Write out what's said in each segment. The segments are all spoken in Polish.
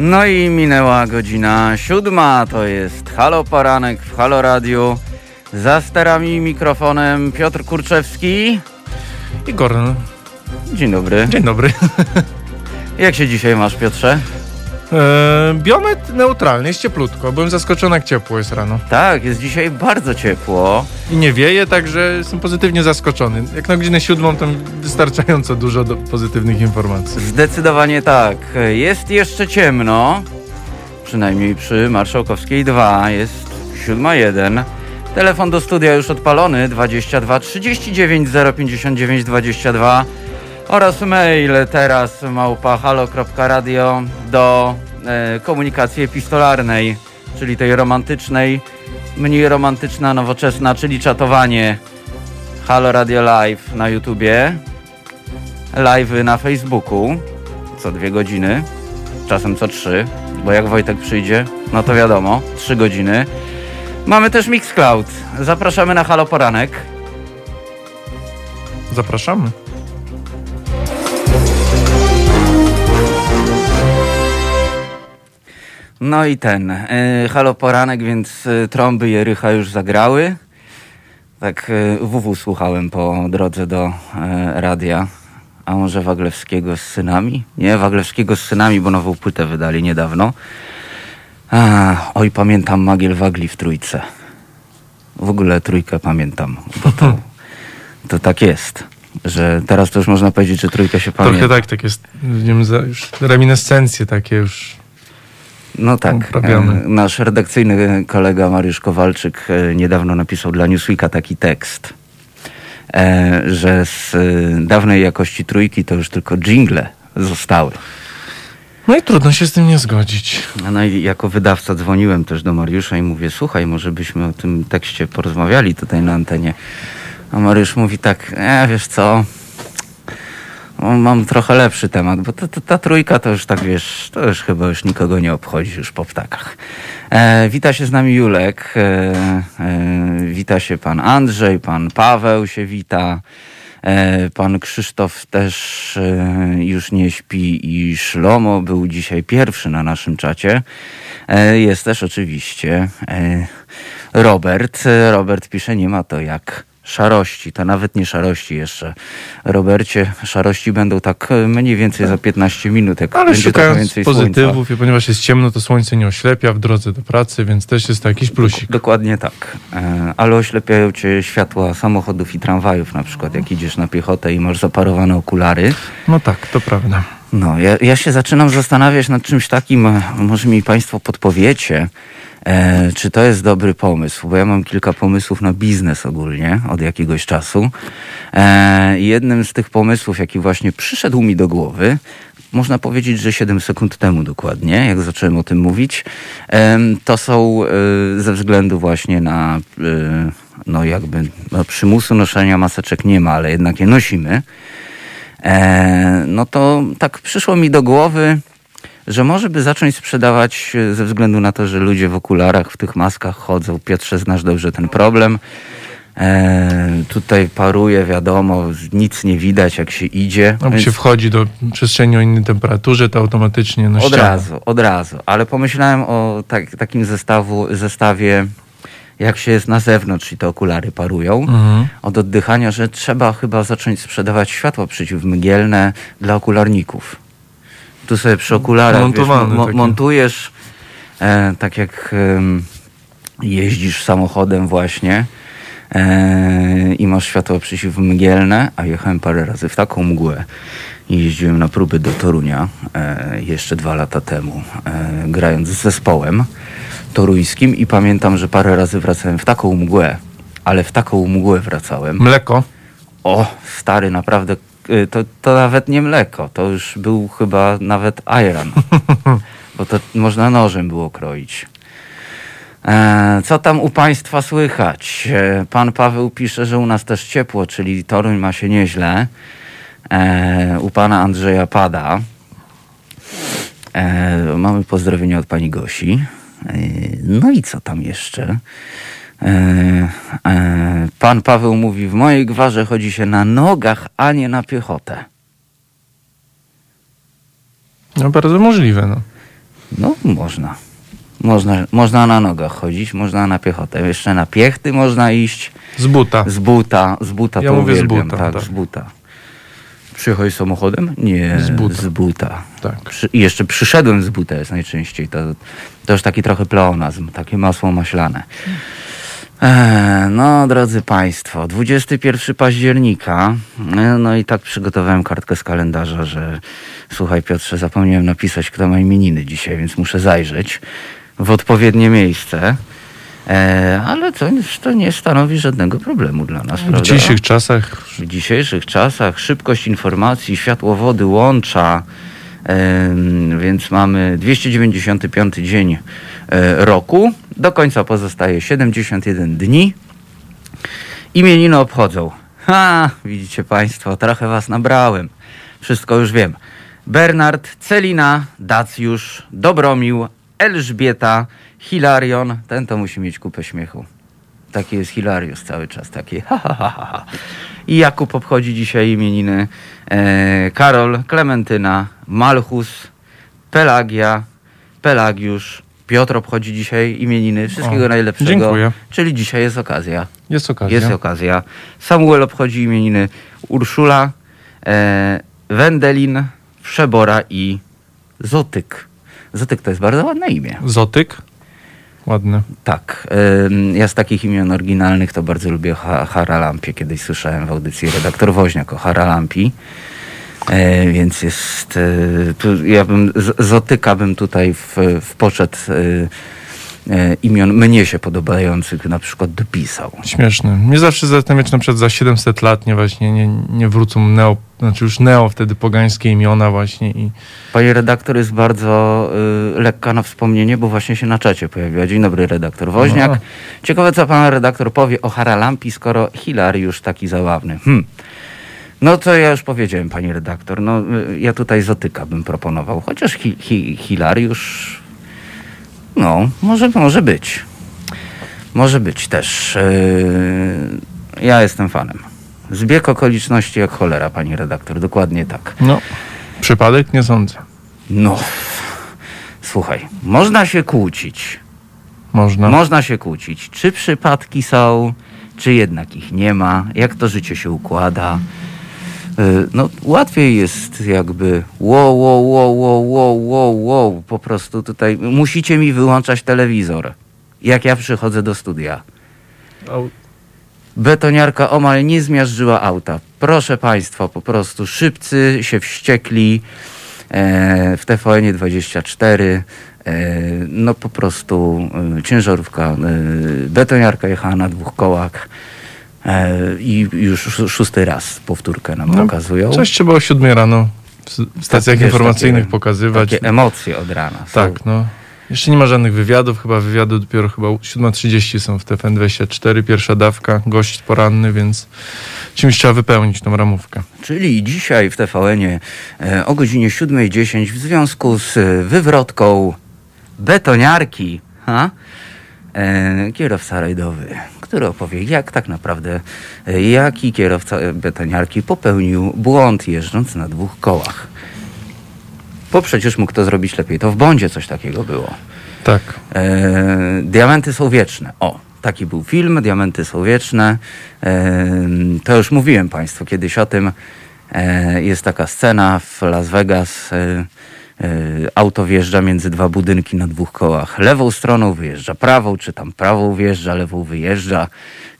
No i minęła godzina siódma, to jest Halo Poranek w Halo Radiu. Za sterami i mikrofonem Piotr Kurczewski. Igor. Dzień dobry. Dzień dobry. Jak się dzisiaj masz, Piotrze? E, biomet neutralny, jest cieplutko. Byłem zaskoczony, jak ciepło jest rano. Tak, jest dzisiaj bardzo ciepło. I nie wieje, także jestem pozytywnie zaskoczony. Jak na godzinę siódmą, to wystarczająco dużo pozytywnych informacji. Zdecydowanie tak. Jest jeszcze ciemno, przynajmniej przy Marszałkowskiej 2, jest 7.1. Telefon do studia już odpalony 22 39 059 22 oraz mail teraz małpa halo.radio do e, komunikacji epistolarnej, czyli tej romantycznej, mniej romantyczna, nowoczesna, czyli czatowanie Halo Radio Live na YouTubie, live na Facebooku co dwie godziny, czasem co trzy, bo jak Wojtek przyjdzie, no to wiadomo, trzy godziny. Mamy też Mixcloud. Zapraszamy na Halo Poranek. Zapraszamy. No i ten, y, halo poranek, więc y, trąby Jerycha już zagrały. Tak y, WW słuchałem po drodze do y, radia. A może Waglewskiego z synami? Nie, Waglewskiego z synami, bo nową płytę wydali niedawno. A, oj, pamiętam Magiel Wagli w trójce. W ogóle trójkę pamiętam, bo to, to tak jest. Że teraz to już można powiedzieć, że trójkę się pamięta. Trochę tak, tak jest, nie wiem, już reminiscencje takie już. No tak. Uprawiamy. E, Nasz redakcyjny kolega Mariusz Kowalczyk e, niedawno napisał dla Newsweeka taki tekst, e, że z dawnej jakości trójki to już tylko jingle zostały. No i trudno się z tym nie zgodzić. No i jako wydawca dzwoniłem też do Mariusza i mówię, słuchaj, może byśmy o tym tekście porozmawiali tutaj na antenie. A Mariusz mówi tak, e, wiesz co, mam trochę lepszy temat, bo ta, ta, ta trójka to już tak, wiesz, to już chyba już nikogo nie obchodzi już po ptakach. E, wita się z nami Julek, e, e, wita się pan Andrzej, pan Paweł się wita. E, Pan Krzysztof też e, już nie śpi i Szlomo był dzisiaj pierwszy na naszym czacie. E, Jest też oczywiście Robert. Robert pisze, nie ma to jak szarości. To nawet nie szarości jeszcze. Robercie, szarości będą tak e, mniej więcej za 15 minut, jak Ale będzie szukając więcej słońca. pozytywów, i ponieważ jest ciemno, to słońce nie oślepia w drodze do pracy, więc też jest to jakiś plusik. Dokładnie tak. E, Ale oślepiają cię światła samochodów i tramwajów, na przykład jak idziesz na piechotę i masz zaparowane okulary. No tak, to prawda. No, ja, ja się zaczynam zastanawiać nad czymś takim, e, może mi Państwo podpowiecie, e, czy to jest dobry pomysł, bo ja mam kilka pomysłów na biznes ogólnie od jakiegoś czasu. E, jednym z tych pomysłów, jaki właśnie przyszedł mi do głowy, można powiedzieć, że 7 sekund temu dokładnie, jak zacząłem o tym mówić, to są e, ze względu właśnie na, e, no jakby, no przymusu noszenia maseczek nie ma, ale jednak je nosimy. E, no to tak przyszło mi do głowy, że może by zacząć sprzedawać e, ze względu na to, że ludzie w okularach, w tych maskach chodzą. Piotrze, znasz dobrze ten problem. E, tutaj paruje, wiadomo, nic nie widać jak się idzie. No, więc się wchodzi do przestrzeni o innej temperaturze, to automatycznie na od razu, od razu. Ale pomyślałem o tak, takim zestawu, zestawie, jak się jest na zewnątrz i te okulary parują. Mhm. Od oddychania, że trzeba chyba zacząć sprzedawać światła przeciwmgielne dla okularników. Tu sobie przy okularach wiesz, mo- takie. montujesz, e, tak jak em, jeździsz samochodem właśnie e, i masz światła przeciwmgielne, a jechałem parę razy w taką mgłę. I Jeździłem na próby do Torunia e, jeszcze dwa lata temu, e, grając z zespołem toruńskim i pamiętam, że parę razy wracałem w taką mgłę, ale w taką mgłę wracałem. Mleko. O, stary, naprawdę, to, to nawet nie mleko, to już był chyba nawet ayran, bo to można nożem było kroić. E, co tam u Państwa słychać? E, pan Paweł pisze, że u nas też ciepło, czyli Toruń ma się nieźle. E, u Pana Andrzeja pada. E, mamy pozdrowienia od Pani Gosi. E, no i co tam jeszcze? E, e, pan Paweł mówi, w mojej gwarze chodzi się na nogach, a nie na piechotę. No bardzo możliwe, no. No, można. Można, można na nogach chodzić, można na piechotę. Jeszcze na piechty można iść. Z buta. Z buta, z buta Ja to mówię z buta, tak, tak. z buta. Przychodzi samochodem? Nie, Z buta. Z buta. Tak. Przy, I jeszcze przyszedłem z buta jest najczęściej. To, to już taki trochę pleonazm, takie masło maślane. E, no, drodzy Państwo, 21 października. E, No i tak przygotowałem kartkę z kalendarza, że słuchaj Piotrze, zapomniałem napisać, kto ma imieniny dzisiaj, więc muszę zajrzeć w odpowiednie miejsce. E, ale to, to nie stanowi żadnego problemu dla nas, W prawda? dzisiejszych czasach W dzisiejszych czasach szybkość informacji, światłowody łącza, em, więc mamy 295 dzień roku. Do końca pozostaje 71 dni. Imieniny obchodzą. Ha, widzicie Państwo, trochę Was nabrałem. Wszystko już wiem. Bernard, Celina, Dacjusz, Dobromił, Elżbieta, Hilarion. Ten to musi mieć kupę śmiechu. Taki jest Hilarius cały czas, taki ha, ha, ha, ha. I Jakub obchodzi dzisiaj imieniny. E, Karol, Klementyna, Malchus, Pelagia, Pelagiusz, Piotr obchodzi dzisiaj imieniny. Wszystkiego O, najlepszego. dziękuję. Czyli dzisiaj jest okazja. jest okazja. Jest okazja. Samuel obchodzi imieniny. Urszula, e, Wendelin, Wszebora i Zotyk. Zotyk to jest bardzo ładne imię. Zotyk. Ładne. Tak. Ja z takich imion oryginalnych to bardzo lubię ha Haralampię. Kiedyś słyszałem w audycji redaktor Woźniak o Haralampi. E, więc jest. E, tu ja bym z, Zotyka bym tutaj w, w poczet e, imion mnie się podobających na przykład dopisał. Śmieszne. Mnie zawsze zastanawia, czy na przykład za 700 lat nie właśnie nie, nie wrócą neo, znaczy już neo wtedy pogańskie imiona właśnie i Pani redaktor jest bardzo y, lekka na wspomnienie, bo właśnie się na czacie pojawiła. Dzień dobry, redaktor Woźniak. No. Ciekawe, co pan redaktor powie o Haralampi, skoro Hilariusz taki zabawny. Hmm. No to ja już powiedziałem, pani redaktor. No, y, ja tutaj Zotyka bym proponował. Chociaż hi, hi, Hilariusz, no, może, może być. Może być też. Yy, ja jestem fanem. Zbieg okoliczności jak cholera, pani redaktor. Dokładnie tak. no, przypadek nie sądzę. No, słuchaj, można się kłócić. Można. Można się kłócić, czy przypadki są, czy jednak ich nie ma, jak to życie się układa. Y, No, łatwiej jest jakby wow, wow, wow, wow, wow, wow, wow, po prostu tutaj musicie mi wyłączać telewizor, jak ja przychodzę do studia. Betoniarka omal nie zmiażdżyła auta. Proszę Państwa, po prostu szybcy się wściekli e, w TVN 24. E, no po prostu e, ciężarówka, e, betoniarka jechała na dwóch kołach e, i już szó- szósty raz powtórkę nam No, pokazują. Coś trzeba o 7 rano w stacjach wiesz, informacyjnych takie- pokazywać. Takie emocje od rana. są. Tak, no. Jeszcze nie ma żadnych wywiadów, chyba wywiady dopiero chyba 7.30 są w TFN24, pierwsza dawka, gość poranny, więc czymś trzeba wypełnić tą ramówkę. Czyli dzisiaj w TVN-ie e, o godzinie 7.10 w związku z e, wywrotką betoniarki, ha? E, kierowca rajdowy, który opowie, jak tak naprawdę, e, jaki kierowca betoniarki popełnił błąd jeżdżąc na dwóch kołach. Bo przecież mógł to zrobić lepiej. To w Bondzie coś takiego było. Tak. E, Diamenty są wieczne. O, taki był film, Diamenty są wieczne. E, to już mówiłem Państwu kiedyś o tym. E, jest taka scena w Las Vegas. E, auto wjeżdża między dwa budynki na dwóch kołach. Lewą stroną wyjeżdża prawą, czy tam prawą wjeżdża, lewą wyjeżdża.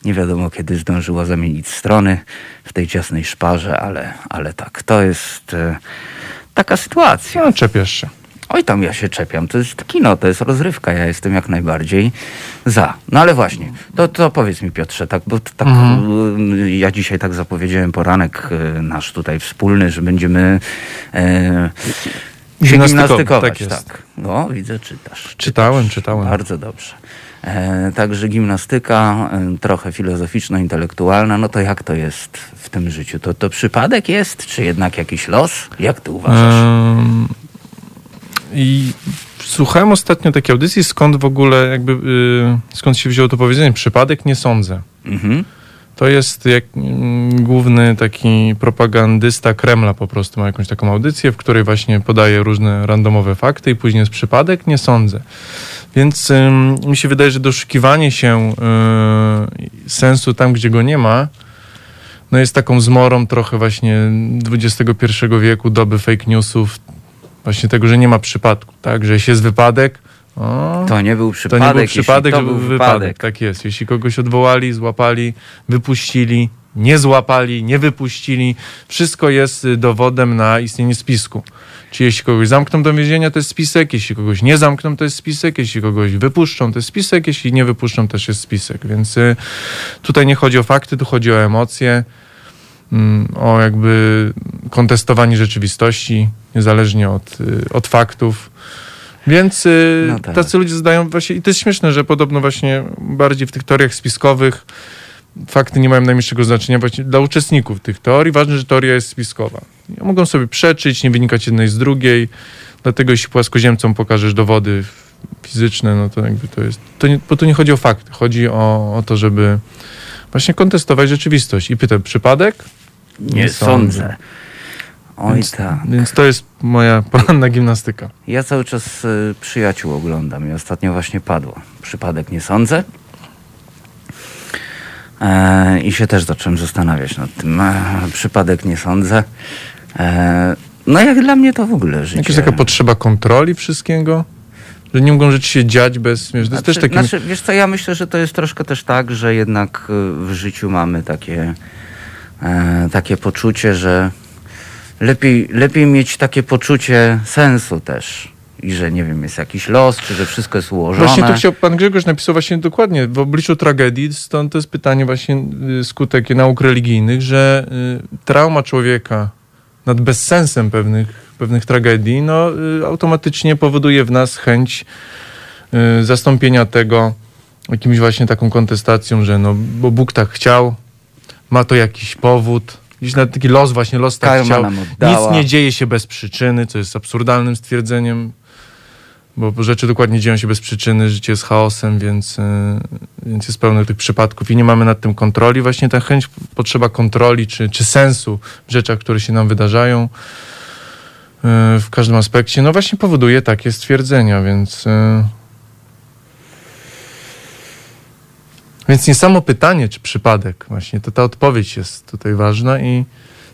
Nie wiadomo kiedy zdążyło zamienić strony w tej ciasnej szparze, ale, ale tak, to jest e, taka sytuacja. No, czepiasz się. Oj, tam ja się czepiam. To jest kino, to jest rozrywka. Ja jestem jak najbardziej za. No ale właśnie, to, to powiedz mi Piotrze, tak, bo tak, y, ja dzisiaj tak zapowiedziałem poranek y, nasz tutaj wspólny, że będziemy e, się Gimnastykować, tak jest. Tak. No, widzę, czytasz. Czytałem, czytasz. czytałem. Bardzo dobrze. E, także gimnastyka, e, trochę filozoficzno-intelektualna, no to jak to jest w tym życiu? To, to przypadek jest, czy jednak jakiś los? Jak ty uważasz? I słuchałem ostatnio takiej audycji, skąd w ogóle jakby, y, skąd się wzięło to powiedzenie, przypadek nie sądzę. Mhm. To jest, jak, mm, główny taki propagandysta Kremla po prostu ma jakąś taką audycję, w której właśnie podaje różne randomowe fakty i później jest przypadek? Nie sądzę. Więc mi się wydaje, że doszukiwanie się y, sensu tam, gdzie go nie ma, no jest taką zmorą trochę właśnie XXI wieku, doby fake newsów, właśnie tego, że nie ma przypadku, tak? Że jeśli jest wypadek, o, To nie był to przypadek, nie był przypadek, to że był był wypadek. Tak jest. Jeśli kogoś odwołali, złapali, wypuścili, nie złapali, nie wypuścili, wszystko jest y, dowodem na istnienie spisku. Czy jeśli kogoś zamkną do więzienia, to jest spisek, jeśli kogoś nie zamkną, to jest spisek, jeśli kogoś wypuszczą, to jest spisek, jeśli nie wypuszczą, też jest spisek. Więc y, tutaj nie chodzi o fakty, tu chodzi o emocje, mm, o jakby kontestowanie rzeczywistości, niezależnie od, y, od faktów. Więc y, No tak. tacy ludzie zadają właśnie, i to jest śmieszne, że podobno właśnie bardziej w tych teoriach spiskowych fakty nie mają najmniejszego znaczenia właśnie dla uczestników tych teorii. Ważne, że teoria jest spiskowa. Mogą sobie przeczyć, nie wynikać jednej z drugiej, dlatego jeśli płaskoziemcom pokażesz dowody fizyczne, no to jakby to jest, to nie, bo tu nie chodzi o fakty, chodzi o, o to, żeby właśnie kontestować rzeczywistość. I pytam, przypadek? Nie, Nie sądzę. sądzę. Oj Więc- tak. Więc to jest moja poranna gimnastyka. Ja cały czas y, przyjaciół oglądam i ostatnio właśnie padło. Przypadek nie sądzę. E, I się też zacząłem zastanawiać nad tym. E, przypadek nie sądzę. E, no jak dla mnie to w ogóle życie. Jakaś taka potrzeba kontroli wszystkiego? Że nie mogą rzeczy się dziać bez... Wiesz, to jest też Znaczy, taki... znaczy, wiesz co, ja myślę, że to jest troszkę też tak, że jednak y, w życiu mamy takie, e, takie poczucie, że lepiej, lepiej mieć takie poczucie sensu też. I że nie wiem, jest jakiś los, czy że wszystko jest ułożone. Właśnie tu chciał, pan Grzegorz napisał właśnie dokładnie, w obliczu tragedii, stąd to jest pytanie właśnie y, skutek nauk religijnych, że y, trauma człowieka nad bezsensem pewnych, pewnych tragedii, no y, automatycznie powoduje w nas chęć zastąpienia tego jakimś właśnie taką kontestacją, że no, bo Bóg tak chciał, ma to jakiś powód, gdzieś na taki los właśnie, los tak Karma chciał. Nic nie dzieje się bez przyczyny, co jest absurdalnym stwierdzeniem, bo rzeczy dokładnie dzieją się bez przyczyny, życie jest chaosem, więc, y, więc jest pełno tych przypadków i nie mamy nad tym kontroli. Właśnie ta chęć, potrzeba kontroli czy, czy sensu w rzeczach, które się nam wydarzają y, w każdym aspekcie, no właśnie powoduje takie stwierdzenia, więc... Więc nie samo pytanie, czy przypadek, właśnie, to ta odpowiedź jest tutaj ważna i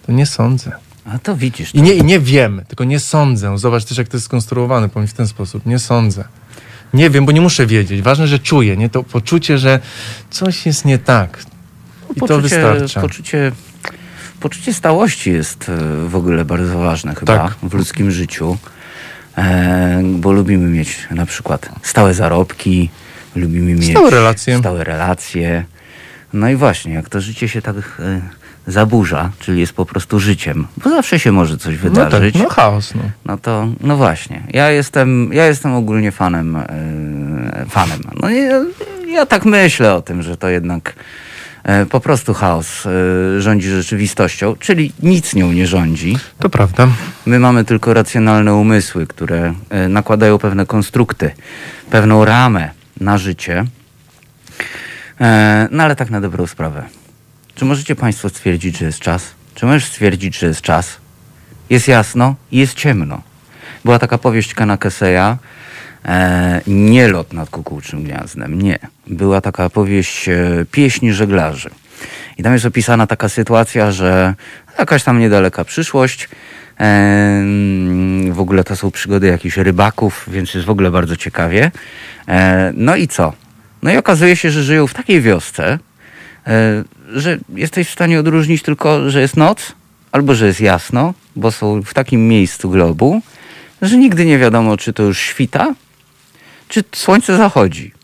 to nie sądzę. A to widzisz. I nie, I nie wiem, tylko nie sądzę. Zobacz też, jak to jest skonstruowane, powiem w ten sposób. Nie sądzę. Nie wiem, bo nie muszę wiedzieć. Ważne, że czuję, nie? To poczucie, że coś jest nie tak. I to wystarcza. Poczucie, poczucie stałości jest e, w ogóle bardzo ważne chyba Tak. w ludzkim życiu, e, bo lubimy mieć na przykład stałe zarobki, lubimy mieć Stałe relacje. stałe relacje. No i właśnie, jak to życie się tak e, zaburza, czyli jest po prostu życiem, bo zawsze się może coś No tak, wydarzyć. no chaos, no. No to, no właśnie. Ja jestem, ja jestem ogólnie fanem, e, fanem. No ja, ja tak myślę o tym, że to jednak e, po prostu chaos rządzi rzeczywistością, czyli nic nią nie rządzi. To prawda. My mamy tylko racjonalne umysły, które nakładają pewne konstrukty, pewną ramę na życie. E, No ale tak na dobrą sprawę. Czy możecie Państwo stwierdzić, że jest czas? Czy możesz stwierdzić, że jest czas? Jest jasno i jest ciemno. Była taka powieść Kana Keseya, e, nie lot nad kukułczym gniazdem, nie. Była taka powieść e, Pieśni żeglarzy. I tam jest opisana taka sytuacja, że jakaś tam niedaleka przyszłość, w ogóle to są przygody jakichś rybaków, więc jest w ogóle bardzo ciekawie. E, no i co? No i okazuje się, że żyją w takiej wiosce, e, że jesteś w stanie odróżnić tylko, że jest noc albo że jest jasno, bo są w takim miejscu globu, że nigdy nie wiadomo, czy to już świta, czy słońce zachodzi.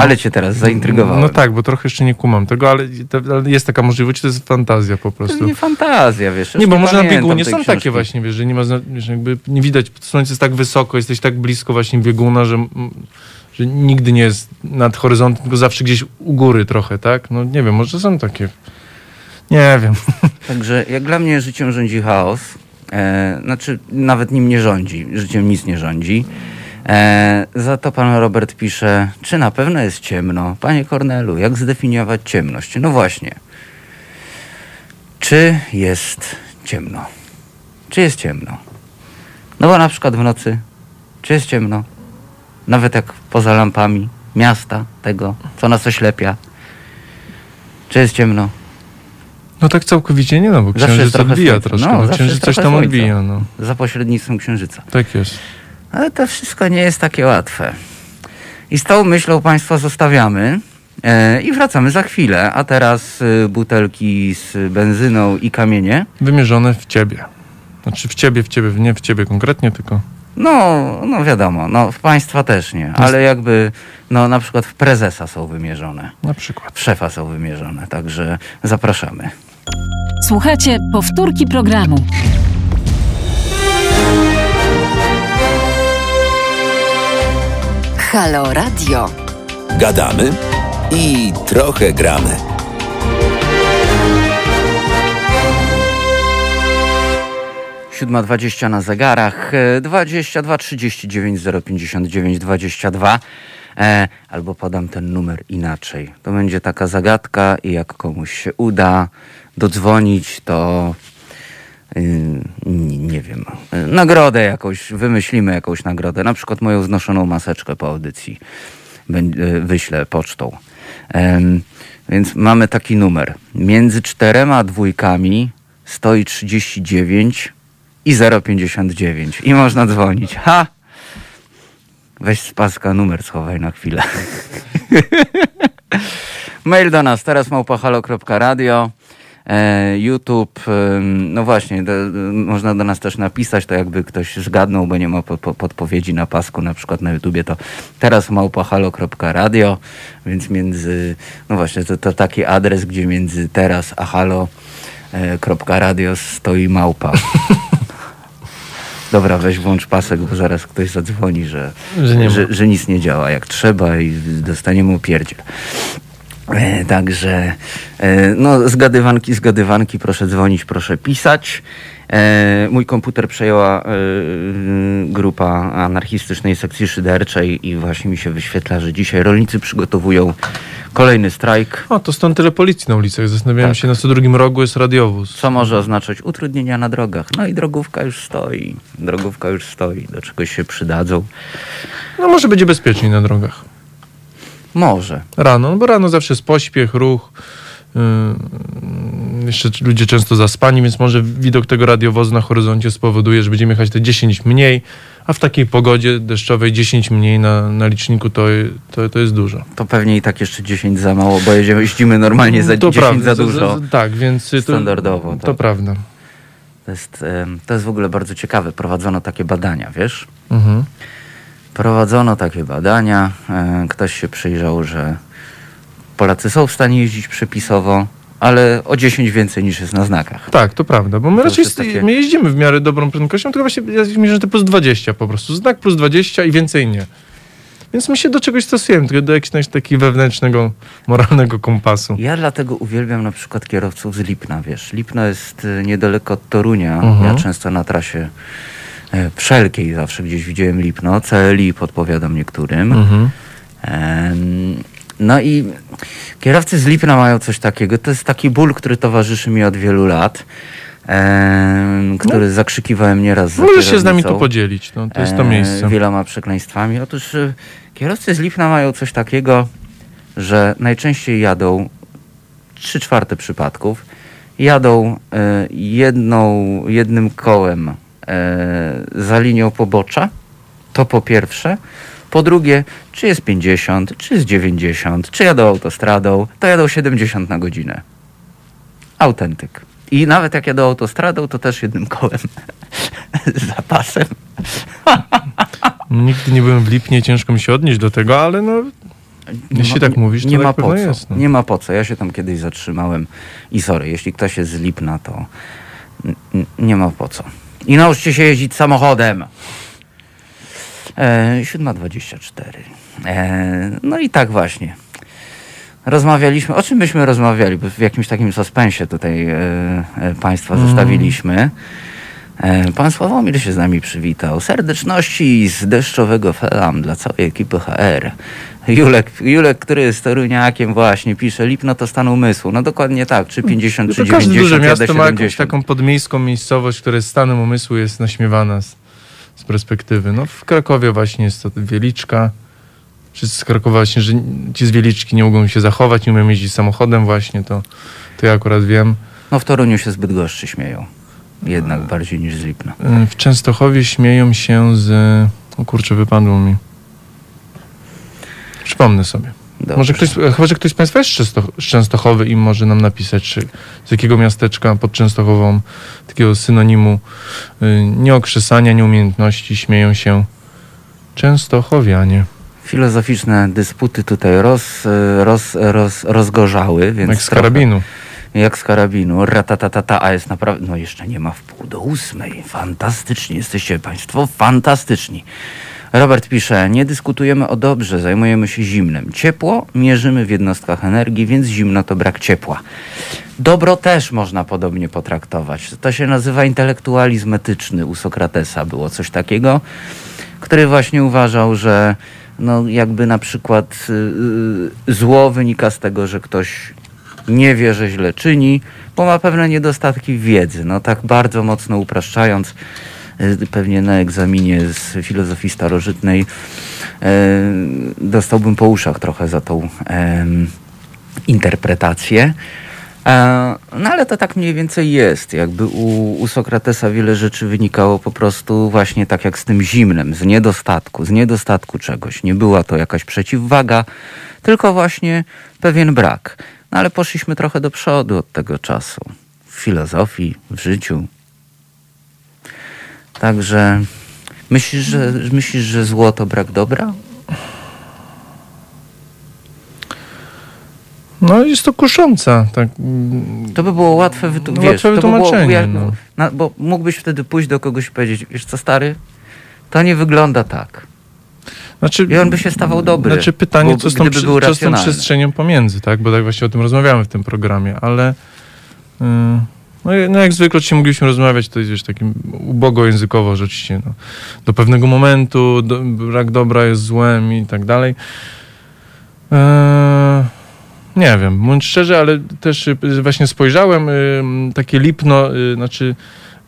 Ale cię teraz zaintrygowałem. No tak, bo trochę jeszcze nie kumam tego, ale, to, ale jest taka możliwość, to jest fantazja po To prostu. nie fantazja, wiesz. Nie, bo może na biegunie są książki. takie właśnie, wiesz, że nie ma, wiesz, jakby nie widać, słońce jest tak wysoko, jesteś tak blisko właśnie bieguna, że, że nigdy nie jest nad horyzontem, tylko zawsze gdzieś u góry trochę, tak? No nie wiem, może są takie, nie wiem. Także jak dla mnie życiem rządzi chaos. E, znaczy, nawet nim nie rządzi. Życiem nic nie rządzi. E, za to pan Robert pisze, czy na pewno jest ciemno? Panie Kornelu, jak zdefiniować ciemność? No właśnie. Czy jest ciemno? Czy jest ciemno? No bo na przykład w nocy, czy jest ciemno? Nawet jak poza lampami miasta, tego, co nas oślepia. Czy jest ciemno? No tak całkowicie nie, no bo księżyc trochę odbija słońca. troszkę. No, No, zawsze księżyc coś trochę tam słońca. odbija, no. Za pośrednictwem księżyca. Tak jest. Ale to wszystko nie jest takie łatwe. I z tą myślą Państwa zostawiamy e, i wracamy za chwilę. A teraz e, butelki z benzyną i kamienie. Wymierzone w ciebie. Znaczy w ciebie, w ciebie, nie w ciebie konkretnie, tylko No, no wiadomo, no w Państwa też nie, ale jakby, no na przykład w prezesa są wymierzone, na przykład. w szefa są wymierzone, także zapraszamy. Słuchajcie powtórki programu. Halo Radio. Gadamy i trochę gramy. Siódma dwadzieścia na zegarach, e, 22 39 059 22. E, albo podam ten numer inaczej. To będzie taka zagadka i jak komuś się uda dodzwonić, to nie, nie wiem, yy, nagrodę jakąś, wymyślimy jakąś nagrodę, na przykład moją znoszoną maseczkę po audycji yy, wyślę pocztą. Więc mamy taki numer. Między czterema dwójkami stoi 39 i 059 i można dzwonić. Ha! Weź z paska numer, schowaj na chwilę. Mail do nas, teraz małpahalo.radio. E, YouTube, no właśnie, do, można do nas też napisać, to jakby ktoś zgadnął, bo nie ma po, po, podpowiedzi na pasku, na przykład na YouTubie, to teraz małpahalo.radio, więc między, no właśnie, to, to taki adres, gdzie między teraz a halo e, stoi małpa. Dobra, weź włącz pasek, bo zaraz ktoś zadzwoni, że, Że że, że nic nie działa jak trzeba i dostaniemy upierdziel. E, Także e, no, zgadywanki, zgadywanki, proszę dzwonić, proszę pisać. E, mój komputer przejęła grupa anarchistycznej sekcji szyderczej i właśnie mi się wyświetla, że dzisiaj rolnicy przygotowują kolejny strajk, O, to stąd tyle policji na ulicach. Zastanawiałem Tak. się, na co drugim rogu jest radiowóz. co może oznaczać utrudnienia na drogach. No i drogówka już stoi, drogówka już stoi, do czegoś się przydadzą. No może będzie bezpieczniej na drogach. Może. Rano, no bo rano zawsze jest pośpiech, ruch. Yy, jeszcze ludzie często zaspani, więc może widok tego radiowozu na horyzoncie spowoduje, że będziemy jechać te 10 mniej, a w takiej pogodzie deszczowej 10 mniej na, na liczniku to, to, to jest dużo. To pewnie i tak jeszcze 10 za mało, bo jedziemy, jeździmy normalnie za to 10 prawda, za dużo. tak, więc to, Standardowo, To, tak. prawda. To jest, to jest w ogóle bardzo ciekawe. Prowadzono takie badania, wiesz? Mhm. Prowadzono takie badania. e, Ktoś się przyjrzał, że Polacy są w stanie jeździć przepisowo, ale o 10 więcej niż jest na znakach. Tak, to prawda, bo my To raczej takie- my jeździmy w miarę dobrą prędkością, tylko właśnie ja mierzę te plus 20 po prostu. Znak plus 20 i więcej nie. Więc my się do czegoś stosujemy, tylko do jakiegoś takiego wewnętrznego, moralnego kompasu. Ja dlatego uwielbiam na przykład kierowców z Lipna, wiesz. Lipno jest e, niedaleko od Torunia. Mhm. Ja często na trasie wszelkiej zawsze gdzieś widziałem Lipno. CLI podpowiadam niektórym. Mhm. No i kierowcy z Lipna mają coś takiego. To jest taki ból, który towarzyszy mi od wielu lat. em, który zakrzykiwałem nieraz za Możesz się z nami tu podzielić, no, to jest to e, miejsce. Wieloma przekleństwami. Otóż e, kierowcy z Lipna mają coś takiego, że najczęściej jadą, trzy czwarte przypadków, jadą e, jedną, jednym kołem e, za linią pobocza, to po pierwsze. Po drugie, czy jest 50, czy jest 90, czy jadą autostradą, to jadą 70 na godzinę. Autentyk. I nawet jak jadą autostradą, to też jednym kołem z zapasem. Nigdy nie byłem w Lipnie, ciężko mi się odnieść do tego, ale no, Jeśli tak mówisz, to nie tak ma po co. jest, no. Nie ma po co. Ja się tam kiedyś zatrzymałem i sorry, jeśli ktoś jest z Lipna, to nie ma po co. I nauczcie się jeździć samochodem. E, 7.24. E, no i tak właśnie. Rozmawialiśmy, o czym byśmy rozmawiali? W jakimś takim suspensie tutaj e, e, Państwa Mm. zostawiliśmy. Pan Sławomir się z nami przywitał. Serdeczności z deszczowego felam dla całej ekipy HR. Julek, Julek, który jest toruniakiem właśnie, pisze Lipno to stan umysłu. No dokładnie tak, czy 50, No czy to każde 90, duże miasto ma jakąś 70. taką podmiejską miejscowość, która jest stanem umysłu, jest naśmiewana z, z perspektywy. No w Krakowie właśnie jest to Wieliczka. Wszyscy z Krakowa właśnie, że ci z Wieliczki nie mogą się zachować, nie umieją jeździć samochodem właśnie, to, to ja akurat wiem. No w Toruniu się zbyt goszczy śmieją. Jednak bardziej niż z Lipna. Y, W Częstochowie śmieją się z... O kurczę, wypadło mi. Przypomnę sobie. Dobrze. Może ktoś, e, chyba, że ktoś z Państwa jest z Często- z Częstochowy i może nam napisać, czy z jakiego miasteczka pod Częstochową, takiego synonimu y, nieokrzesania, nieumiejętności śmieją się Częstochowianie. Filozoficzne dysputy tutaj roz, roz, roz, rozgorzały, więc Jak z trochę- karabinu. Jak z karabinu. Ratatatata, a jest naprawdę... No jeszcze nie ma w pół do ósmej. Fantastycznie. Jesteście państwo fantastyczni. Robert pisze, nie dyskutujemy o dobrze, zajmujemy się zimnem. Ciepło mierzymy w jednostkach energii, więc zimno to brak ciepła. Dobro też można podobnie potraktować. To się nazywa intelektualizm etyczny. U Sokratesa było coś takiego, który właśnie uważał, że no jakby na przykład yy, zło wynika z tego, że ktoś nie wie, że źle czyni, bo ma pewne niedostatki wiedzy. No tak bardzo mocno upraszczając, y, pewnie na egzaminie z filozofii starożytnej y, dostałbym po uszach trochę za tą interpretację. E, No ale to tak mniej więcej jest. Jakby u, u Sokratesa wiele rzeczy wynikało po prostu właśnie tak jak z tym zimnem, z niedostatku, z niedostatku czegoś. Nie była to jakaś przeciwwaga, tylko właśnie pewien brak. No ale poszliśmy trochę do przodu od tego czasu. W filozofii, w życiu. Także myślisz, że, myślisz, że zło to brak dobra? No jest to kusząca. Tak. To by było łatwe, wytu- wiesz, łatwe to by było, wytłumaczenie, no. bo mógłbyś wtedy pójść do kogoś i powiedzieć, wiesz co stary, to nie wygląda tak. Znaczy, I on by się stawał dobry. Znaczy pytanie, co z, tą, co z tą przestrzenią pomiędzy, tak? Bo tak właśnie o tym rozmawiamy w tym programie, ale yy, no, no jak zwykle oczywiście mogliśmy rozmawiać, to jest wiesz, takim ubogo językowo oczywiście, no. Do pewnego momentu do, brak dobra jest złem i tak dalej. Yy, nie wiem, mówiąc szczerze, ale też y, właśnie spojrzałem, y, takie Lipno, y, znaczy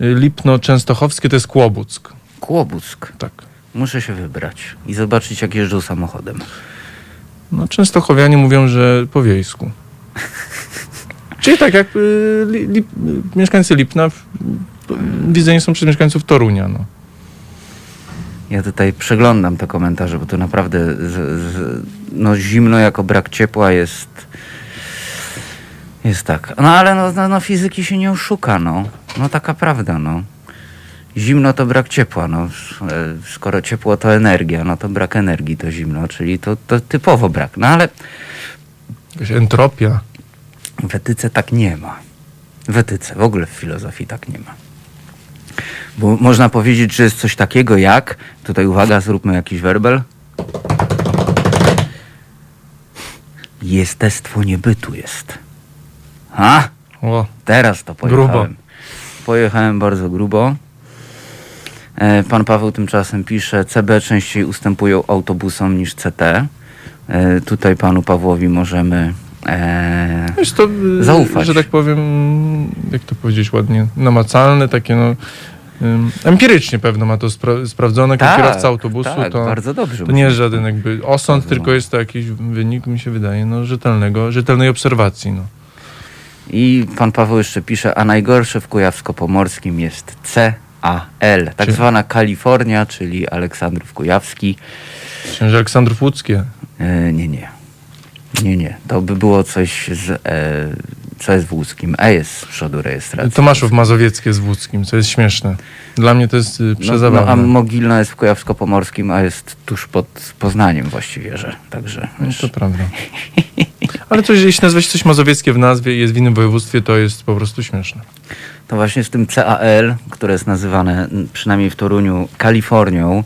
y, Lipno Częstochowskie to jest Kłobuck, Kłobuck. tak. Muszę się wybrać i zobaczyć, jak jeżdżą samochodem. No, Częstochowianie mówią, że po wiejsku. Czyli tak jak y, li, li, mieszkańcy Lipna widzeni są przez mieszkańców Torunia. No. Ja tutaj przeglądam te komentarze, bo to naprawdę z, z, no, zimno jako brak ciepła jest. Jest tak. No ale no, no, no fizyki się nie oszuka, no. No taka prawda, no. Zimno to brak ciepła, no. E, Skoro ciepło to energia, no to brak energii to zimno, czyli to, to typowo brak. No ale Jakaś entropia. w etyce tak nie ma. W etyce, w ogóle w filozofii tak nie ma. Bo można powiedzieć, że jest coś takiego jak, tutaj uwaga, zróbmy jakiś werbel. Jestestwo niebytu jest. A, O, teraz to pojechałem. Grubo. Pojechałem bardzo grubo. E, Pan Paweł tymczasem pisze, CB częściej ustępują autobusom niż CT. E, Tutaj panu Pawłowi możemy e, to, y, Zaufać. że tak powiem, jak to powiedzieć ładnie, namacalne, takie no, ym, empirycznie pewno ma to spra- sprawdzone. Jak kierowca autobusu tak, to, bardzo dobrze. to nie jest żaden jakby osąd, tylko jest to jakiś wynik, mi się wydaje, no, rzetelnego, rzetelnej obserwacji. No. I pan Paweł jeszcze pisze, a najgorsze w Kujawsko-Pomorskim jest CAL, tak zwana Kalifornia, czyli Aleksandrów Kujawski. Księże Aleksandrów Łódzkie. E, nie, nie. Nie, nie. To by było coś z... E, co jest w łódzkim? E jest z przodu rejestracji. Tomaszów Mazowieckie z Łódzkim, co jest śmieszne. Dla mnie to jest y, No, no, przezabawne. a Mogilna jest w Kujawsko-Pomorskim, a jest tuż pod Poznaniem właściwie, że także... No, wiesz, to prawda. Ale coś, jeśli nazwa się coś mazowieckie w nazwie i jest w innym województwie, to jest po prostu śmieszne. To właśnie z tym CAL, które jest nazywane przynajmniej w Toruniu Kalifornią,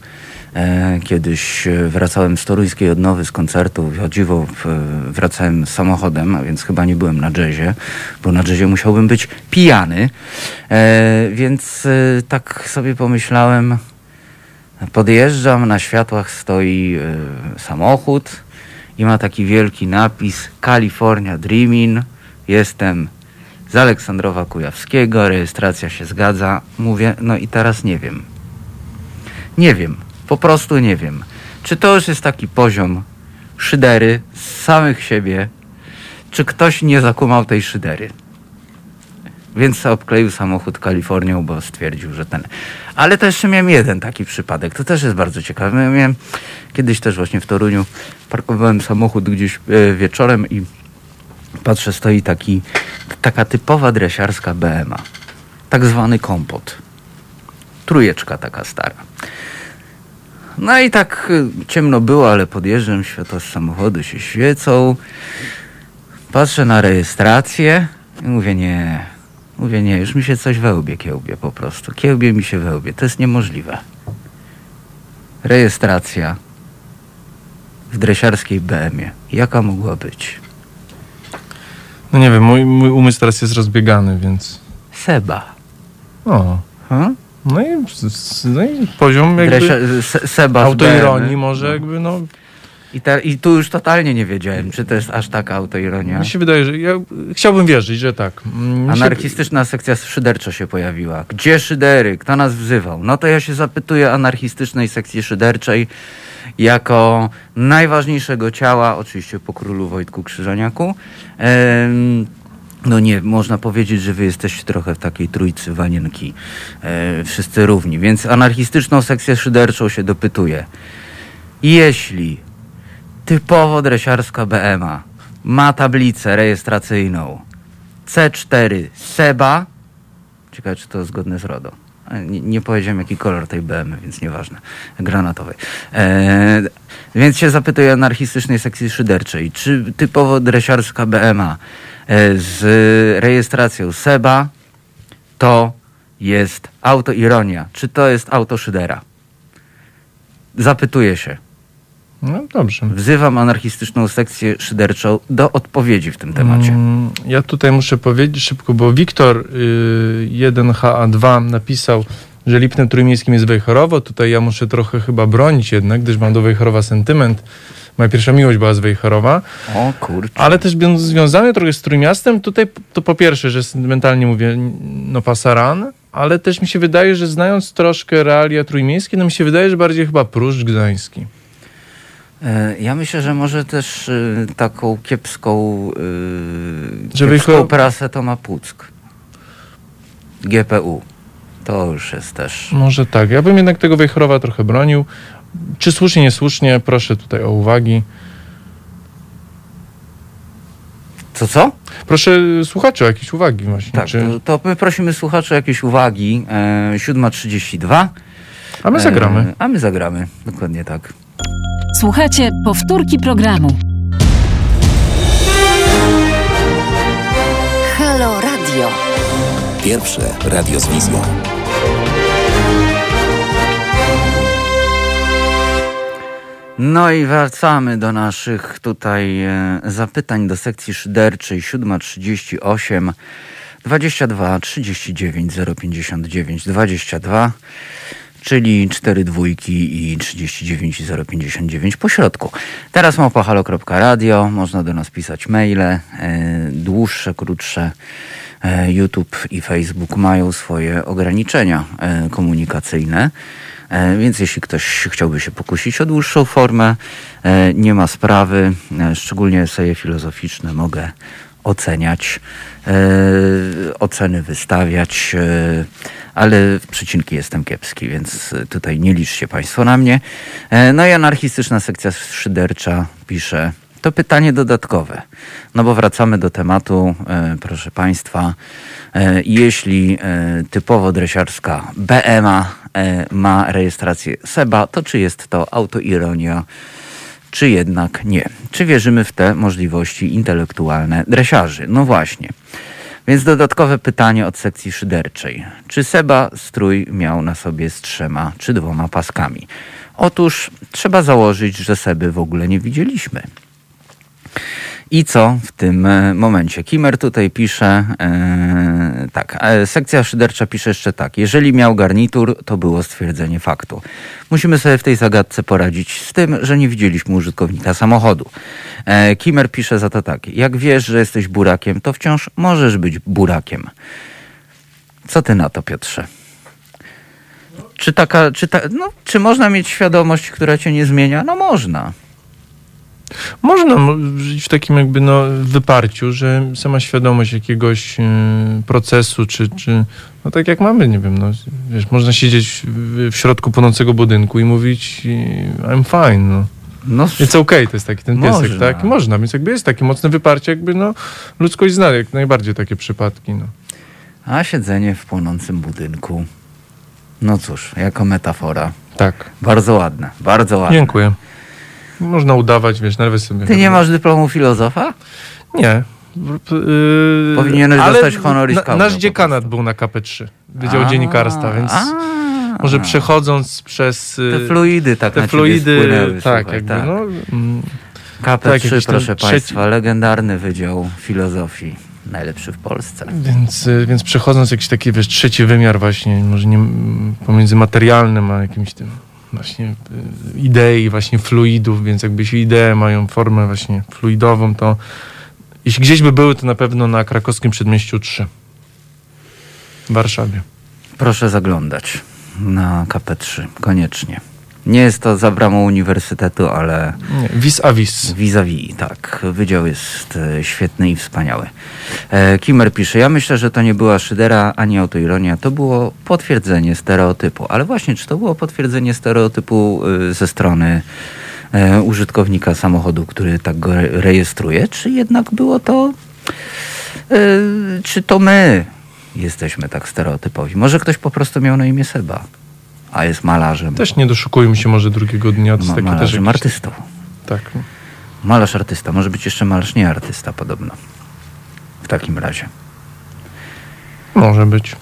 E, Kiedyś e, wracałem z toruńskiej odnowy z koncertu, o dziwo w- wracałem samochodem, a więc chyba nie byłem na jazzie, bo na jazzie musiałbym być pijany. E, Więc e, tak sobie pomyślałem, podjeżdżam, na światłach stoi e, samochód i ma taki wielki napis California Dreamin'. Jestem z Aleksandrowa Kujawskiego, rejestracja się zgadza. Mówię, no i teraz nie wiem. Nie wiem, po prostu nie wiem. Czy to już jest taki poziom szydery z samych siebie, czy ktoś nie zakumał tej szydery? Więc obkleił samochód Kalifornią, bo stwierdził, że ten. Ale też jeszcze miałem jeden taki przypadek. To też jest bardzo ciekawe. Miałem kiedyś też właśnie w Toruniu parkowałem samochód gdzieś e, wieczorem i patrzę, stoi taki, taka typowa dresiarska BMA. Tak zwany kompot. Trujeczka taka stara. No i tak y, ciemno było, ale podjeżdżam, światła z samochodu się świecą. Patrzę na rejestrację i mówię nie. Mówię nie, już mi się coś we łbie kiełbie po prostu. Kiełbie mi się we łbie. To jest niemożliwe. Rejestracja w dresiarskiej BM-ie. Jaka mogła być? No nie wiem, mój, mój umysł teraz jest rozbiegany, więc... Seba. O, Hmm? no i, no i poziom jakby Se- Seba z autoironii może jakby, no... I, te, I tu już totalnie nie wiedziałem, czy to jest aż taka autoironia. Mi się wydaje, że ja chciałbym wierzyć, że tak. Mm, mi się- Anarchistyczna sekcja szyderczo się pojawiła. Gdzie szydery? Kto nas wzywał? No to ja się zapytuję anarchistycznej sekcji szyderczej jako najważniejszego ciała, oczywiście po królu Wojtku Krzyżaniaku. No nie, można powiedzieć, że wy jesteście trochę w takiej trójcy wanienki. E, wszyscy równi. Więc anarchistyczną sekcję szyderczą się dopytuje. Jeśli typowo dresiarska BMA ma tablicę rejestracyjną C4 Seba. Ciekawe, czy to zgodne z RODO. Nie, nie powiedziałem, jaki kolor tej BM, więc nieważne. Granatowej. E, więc się zapytuję anarchistycznej sekcji szyderczej, czy typowo dresiarska BMA e, z rejestracją Seba to jest autoironia, czy to jest autoszydera? Zapytuję się. No dobrze. Wzywam anarchistyczną sekcję szyderczą do odpowiedzi w tym temacie. Mm, Ja tutaj muszę powiedzieć szybko, bo Wiktor y, 1HA2 napisał, że Lipnem Trójmiejskim jest Wejherowo. Tutaj ja muszę trochę chyba bronić jednak, gdyż mam do Wejherowa sentyment. Moja pierwsza miłość była z Wejherowa. O kurczę. Ale też związany trochę z Trójmiastem, tutaj to po pierwsze, że sentymentalnie mówię, no pasaran, ale też mi się wydaje, że znając troszkę realia trójmiejskie, no mi się wydaje, że bardziej chyba Pruszcz Gdański. E, Ja myślę, że może też y, taką kiepską, y, Żeby kiepską prasę to ma Puck. GPU. To już jest też. Może tak. Ja bym jednak tego Wejherowa trochę bronił. Czy słusznie, niesłusznie, proszę tutaj o uwagi. Co, co? Proszę słuchaczy o jakieś uwagi właśnie. Tak, czy... to, to my prosimy słuchaczy o jakieś uwagi. E, 7.32. A my zagramy. E, a my zagramy, dokładnie tak. Słuchajcie powtórki programu. Halo Radio. Pierwsze radio z wizją. No i wracamy do naszych tutaj e, zapytań do sekcji szyderczej 738 22 39 059 22 czyli 4 dwójki i 39 i 059 po środku. Teraz małpahalo.radio, można do nas pisać maile, e, dłuższe, krótsze. E, YouTube i Facebook mają swoje ograniczenia e, komunikacyjne. Więc jeśli ktoś chciałby się pokusić o dłuższą formę, nie ma sprawy. Szczególnie eseje filozoficzne mogę oceniać, e, oceny wystawiać, e, ale w przecinki jestem kiepski, więc tutaj nie liczcie Państwo na mnie. E, No i anarchistyczna sekcja szydercza pisze, to pytanie dodatkowe, no bo wracamy do tematu, e, proszę Państwa, e, jeśli e, typowo dresiarska BMA e, ma rejestrację SEBA, to czy jest to autoironia, czy jednak nie? Czy wierzymy w te możliwości intelektualne dresiarzy? No właśnie. Więc dodatkowe pytanie od sekcji szyderczej. Czy Seba strój miał na sobie z trzema czy dwoma paskami? Otóż trzeba założyć, że Seby w ogóle nie widzieliśmy. I co w tym e, momencie? Kimer tutaj pisze, e, tak, e, sekcja szydercza pisze jeszcze tak. Jeżeli miał garnitur, to było stwierdzenie faktu. Musimy sobie w tej zagadce poradzić z tym, że nie widzieliśmy użytkownika samochodu. Kimer pisze za to tak. Jak wiesz, że jesteś burakiem, to wciąż możesz być burakiem. Co ty na to, Piotrze? Czy taka, czy ta, no, czy można mieć świadomość, która cię nie zmienia? No można. Można mo- żyć w takim jakby no, wyparciu, że sama świadomość jakiegoś e, procesu, czy, czy no tak jak mamy, nie wiem, no, wiesz, można siedzieć w, środku płonącego budynku i mówić e, I'm fine, no. No, It's okay, to jest taki ten piesek, Można. tak? Można, więc jakby jest takie mocne wyparcie, jakby no, ludzkość zna jak najbardziej takie przypadki, no. A siedzenie w płonącym budynku. No cóż, jako metafora. Tak. Bardzo ładne, bardzo ładne. Dziękuję. Można udawać, wiesz, nawet sobie... Ty nie masz dyplomu filozofa? Nie. Yy, Powinieneś ale dostać honoris na- causa Nasz dziekanat był na KP3, Wydział A, Dziennikarstwa, więc a, może przechodząc przez Te yy, fluidy tak te na fluidy, spłynęły, tak, słuchaj, jakby, tak. no... mm, KP3, tak, proszę trzeci- Państwa, legendarny Wydział Filozofii. Najlepszy w Polsce. Więc, y, więc przechodząc jakiś taki, wiesz, trzeci wymiar właśnie, może nie pomiędzy materialnym a jakimś tym właśnie y, idei, właśnie fluidów, więc jakby idee mają formę właśnie fluidową, to jeśli gdzieś by były, to na pewno na krakowskim przedmieściu 3 w Warszawie. Proszę zaglądać na KP3, koniecznie. Nie jest to za bramą uniwersytetu, ale vis a vis. vis-a-vis, tak. Wydział jest e, świetny i wspaniały. E, Kimmer pisze, ja myślę, że to nie była szydera ani autoironia, to było potwierdzenie stereotypu. Ale właśnie, czy to było potwierdzenie stereotypu e, ze strony użytkownika samochodu, który tak go re- rejestruje, czy jednak było to, czy to my jesteśmy tak stereotypowi? Może ktoś po prostu miał na imię Seba, a jest malarzem. Też nie doszukujmy się może drugiego dnia. To Ma, taki też malarzem, jakiś, artystą. tak. Malarz artysta, może być jeszcze malarz nie artysta podobno. W takim razie. Może być.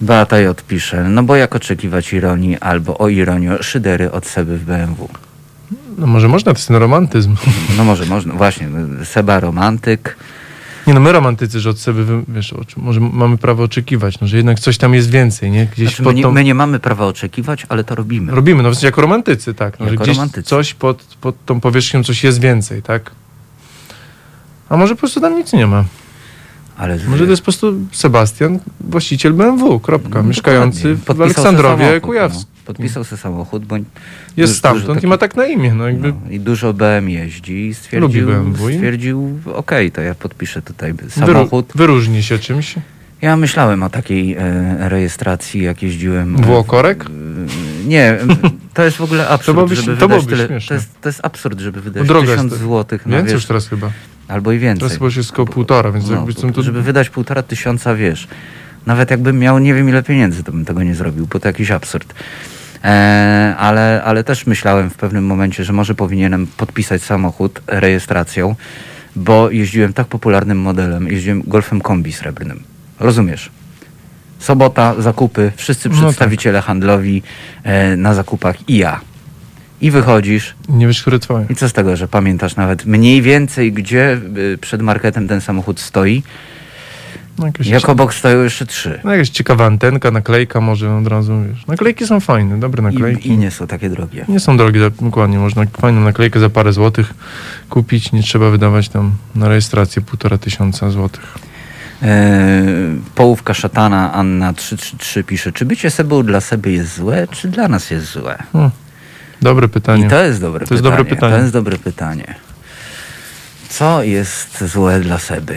Beata J. pisze, no bo jak oczekiwać ironii albo o ironię szydery od Seby w BMW. No może można, to jest romantyzm. No może można, właśnie, Seba romantyk. Nie no, my romantycy, że od siebie, wiesz, może mamy prawo oczekiwać, no, że jednak coś tam jest więcej, nie? Gdzieś Znaczy, my, tą... my nie mamy prawa oczekiwać, ale to robimy. Robimy, no w sensie jako romantycy, tak. No, że Jako gdzieś romantycy. coś pod, pod tą powierzchnią, coś jest więcej, tak? A może po prostu tam nic nie ma. Ale Może to jest po prostu Sebastian, właściciel BMW, kropka, No, mieszkający w Podpisał se Aleksandrowie samochód, Kujawskim. No. Podpisał sobie samochód, bo Jest dużo stamtąd taki- i ma tak na imię, no jakby... no, i dużo BM jeździ i stwierdził, Lubi BMW i- stwierdził okej, to ja podpiszę tutaj Wyru- samochód. wyróżni się czymś. Ja myślałem o takiej e, rejestracji, jak jeździłem. e, Włokorek? e, Nie, to jest w ogóle absurd, byłoby żeby to wydać byłoby tyle. śmieszne. To jest, to jest absurd, żeby wydać Droga jest tysiąc to- złotych na Więcej już teraz chyba. Albo i więcej. Teraz chyba jest około półtora, więc No, jakby to... Żeby wydać półtora tysiąca, wiesz, nawet jakbym miał nie wiem ile pieniędzy, to bym tego nie zrobił, bo to jakiś absurd. E, ale, ale też myślałem w pewnym momencie, że może powinienem podpisać samochód rejestracją, bo jeździłem tak popularnym modelem, jeździłem golfem kombi srebrnym. Rozumiesz? Sobota, zakupy, wszyscy No tak. przedstawiciele handlowi e, na zakupach i ja. I wychodzisz, Nie wiesz, które twoje. i co z tego, że pamiętasz nawet mniej więcej, gdzie y, przed marketem ten samochód stoi? No, Jak obok stoją jeszcze trzy. no, jakaś ciekawa antenka, naklejka może od razu, wiesz. Naklejki są fajne, dobre naklejki. I, I nie są takie drogie. Nie są drogie, dokładnie. Można fajną naklejkę za parę złotych kupić. Nie trzeba wydawać tam na rejestrację półtora tysiąca złotych. E, połówka szatana Anna 333 pisze, czy bycie Sebą dla Seby jest złe, czy dla nas jest złe? Hmm. Dobre pytanie. I to jest dobre To jest pytanie. dobre pytanie. To jest dobre pytanie. Co jest złe dla Seby?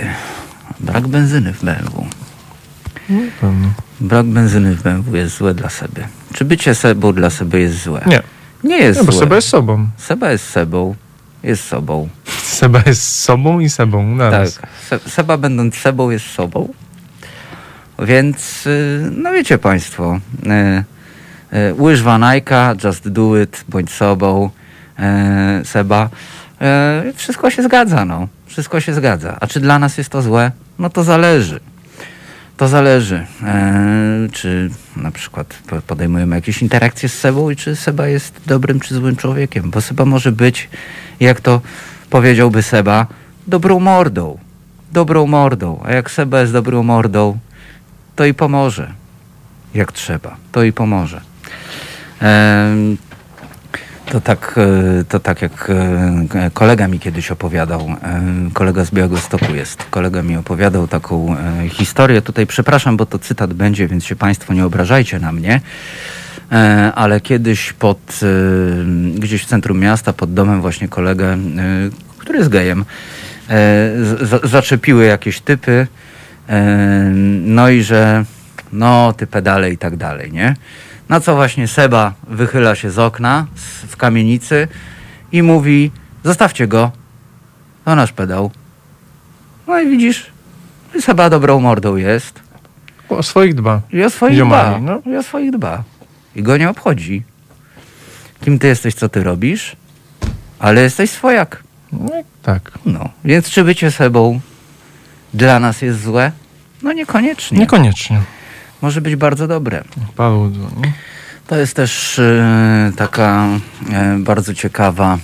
Brak benzyny w BMW. No, pewno. Brak benzyny w BMW jest złe dla Seby. Czy bycie Sebą dla Seby jest złe? Nie, Nie jest nie bo złe. Seba jest sobą. Seba jest Sebą. Jest sobą. Seba jest sobą i sebą naraz. Tak. Se- Seba będąc Sebą jest sobą. Więc, y, no wiecie Państwo, y, łyżwa Nike, just do it, bądź sobą, y, Seba. Y, Wszystko się zgadza, no. Wszystko się zgadza. A czy dla nas jest to złe? No to zależy. To zależy, e, czy na przykład po- podejmujemy jakieś interakcje z Sebą i czy Seba jest dobrym czy złym człowiekiem, bo Seba może być, jak to powiedziałby Seba, dobrą mordą. Dobrą mordą. A jak Seba jest dobrą mordą, to i pomoże. Jak trzeba, to i pomoże. To tak, e, to tak jak e, kolega mi kiedyś opowiadał, kolega z Białegostoku jest, kolega mi opowiadał taką e, historię. Tutaj przepraszam, bo to cytat będzie, więc się Państwo nie obrażajcie na mnie. Ale kiedyś pod, gdzieś w centrum miasta, pod domem właśnie kolegę, który jest gejem, zaczepiły jakieś typy, no i że no, ty pedale i tak dalej, nie? Na co właśnie Seba wychyla się z okna z, w kamienicy i mówi: Zostawcie go, to nasz pedał. No i widzisz, Seba dobrą mordą jest. O swoich dba. I o swoich Ziomali, dba. no. I o swoich dba. I go nie obchodzi. Kim ty jesteś, co ty robisz? Ale jesteś swojak. No, tak. No. Więc czy bycie Sebą dla nas jest złe? No niekoniecznie. Niekoniecznie. Może być bardzo dobre. Paweł dzwoni. To jest też e, taka e, bardzo ciekawa,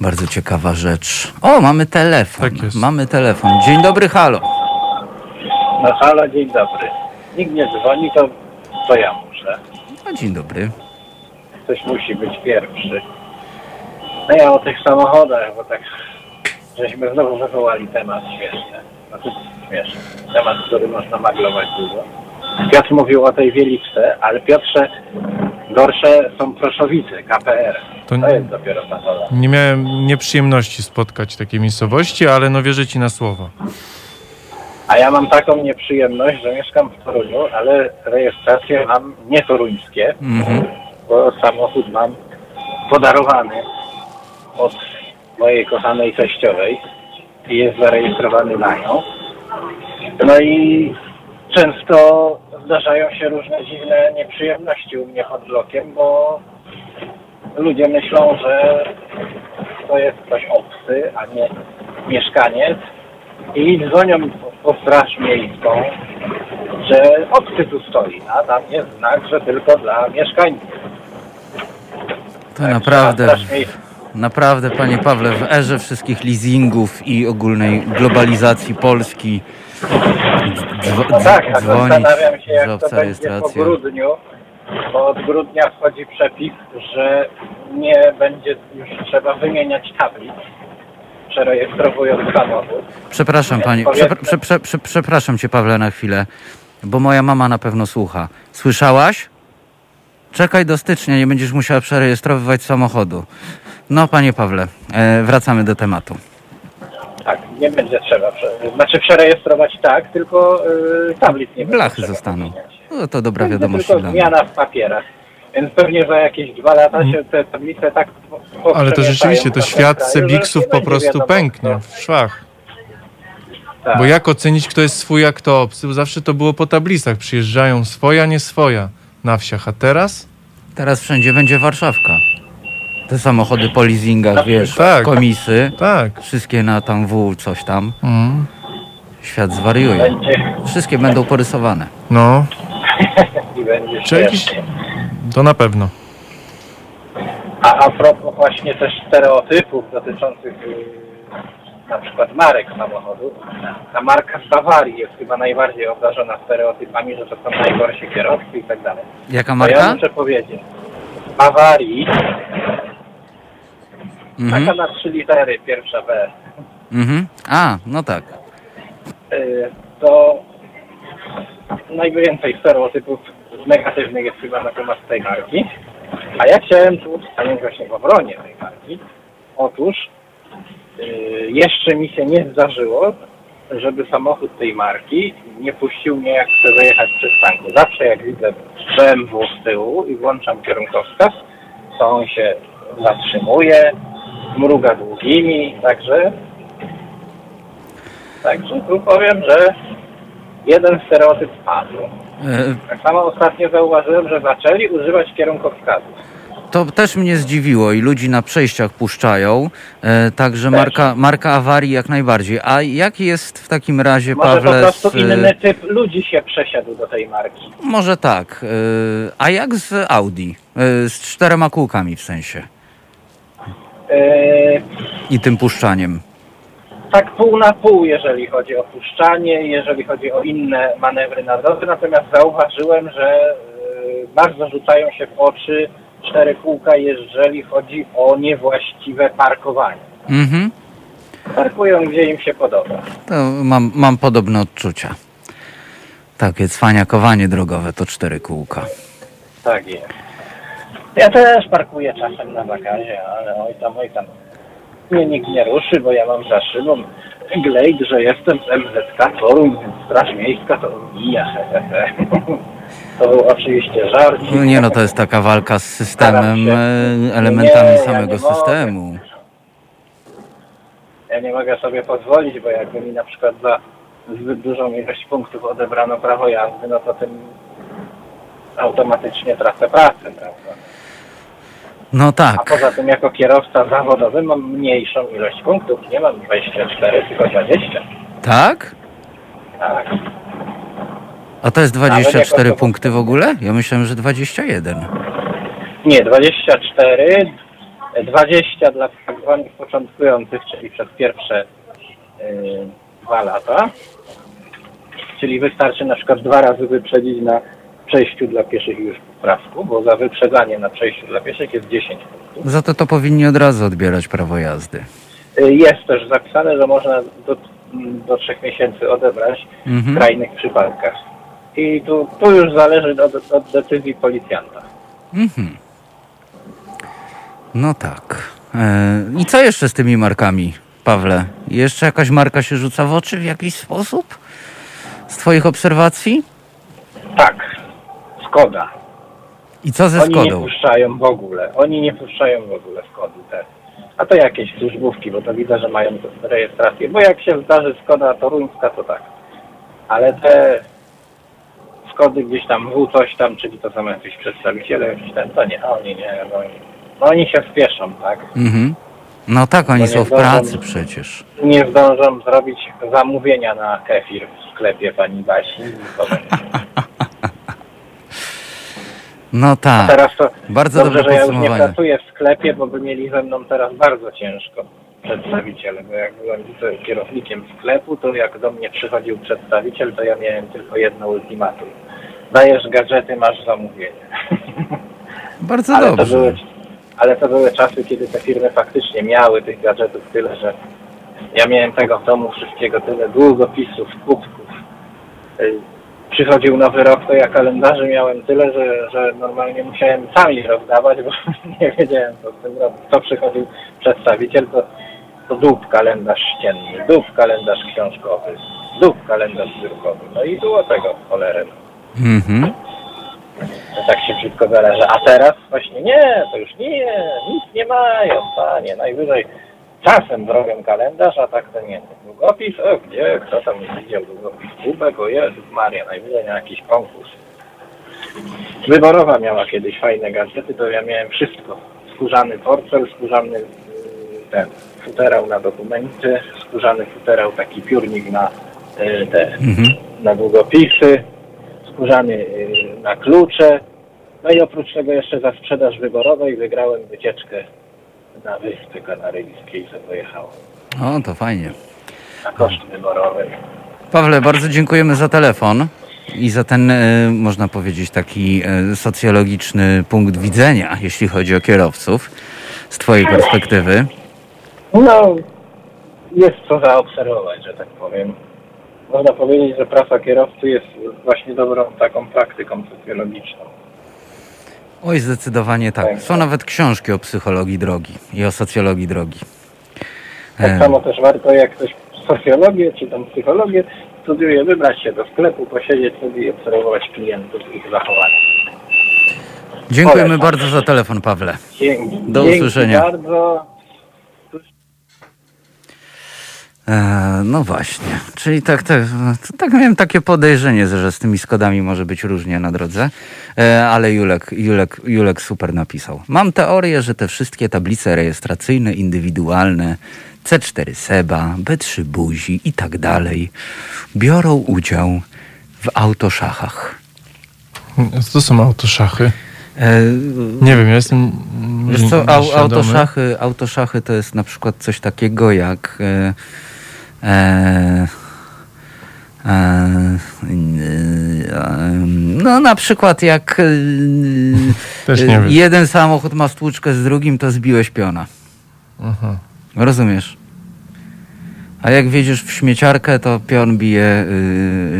bardzo ciekawa rzecz. O, mamy telefon. Tak jest. Mamy telefon. Dzień dobry, halo. No halo, dzień dobry. Nikt nie dzwoni, to, to ja muszę. No, dzień dobry. Ktoś musi być pierwszy. No ja o tych samochodach, bo tak żeśmy znowu wywołali temat śmieszny. Znaczy śmieszny. Temat, który można maglować dużo. Piotr mówił o tej Wieliczce, ale Piotrze, gorsze są Proszowice, KPR. To To jest dopiero samochód. Nie miałem nieprzyjemności spotkać takiej miejscowości, ale no wierzę ci na słowo. A ja mam taką nieprzyjemność, że mieszkam w Toruniu, ale rejestracje mam nie toruńskie, Mhm. bo samochód mam podarowany od mojej kochanej teściowej i jest zarejestrowany na nią. No i często zdarzają się różne dziwne nieprzyjemności u mnie pod blokiem, bo ludzie myślą, że to jest ktoś obcy, a nie mieszkaniec i dzwonią po straż miejską, że obcy tu stoi, a tam jest znak, że tylko dla mieszkańców. To Tak, naprawdę, naprawdę, panie Pawle, w erze wszystkich leasingów i ogólnej globalizacji Polski dzwo- No tak, dzwonić, zastanawiam się, jak to będzie po grudniu, bo od grudnia wchodzi przepis, że nie będzie już trzeba wymieniać tablic, przerejestrowując samochód. Przepraszam panie, Powiedzmy- prze, prze, przepraszam cię Pawle na chwilę, bo moja mama na pewno słucha. Słyszałaś? Czekaj do stycznia, nie będziesz musiała przerejestrowywać samochodu. No panie Pawle, e, wracamy do tematu. Tak, nie będzie trzeba, prze- znaczy przerejestrować tak, tylko yy, tablic nie będzie Blachy trzeba zostaną. wymieniać. No to dobra Będzie wiadomość tylko dla mnie. zmiana w papierach. Więc pewnie za jakieś dwa lata się te tablice tak po- Ale to poprzemieszają rzeczywiście, to tym świat kraju, że Sebiksów nie po będzie prostu wiadomo, pęknie w szwach. Tak. Bo jak ocenić, kto jest swój, a kto obcy? Bo zawsze to było po tablicach. Przyjeżdżają swoja, nie swoja na wsiach. A teraz? Teraz wszędzie będzie Warszawka. Te samochody po leasingach, wiesz, Tak. komisy, Tak. wszystkie na tam W, coś tam. Mm. Świat zwariuje. Wszystkie będą porysowane. No, i będzie czy jakiś... To na pewno. A a propos właśnie też stereotypów dotyczących yy, na przykład marek samochodu, ta marka z Bawarii jest chyba najbardziej obdarzona stereotypami, że to są najgorsi kierowcy i tak dalej. Jaka To ja marka? muszę powiedzieć, Bawarii, Mhm. taka na trzy litery, pierwsza B, Mhm. A, no tak. yy, to najwięcej stereotypów negatywnych jest chyba na temat tej marki. A ja chciałem tu stanąć właśnie w obronie tej marki. Otóż yy, jeszcze mi się nie zdarzyło, żeby samochód tej marki nie puścił mnie jak chcę wyjechać z przystanku. Zawsze jak widzę BMW z tyłu i włączam kierunkowskaz, to on się zatrzymuje, mruga długimi, także Także tu powiem, że jeden stereotyp padł. E, Tak samo ostatnio zauważyłem, że zaczęli używać kierunkowskazów. to też mnie zdziwiło i ludzi na przejściach puszczają, e, także Też. marka, marka awarii jak najbardziej. A jaki jest w takim razie, Może Pawle, po prostu e, inny typ ludzi się przesiadł do tej marki. może tak, e, a jak z Audi? E, z czterema kółkami w sensie i tym puszczaniem. tak pół na pół, jeżeli chodzi o puszczanie, jeżeli chodzi o inne manewry na drodze, natomiast zauważyłem, że yy, bardzo rzucają się w oczy cztery kółka, jeżeli chodzi o niewłaściwe parkowanie. Mhm. Parkują gdzie im się podoba. To mam, mam podobne odczucia. Takie cwaniakowanie drogowe to cztery kółka. Tak jest. Ja też parkuję czasem na bagazie, ale oj tam, oj tam. Mnie nikt nie ruszy, bo ja mam za szybą glejt, że jestem z MZK Toruń, więc Straż Miejska to mija. he, he, he. To był oczywiście żarcik. No nie no, to jest taka walka z systemem, się. e, elementami Nie, ja samego nie mogę. systemu. Ja nie mogę sobie pozwolić, bo jakby mi na przykład za zbyt dużą ilość punktów odebrano prawo jazdy, no to tym automatycznie tracę pracę, prawda? No A tak. poza tym jako kierowca zawodowy mam mniejszą ilość punktów. Nie mam 24, tylko 20. Tak? Tak. A to jest Nawet 24 jako- punkty w ogóle? Ja myślałem, że 21. Nie, 24, 20 dla tak zwanych początkujących, czyli przez pierwsze yy, dwa lata. Czyli wystarczy na przykład dwa razy wyprzedzić na przejściu dla pieszych już bo za wyprzedzanie na przejściu dla pieszych jest 10 punktów. Za to to powinni od razu odbierać prawo jazdy. Y, Jest też zapisane, że można do, do trzech miesięcy odebrać w Mhm. skrajnych przypadkach. I tu, tu już zależy od, od decyzji policjanta. Mhm. No tak. E, I co jeszcze z tymi markami, Pawle? Jeszcze jakaś marka się rzuca w oczy w jakiś sposób? Z twoich obserwacji? Tak, Skoda. I co ze Oni nie Skodą? puszczają w ogóle. Oni nie puszczają w ogóle Skody też. A to jakieś służbówki, bo to widzę, że mają rejestrację. Bo jak się zdarzy Skoda toruńska, to tak. Ale te Skody gdzieś tam w coś tam, czyli to są jacyś przedstawiciele, jakiś ten, to nie, oni nie, no, oni- no oni się spieszą, tak? Mhm. No tak, oni są nie w zdążą. pracy przecież. Nie zdążą zrobić zamówienia na kefir w sklepie pani Basi. nie. No tak. Teraz to Bardzo dobrze, dobre że ja już nie podsumowanie. pracuję w sklepie, bo by mieli ze mną teraz bardzo ciężko przedstawiciele, bo jak byłem kierownikiem sklepu, to jak do mnie przychodził przedstawiciel, to ja miałem tylko jedno ultimatum. Dajesz gadżety, masz zamówienie. Bardzo ale, to dobrze. były, ale to były czasy, kiedy te firmy faktycznie miały tych gadżetów tyle, że ja miałem tego w domu wszystkiego tyle, długopisów, kubków. Przychodził nowy rok, to ja kalendarzy miałem tyle, że, że normalnie musiałem sam je rozdawać, bo nie wiedziałem co z tym robić. Co przychodził przedstawiciel, to, to dup kalendarz ścienny, dup kalendarz książkowy, dup kalendarz biurkowy. No i było tego cholerę. Mhm. To tak się wszystko zależy. A teraz właśnie nie, to już nie, nic nie mają, panie. Najwyżej czasem zrobią kalendarz, a tak to nie. Długopis, o gdzie, kto tam nie widział długopis kubek, o Jezus Maria, najwyżej na jakiś konkurs. Wyborowa miała kiedyś fajne gadżety, to ja miałem wszystko. Skórzany portfel, skórzany y, ten futerał na dokumenty, skórzany futerał, taki piórnik na y, te Mhm. na długopisy, skórzany y, na klucze. No i oprócz tego jeszcze za sprzedaż wyborowej wygrałem wycieczkę na Wyspy Kanaryjskie i sobie pojechałem. O, to fajnie. Na koszt wyborowy. Pawle, bardzo dziękujemy za telefon i za ten, e, można powiedzieć, taki e, socjologiczny punkt widzenia, jeśli chodzi o kierowców, z Twojej perspektywy. No, jest co zaobserwować, że tak powiem. Można powiedzieć, że praca kierowcy jest właśnie dobrą taką praktyką socjologiczną. Oj, zdecydowanie tak. Tak. Są nawet książki o psychologii drogi i o socjologii drogi. Tak samo też warto, jak ktoś socjologię czy tam psychologię studiuje, wybrać się do sklepu, posiedzieć sobie i obserwować klientów i ich zachowania. Dziękujemy bardzo za telefon, Pawle. Dzięki. Do Dzięki usłyszenia. bardzo. E, no właśnie, czyli tak, tak, tak miałem takie podejrzenie, że z tymi Skodami może być różnie na drodze, e, ale Julek, Julek, Julek super napisał. Mam teorię, że te wszystkie tablice rejestracyjne, indywidualne, C4 Seba, B3 Buzi i tak dalej biorą udział w autoszachach. Co to są autoszachy? E, Nie wiem, ja jestem. Wiesz co, au, autoszachy, autoszachy to jest na przykład coś takiego jak e, e, e, e, no na przykład jak e, jeden samochód ma stłuczkę z drugim, to zbiłeś piona. Aha. Rozumiesz? A jak wiedziesz w śmieciarkę, to pion bije...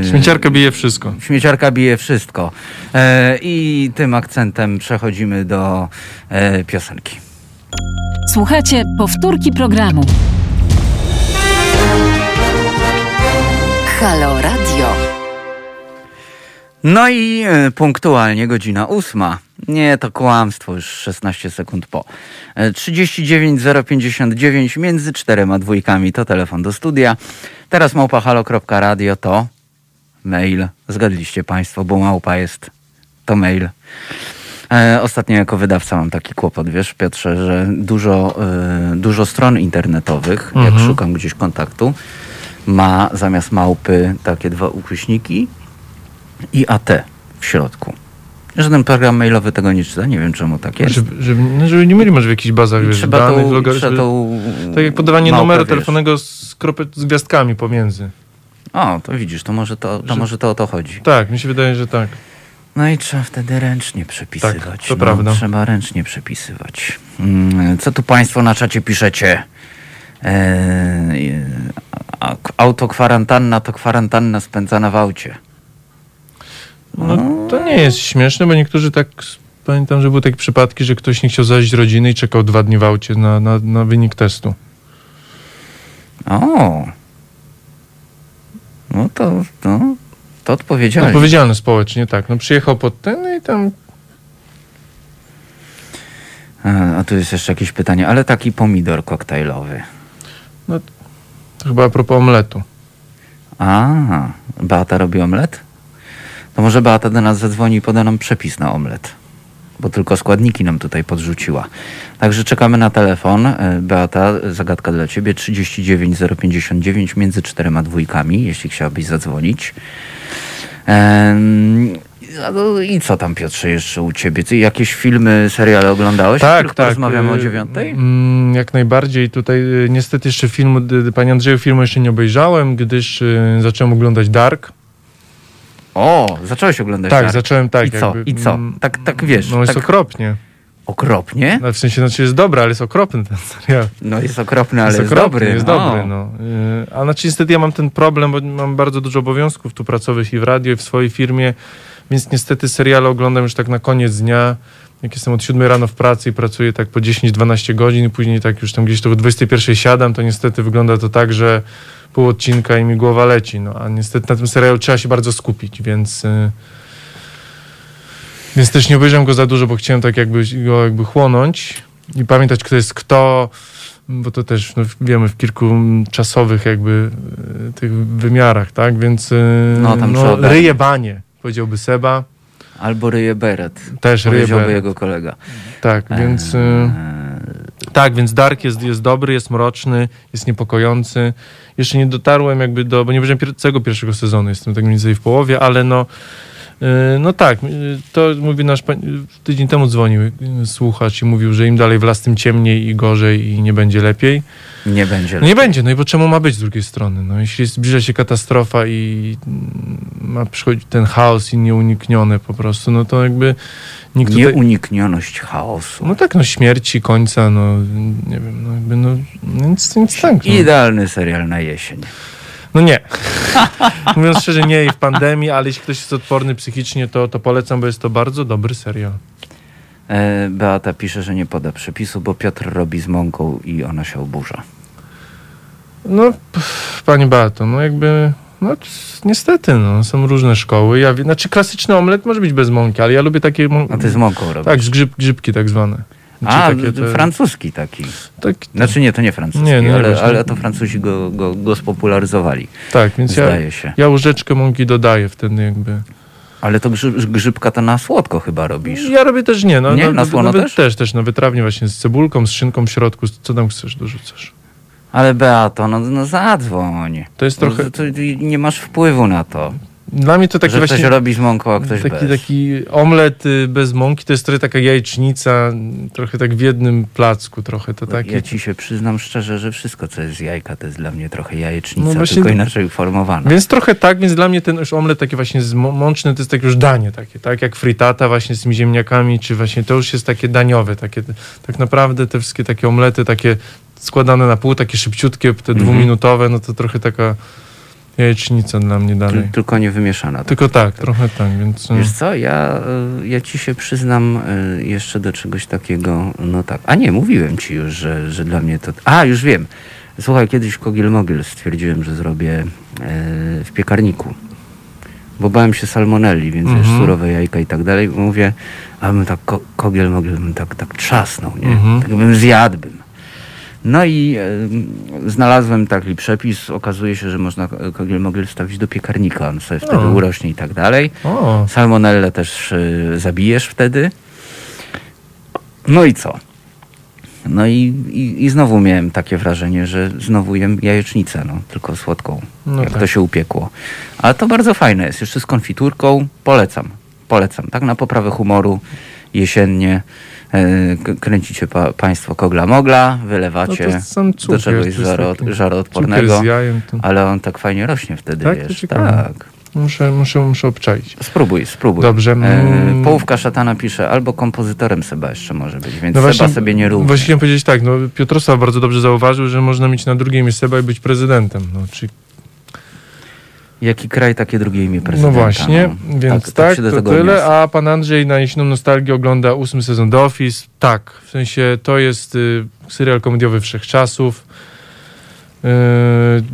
Yy, Śmieciarka bije wszystko. Śmieciarka bije wszystko. E, I tym akcentem przechodzimy do e, piosenki. Słuchajcie powtórki programu. Halo Radio. No i e, punktualnie godzina ósma. Nie, to kłamstwo, już 16 sekund po. E, 39 059 między czterema dwójkami to telefon do studia. Teraz małpahalo.radio to mail. Zgadliście Państwo, bo małpa jest to mail. E, ostatnio jako wydawca mam taki kłopot, wiesz Piotrze, że dużo, e, dużo stron internetowych, jak Mhm. szukam gdzieś kontaktu, ma zamiast małpy takie dwa ukośniki i AT w środku. Żaden program mailowy tego nie czyta, nie wiem czemu tak jest. Żeby, żeby, no, żeby nie mieli może w jakichś bazach wiesz, trzeba danych, tą, logar- trzeba żeby- tą Tak jak podawanie małpę, numeru wiesz. telefonnego z, kropek, z gwiazdkami pomiędzy. O, to widzisz, to może to, to, Że- może to o to chodzi. Tak, mi się wydaje, że tak. No i trzeba wtedy ręcznie przepisywać. Tak, to no, prawda. Trzeba ręcznie przepisywać. Mm, Co tu Państwo na czacie piszecie? Eee, autokwarantanna to kwarantanna spędzana w aucie. No, to nie jest śmieszne, bo niektórzy tak. Pamiętam, że były takie przypadki, że ktoś nie chciał zaś rodziny i czekał dwa dni w aucie na, na, na wynik testu. O! No to, to, to odpowiedzialnie. Odpowiedzialny społecznie, tak. No przyjechał pod ten no i tam. A, a tu jest jeszcze jakieś pytanie, ale taki pomidor koktajlowy. To chyba a propos omletu. A, Beata robi omlet? To może Beata do nas zadzwoni i poda nam przepis na omlet. Bo tylko składniki nam tutaj podrzuciła. Także czekamy na telefon. E, Beata, zagadka dla ciebie 39 059 między czterema dwójkami, jeśli chciałabyś zadzwonić. No I co tam, Piotrze, jeszcze u ciebie? Ty jakieś filmy, seriale oglądałeś? Tak, tak. Rozmawiamy o y, dziewiątej? mm, Jak najbardziej. Tutaj y, niestety jeszcze filmu, d- Panie Andrzeju, filmu jeszcze nie obejrzałem, gdyż y, zacząłem oglądać Dark. O, zacząłeś oglądać Tak, Dark. zacząłem tak. I co? jakby, I co? mm, Tak, tak wiesz, No jest tak okropnie. okropnie? No, w sensie, znaczy jest dobry, ale jest okropny ten serial. No jest okropny, ale jest, okropny, dobry. Jest no. dobry, no. Y, A znaczy niestety ja mam ten problem, bo mam bardzo dużo obowiązków tu pracowych i w radio, i w swojej firmie, więc niestety seriale oglądam już tak na koniec dnia, jak jestem od 7 rano w pracy i pracuję tak po 10-12 godzin i później tak już tam gdzieś to o 21 siadam, to niestety wygląda to tak, że pół odcinka i mi głowa leci, no. A niestety na tym serialu trzeba się bardzo skupić, więc... y, Więc też nie obejrzałem go za dużo, bo chciałem tak jakby go jakby chłonąć i pamiętać, kto jest kto, bo to też no, wiemy w kilku czasowych jakby e, tych wymiarach, tak? Więc e, No, tam trzeba ogarnąć. Powiedziałby Seba. Albo ryje beret. Też ryje banie. jego kolega. Tak, więc e, Eee, tak, więc Dark jest, jest dobry, jest mroczny, jest niepokojący. Jeszcze nie dotarłem jakby do, bo nie pier- całego pierwszego sezonu, jestem tak mniej więcej w połowie, ale no e, no tak, e, to mówi nasz tydzień temu dzwonił słuchacz i mówił, że im dalej w las, tym ciemniej i gorzej i nie będzie lepiej. Nie będzie. No nie będzie, no i bo czemu ma być z drugiej strony? No jeśli zbliża się katastrofa i ma przychodzić ten chaos i nieuniknione po prostu, no to jakby nikt tutaj... Nieuniknioność chaosu. No tak, no śmierci, końca, no nie wiem, no jakby, no nic, nic tak. No, Idealny serial na jesień. no nie. Mówiąc szczerze, nie i w pandemii, ale jeśli ktoś jest odporny psychicznie, to, to polecam, bo jest to bardzo dobry serial. E, Beata pisze, że nie poda przepisu, bo Piotr robi z mąką i ona się oburza. No, pff, pani Beato, no jakby, no niestety, no, są różne szkoły. Ja, znaczy klasyczny omlet może być bez mąki, ale ja lubię takie... mą- A ty z mąką robisz. Tak, z grzyb, grzybki tak zwane. A, takie te- francuski taki. Tak, Znaczy nie, to nie francuski, Nie, no ale, ale to Francuzi go, go, go spopularyzowali. tak, więc ja, się. ja łyżeczkę mąki dodaję wtedy jakby. Ale to grzyb, grzybka to na słodko chyba robisz. Ja robię też nie, no, Nie? no, Na słono nawet też? też? Też, no wytrawnie właśnie z cebulką, z szynką w środku, co tam chcesz, dorzucasz. Ale Beato, no, no zadzwoń. To jest No, trochę, to, to nie masz wpływu na to, dla mnie to taki że właśnie... ktoś robi z mąką, a ktoś taki, bez. taki omlet y, bez mąki, to jest trochę taka jajecznica, trochę tak w jednym placku, trochę to taki. Ja ci się przyznam szczerze, że wszystko, co jest z jajka, to jest dla mnie trochę jajecznica, No właśnie- tylko inaczej uformowana. Więc trochę tak, więc dla mnie ten już omlet taki właśnie mączny to jest takie już danie takie, tak jak fritata właśnie z tymi ziemniakami, czy właśnie to już jest takie daniowe, takie tak naprawdę te wszystkie takie omlety takie składane na pół, takie szybciutkie, te Mhm. dwuminutowe, no to trochę taka jajecznica dla mnie dalej. Ty- Tylko nie wymieszana. tak. Tylko tak, trochę tak, więc... Wiesz co, ja, y, ja ci się przyznam y, jeszcze do czegoś takiego, no tak, a nie, mówiłem ci już, że, że dla mnie to... A, już wiem. Słuchaj, kiedyś Kogiel Mogil stwierdziłem, że zrobię w piekarniku. Bo bałem się salmonelli, więc wiesz, Mhm. surowe jajka i tak dalej. Mówię, a bym tak ko- Kogiel Mogil bym tak, tak trzasnął, nie? Mhm. Tak bym zjadłbym. No i e, znalazłem taki przepis. Okazuje się, że można kogiel mogel stawić do piekarnika. On sobie wtedy urośnie i tak dalej. O, Salmonellę też y, zabijesz wtedy. No i co? No i, i, i znowu miałem takie wrażenie, że znowu jem jajecznicę, no, tylko słodką, No jak tak. to się upiekło. Ale to bardzo fajne jest, jeszcze z konfiturką, polecam, polecam, tak na poprawę humoru, jesiennie, e, kręcicie pa, państwo kogla mogla, no wylewacie to sam do cukier. czegoś to jest żaro, taki Cukier żaroodpornego, ale on tak fajnie rośnie wtedy, Tak? Wiesz, tak. muszę, muszę, muszę obczaić. Spróbuj, spróbuj. Dobrze, E, mm. połówka szatana pisze, albo kompozytorem Seba jeszcze może być, więc No Seba właśnie, sobie nie równa. Właśnie chciałem powiedzieć tak, no Piotrosław bardzo dobrze zauważył, że można mieć na drugie imię Seba i być prezydentem. No, czyli, Jaki kraj, takie drugie imię prezydenta. no właśnie, no. więc tak, się do to tyle. odniosę. A pan Andrzej na jesienną nostalgię ogląda ósmy sezon The Office. Tak, w sensie to jest y, serial komediowy wszechczasów. Y,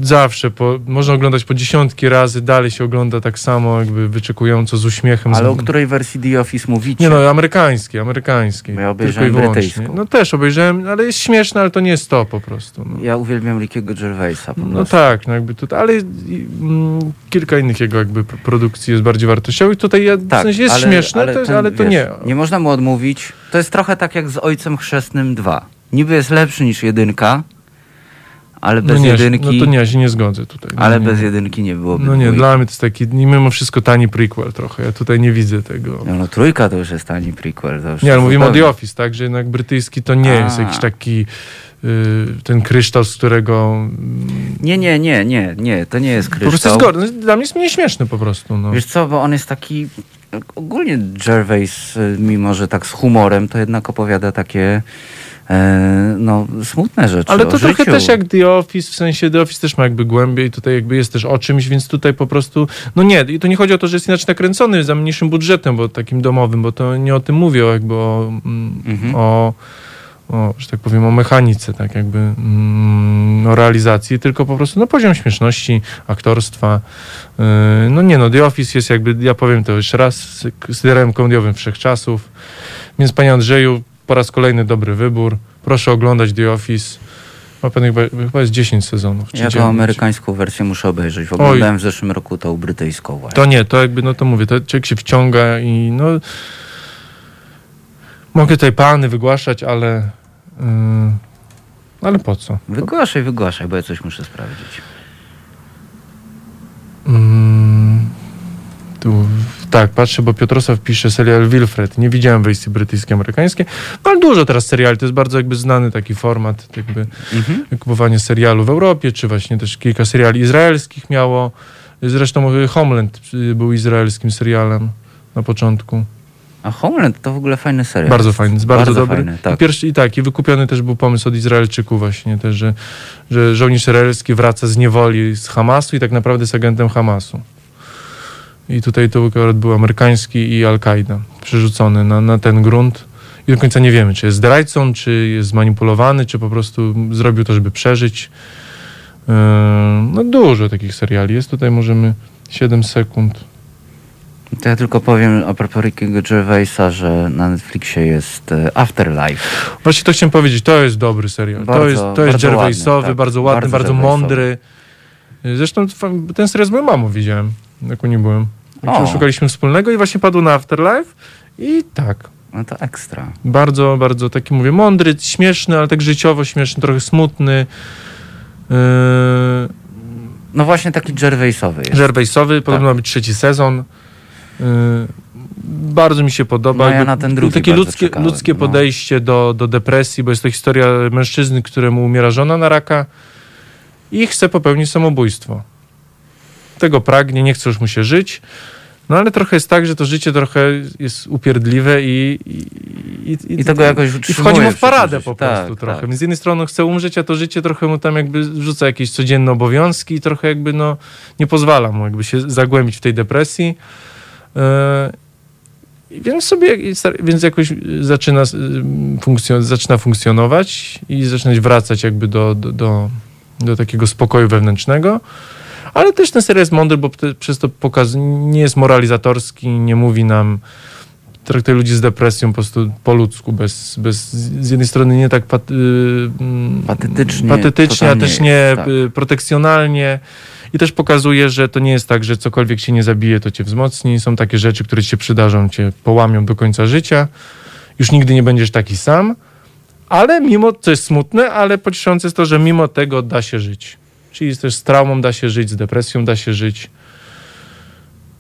zawsze, po, można oglądać po dziesiątki razy, dalej się ogląda tak samo, jakby wyczekująco, z uśmiechem. Ale o której wersji The Office mówicie? Nie no, amerykańskie, amerykańskie. Bo ja tylko obejrzałem i wyłącznie. brytyjską. No też obejrzałem, ale jest śmieszne, ale to nie jest to po prostu. No. Ja uwielbiam Rickiego Gervaisa po No prostu. tak, no jakby tutaj, ale mm, kilka innych jego jakby produkcji jest bardziej wartościowych. Tutaj ja, w sensie jest śmieszne, ale, to, ten, ale to wiesz, nie. Nie można mu odmówić. To jest trochę tak jak z Ojcem Chrzestnym 2. Niby jest lepszy niż jedynka, ale bez no nie, jedynki... No to nie, ja się nie zgodzę tutaj. No Ale bez nie. jedynki nie byłoby No nie, dwójki. dla mnie to jest taki mimo wszystko tani prequel trochę. Ja tutaj nie widzę tego. No, no trójka to już jest tani prequel. To już Nie, ale mówimy o The Office, tak? Że jednak brytyjski to nie A. jest jakiś taki y, ten kryształ, z którego mm, Nie, nie, nie, nie, nie, to nie jest po prostu kryształ. jest gorszy. No, Dla mnie jest mniej śmieszny po prostu. No. Wiesz co, bo on jest taki... Ogólnie Gervais, y, mimo że tak z humorem, to jednak opowiada takie e, no, smutne rzeczy Ale to trochę życiu. też jak The Office, w sensie The Office też ma jakby głębiej, tutaj jakby jest też o czymś, więc tutaj po prostu, no nie, i to nie chodzi o to, że jest inaczej nakręcony za mniejszym budżetem, bo takim domowym, bo to nie o tym mówię, jakby o, mm, Mhm. o, o że tak powiem, o mechanice, tak jakby mm, o realizacji, tylko po prostu no poziom śmieszności, aktorstwa. Yy, no nie no, The Office jest jakby, ja powiem to jeszcze raz, serialem komediowym wszechczasów, więc panie Andrzeju, po raz kolejny dobry wybór. Proszę oglądać The Office. Ma pan chyba, chyba jest 10 sezonów. Ja tą 9. amerykańską wersję muszę obejrzeć. Oglądałem w zeszłym roku tą brytyjską właśnie. To nie, to jakby, no to mówię, to człowiek się wciąga i no... Mogę tutaj pany wygłaszać, ale... Yy, ale po co? Wygłaszaj, wygłaszaj, bo ja coś muszę sprawdzić. Mm, tu, tak, patrzę, bo Piotrosław pisze serial Wilfred. Nie widziałem wersji brytyjskiej, amerykańskiej, no, ale dużo teraz seriali. To jest bardzo jakby znany taki format, jakby Mhm. kupowanie serialu w Europie, czy właśnie też kilka seriali izraelskich miało. Zresztą Homeland y, był izraelskim serialem na początku. A Homeland to w ogóle fajny serial. Bardzo fajny, bardzo, Bardzo dobry. fajny, tak. I, pierwszy, I tak, i wykupiony też był pomysł od Izraelczyków właśnie też, że, że żołnierz izraelski wraca z niewoli z Hamasu i tak naprawdę jest agentem Hamasu. I tutaj to akurat był amerykański i Al-Kaida przerzucony na, na ten grunt. I do końca nie wiemy, czy jest zdrajcą, czy jest zmanipulowany, czy po prostu zrobił to, żeby przeżyć. Yy, No dużo takich seriali jest. Tutaj możemy 7 sekund. To ja tylko powiem a propos Rickiego Gervaisa, że na Netflixie jest e, Afterlife. Właśnie to chciałem powiedzieć, to jest dobry serial. Bardzo- to jest, to jest bardzo Gervaisowy, ładny, tak. bardzo ładny, Bardzo bardzo, mądry. Zresztą ten serial z moją mamą widziałem, jak u niej byłem. O. Szukaliśmy wspólnego i właśnie padł na Afterlife i tak. No to ekstra. Bardzo, bardzo taki mówię, mądry, śmieszny, ale tak życiowo śmieszny, trochę smutny. Yy, No właśnie taki Gervaisowy jest. Gervaisowy, podobno Tak. ma być trzeci sezon. Yy, bardzo mi się podoba. No ja na ten drugi Takie ludzkie, czekałem, ludzkie no. podejście do, do depresji, bo jest to historia mężczyzny, któremu umiera żona na raka i chce popełnić samobójstwo. Tego pragnie, nie chce już mu się żyć. No ale trochę jest tak, że to życie trochę jest upierdliwe i... I, I tego jakoś i wchodzi mu w paradę po prostu Tak, trochę. tak. Z jednej strony chce umrzeć, a to życie trochę mu tam jakby wrzuca jakieś codzienne obowiązki i trochę jakby no nie pozwala mu jakby się zagłębić w tej depresji. I Więc sobie, więc jakoś zaczyna, funkcjon- zaczyna funkcjonować i zaczynać wracać jakby do, do, do, do takiego spokoju wewnętrznego. Ale też ten serial jest mądry, bo przez to pokaz nie jest moralizatorski, nie mówi nam, traktuje ludzi z depresją po prostu po ludzku, bez, bez z jednej strony nie tak pat, y, mm, Patetycznie, patetycznie a też nie jest, tak. y, protekcjonalnie. I też pokazuje, że to nie jest tak, że cokolwiek cię nie zabije, to cię wzmocni. Są takie rzeczy, które ci się przydarzą, cię połamią do końca życia. Już nigdy nie będziesz taki sam. Ale mimo, co jest smutne, ale pocieszające jest to, że mimo tego da się żyć. Czyli też z traumą da się żyć, z depresją da się żyć.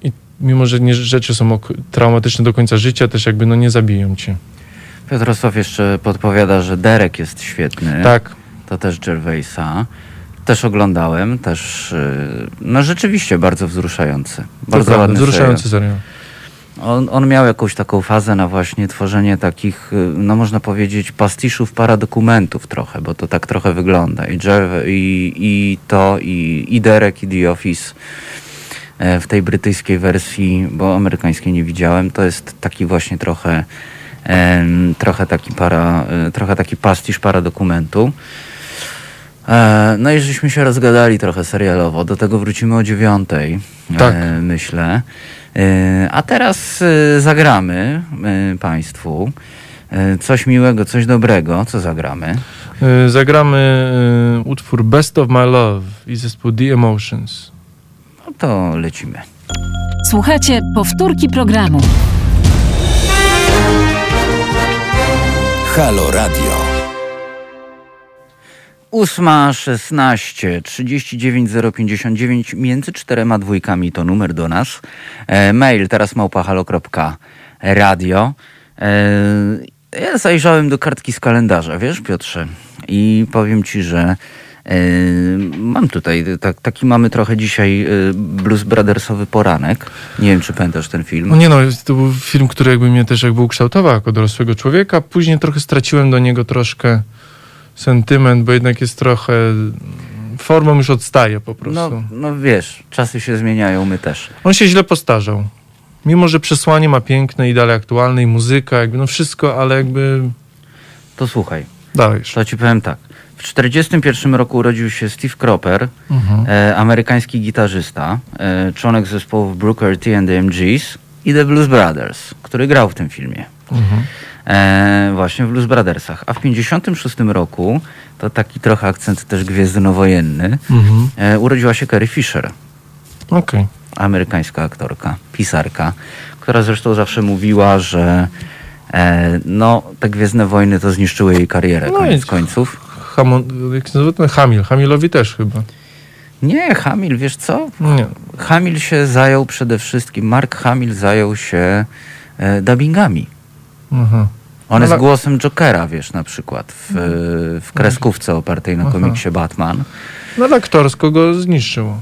I mimo, że nie, rzeczy są traumatyczne do końca życia, też jakby no nie zabiją cię. Piotrosław jeszcze podpowiada, że Derek jest świetny. Tak. To też Gervaisa. Też oglądałem, też y, no rzeczywiście bardzo wzruszający. Bardzo to ładny wzruszający serial. serial. On, on miał jakąś taką fazę na właśnie tworzenie takich, y, no można powiedzieć, pastiszów paradokumentów trochę, bo to tak trochę wygląda. I, Gerv- i, i to, i, i Derek, i The Office e, w tej brytyjskiej wersji, bo amerykańskiej nie widziałem, to jest taki właśnie trochę, trochę taki para, e, trochę taki pastisz paradokumentu. E, No i żeśmy się rozgadali trochę serialowo. Do tego wrócimy o dziewiątej, Tak. myślę. E, A teraz e, zagramy e, Państwu coś miłego, coś dobrego. Co zagramy? Zagramy utwór Best of My Love i zespół The Emotions. No to lecimy. Słuchajcie powtórki programu. Halo Radio. Ósma, szesnaście, trzydzieści dziewięć, zero pięćdziesiąt między czterema dwójkami to numer do nas. E, mail teraz małpahalo.radio. E, ja zajrzałem do kartki z kalendarza, wiesz Piotrze, i powiem ci, że e, mam tutaj, tak, taki mamy trochę dzisiaj e, Blues Brothersowy poranek. Nie wiem, czy pamiętasz ten film. No nie no, to był film, który jakby mnie też jakby ukształtował jako dorosłego człowieka. Później trochę straciłem do niego troszkę sentyment, bo jednak jest trochę... Formą już odstaje po prostu. No, no wiesz, czasy się zmieniają, my też. On się źle postarzał. Mimo, że przesłanie ma piękne i dalej aktualne i muzyka, jakby no wszystko, ale jakby To słuchaj. już. To ci powiem tak. W 1941 roku urodził się Steve Cropper, Mhm. e, amerykański gitarzysta, e, członek zespołów Brooker T and the MGs i The Blues Brothers, który grał w tym filmie. Mhm. E, właśnie w Blues Brothersach. A w 1956 roku, to taki trochę akcent też gwiezdnowojenny, Mhm. e, urodziła się Carrie Fisher, Okej. amerykańska aktorka, pisarka, która zresztą zawsze mówiła, że e, no, te Gwiezdne Wojny to zniszczyły jej karierę, No koniec końców. Hamon, jak się nazywa ten Hamil? Hamilowi też chyba. Nie, Hamil, wiesz co? Nie. Hamil się zajął przede wszystkim, Mark Hamil zajął się e, dubbingami. Aha. On No jest głosem Jokera, wiesz, na przykład w, e, w kreskówce opartej na Aha. komiksie Batman. No ale aktorsko go zniszczyło.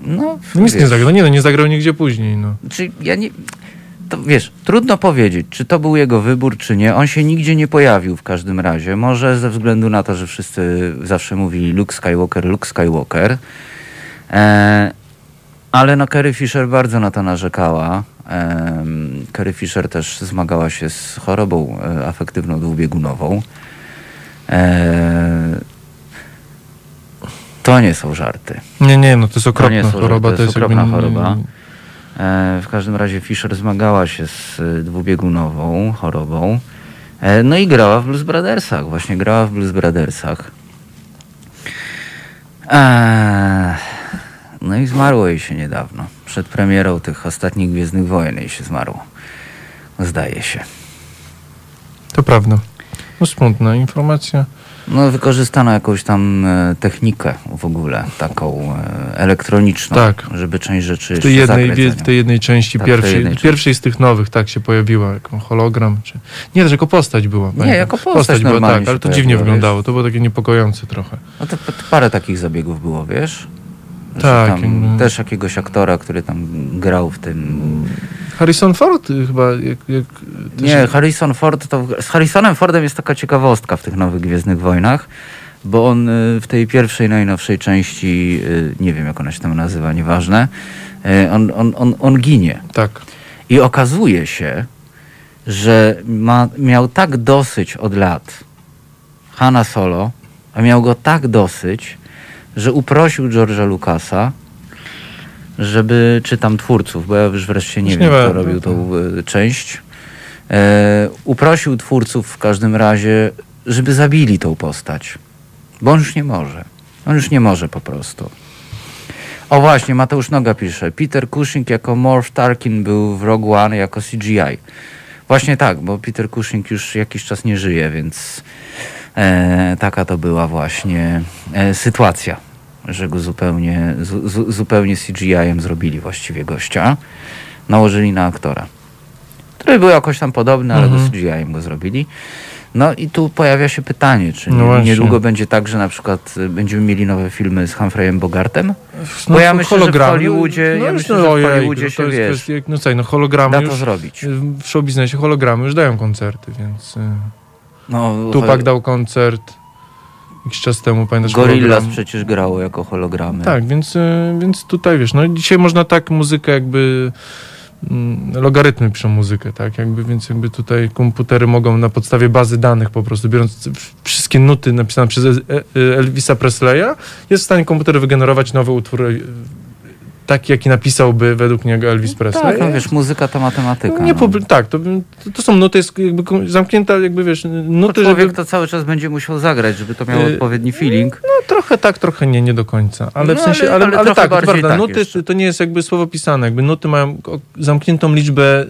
No, No nic wiesz, nie zagrał. Nie no, nie zagrał nigdzie później, no. Czy ja nie... To wiesz, trudno powiedzieć, czy to był jego wybór, czy nie. On się nigdzie nie pojawił w każdym razie. Może ze względu na to, że wszyscy zawsze mówili Luke Skywalker, Luke Skywalker. E, ale no Carrie Fisher bardzo na to narzekała. Carrie Fisher też zmagała się z chorobą e, afektywną dwubiegunową. E, to nie są żarty. Nie, nie, no to jest okropna że choroba. to jest jakby okropna nie- choroba. E, w każdym razie Fisher zmagała się z dwubiegunową chorobą. No i grała w Blues Brothersach, właśnie grała w Blues Brothersach. Eee, no i zmarło jej się niedawno. Przed premierą tych ostatnich Gwiezdnych Wojen jej się zmarło. Zdaje się. To prawda. No smutna informacja. No wykorzystano jakąś tam e, technikę w ogóle, taką e, elektroniczną, Tak. żeby część rzeczy W tej jednej, w tej jednej części, Tak, pierwszej, jednej pierwszej z tych nowych, tak się pojawiła, jako hologram. Czy... Nie, jako postać była. pamiętam. jako postać była, normalnie tak, ale to dziwnie wiesz. wyglądało. To było takie niepokojące trochę. No to, to parę takich zabiegów było, wiesz? Tak, Tam też jakiegoś aktora, który tam grał w tym... Harrison Ford y, chyba... Jak, jak, Nie, Harrison Ford, to z Harrisonem Fordem jest taka ciekawostka w tych nowych Gwiezdnych Wojnach, bo on y, w tej pierwszej, najnowszej części, y, nie wiem jak ona się tam nazywa, nieważne, on, on, on, on ginie. Tak. I okazuje się, że ma, miał tak dosyć od lat Hanna Solo, a miał go tak dosyć, że uprosił George'a Lucasa, żeby, czy tam twórców, bo ja już wreszcie nie Już wiem, nie kto robił tą y, część. E, uprosił twórców w każdym razie, żeby zabili tą postać. Bo on już nie może. On już nie może po prostu. O właśnie, Mateusz Noga pisze. Peter Cushing jako Morph Tarkin był w Rogue One jako CGI. Właśnie tak, bo Peter Cushing już jakiś czas nie żyje, więc e, taka to była właśnie e, sytuacja, że go zupełnie, zu, zu, zupełnie CGI-em zrobili właściwie gościa. Nałożyli na aktora, który był jakoś tam podobny, ale Mhm. go CGI-em go zrobili. No i tu pojawia się pytanie, czy No niedługo będzie tak, że na przykład y, będziemy mieli nowe filmy z Humphreyem Bogartem? No, Bo ja myślę, że w Hollywoodzie- no ja myślę, no, że w Hollywoodzie to się, jest wiesz, kwestia- No co, no hologramy Da to już, zrobić. w show biznesie hologramy już dają koncerty, więc y, No, Tupac dał koncert jakiś czas temu, pamiętasz? Gorillaz przecież grało jako hologramy. Tak, więc, y, więc tutaj wiesz, no dzisiaj można tak muzykę jakby mm, logarytmy piszą muzykę, tak, jakby, więc jakby tutaj komputery mogą na podstawie bazy danych po prostu, biorąc wszystkie nuty napisane przez E- E- Elvisa Presleya, jest w stanie komputer wygenerować nowy utwór taki, jaki napisałby według niego Elvis Presley. Tak, no wiesz, muzyka to matematyka. nie no. tak, to, to, to są nuty, jest jakby zamknięta, jakby wiesz, nuty, człowiek żeby, to cały czas będzie musiał zagrać, żeby to miało Y, odpowiedni feeling. No trochę tak, trochę nie, nie do końca. Ale No, w sensie, ale- ale, ale tak, to prawda. tak nuty jeszcze. to nie jest jakby słowo pisane. Jakby nuty mają zamkniętą liczbę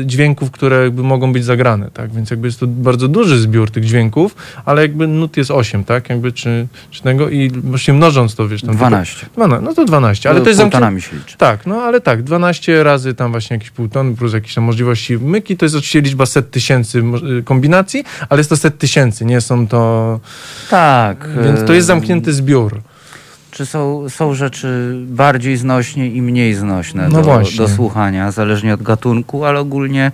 y, dźwięków, które jakby mogą być zagrane, tak? Więc jakby jest to bardzo duży zbiór tych dźwięków, ale jakby nut jest 8, tak? Jakby czy, czy tego i właśnie mnożąc to, wiesz, tam 12. Tylko, 12, no to 12, ale to jest zamknięte. Się liczy. Tak, no ale tak, 12 razy tam właśnie jakieś półtony plus jakieś tam możliwości myki, to jest oczywiście liczba set tysięcy y, kombinacji, ale jest to set tysięcy, nie są to... Tak. Więc to jest y, zamknięty zbiór. Czy są, są rzeczy bardziej znośnie i mniej znośne No do, właśnie. do słuchania, zależnie od gatunku, ale ogólnie,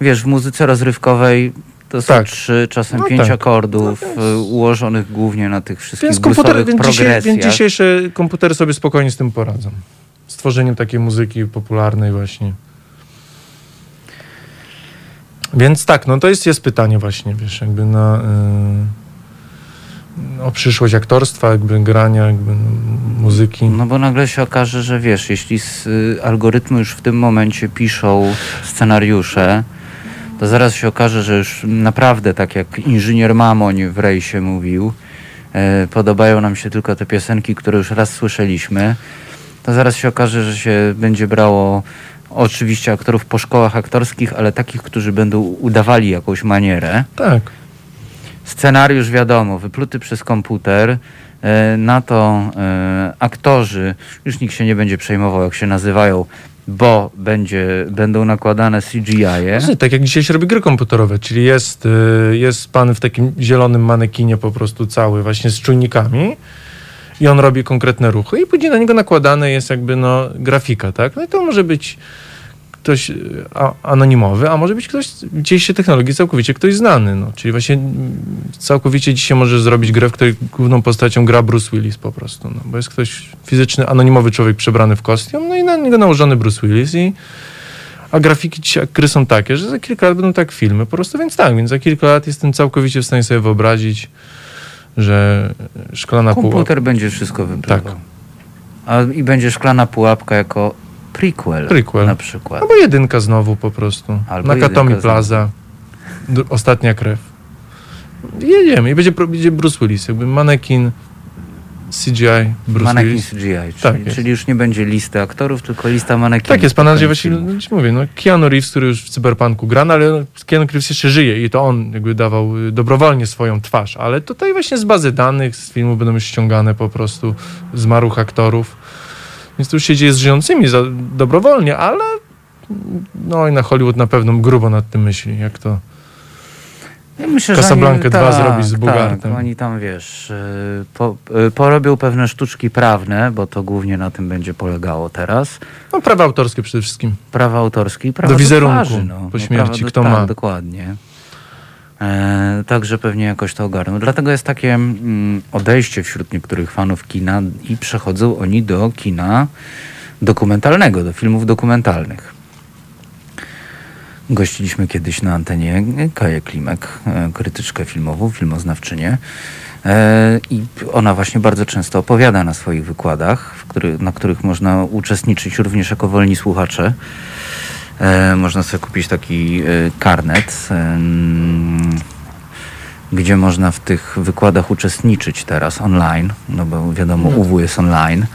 wiesz, w muzyce rozrywkowej to są Tak. trzy, czasem No pięć tak. akordów No więc- y, ułożonych głównie na tych wszystkich Więc, komputer, więc, dzisiaj, więc dzisiejsze komputery sobie spokojnie z tym poradzą. Z tworzeniem takiej muzyki popularnej właśnie. Więc tak, no to jest, jest pytanie właśnie, wiesz, jakby na... y, o przyszłość aktorstwa, jakby grania, jakby no, muzyki. No bo nagle się okaże, że wiesz, jeśli z, y, algorytmy już w tym momencie piszą scenariusze, to zaraz się okaże, że już naprawdę, tak jak inżynier Mamoń w Rejsie mówił, e, podobają nam się tylko te piosenki, które już raz słyszeliśmy, to zaraz się okaże, że się będzie brało oczywiście aktorów po szkołach aktorskich, ale takich, którzy będą udawali jakąś manierę. Tak. Scenariusz wiadomo, wypluty przez komputer. E, Na to e, aktorzy, już nikt się nie będzie przejmował, jak się nazywają, bo będzie, będą nakładane CGI-e. Znaczy, tak jak dzisiaj się robi gry komputerowe, czyli jest, y, jest pan w takim zielonym manekinie po prostu cały, właśnie z czujnikami i on robi konkretne ruchy i później na niego nakładane jest jakby no grafika, tak? No i to może być ktoś a, anonimowy, a może być ktoś w dzisiejszej technologii całkowicie ktoś znany, no. Czyli właśnie całkowicie dzisiaj możesz zrobić grę, w której główną postacią gra Bruce Willis po prostu, no. Bo jest ktoś fizyczny, anonimowy człowiek przebrany w kostium, no i na niego nałożony Bruce Willis i a grafiki gry są takie, że za kilka lat będą tak filmy po prostu, więc tak, więc za kilka lat jestem całkowicie w stanie sobie wyobrazić, że szklana pułapka... Komputer będzie wszystko wypluwał. Tak. A, I będzie szklana pułapka jako prequel, Prequel. na przykład. Albo jedynka znowu po prostu. Albo Nakatomi Plaza. Ostatnia krew. Jedziemy i będzie, będzie Bruce Willis, jakby manekin, CGI, Bruce Manekin Willis. CGI, czyli, Tak czyli już nie będzie listy aktorów, tylko lista manekinów. Tak jest, pan Andrzej właśnie no, ci mówię, no Keanu Reeves, który już w Cyberpunku gra, no, ale Keanu Reeves jeszcze żyje i to on jakby dawał y, dobrowolnie swoją twarz, ale tutaj właśnie z bazy danych, z filmu będą już ściągane po prostu zmarłych aktorów, więc to już się dzieje z żyjącymi za, dobrowolnie, ale no i na Hollywood na pewno grubo nad tym myśli, jak to... Ja myślę, Casablanca oni- 2 tak, zrobić z Bogartem. Tak, oni tam, wiesz, y, po, y, porobią pewne sztuczki prawne, bo to głównie na tym będzie polegało teraz. No prawa autorskie przede wszystkim. Prawa autorskie i prawa Do wizerunku twarzy, no. po No, śmierci, do- kto tak, ma. dokładnie. E, także pewnie jakoś to ogarną. Dlatego jest takie mm, odejście wśród niektórych fanów kina i przechodzą oni do kina dokumentalnego, do filmów dokumentalnych. Gościliśmy kiedyś na antenie Kaję Klimek, e, krytyczkę filmową, filmoznawczynię. E, I ona właśnie bardzo często opowiada na swoich wykładach, który, na których można uczestniczyć również jako wolni słuchacze. E, można sobie kupić taki karnet, gdzie można w tych wykładach uczestniczyć teraz online, no bo wiadomo, UW jest online.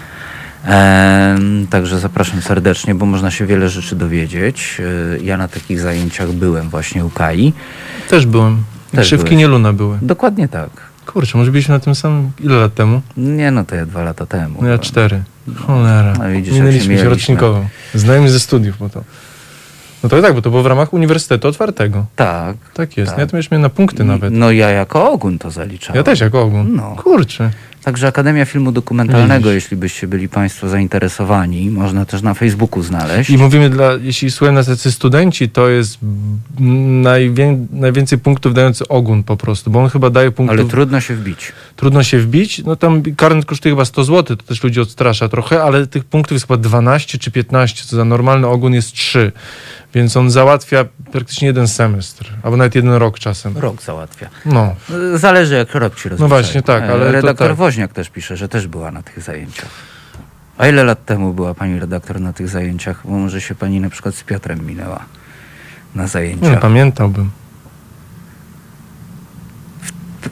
Także zapraszam serdecznie, bo można się wiele rzeczy dowiedzieć. E, ja na takich zajęciach byłem właśnie u Kai. Też byłem. Też byłeś. kinie Luna były. Dokładnie tak. Kurczę, może byliśmy na tym samym... Ile lat temu? Nie no, to ja dwa lata temu. No ja byłem. cztery. Cholera. No widzisz, się Minęliśmy się mieliśmy. rocznikowo. Znajomi ze studiów, bo to... No to tak, bo to było w ramach Uniwersytetu Otwartego. Tak. Tak jest. Tak. Ja to mieliśmy na punkty nawet. No ja jako ogun to zaliczałem. Ja też jako ogół. No. Kurczę. Także Akademia Filmu Dokumentalnego, Widzisz. jeśli byście byli Państwo zainteresowani, można też na Facebooku znaleźć. I mówimy, dla, jeśli słuchają nas tacy studenci, to jest najwię, najwięcej punktów dający ogun po prostu, bo on chyba daje punktów, Ale trudno się wbić. trudno się wbić. No tam karnet kosztuje chyba 100 zł, to też ludzi odstrasza trochę, ale tych punktów jest chyba 12 czy 15, co za normalny ogun jest 3. Więc on załatwia praktycznie jeden semestr, albo nawet jeden rok czasem. Rok załatwia. No, Zależy jak rok ci rozliczają. No właśnie, tak, ale to Redaktor tak. Woźniak też pisze, że też była na tych zajęciach. A ile lat temu była pani redaktor na tych zajęciach? Bo może się pani na przykład z Piotrem minęła na nie, zajęciach. pamiętałbym.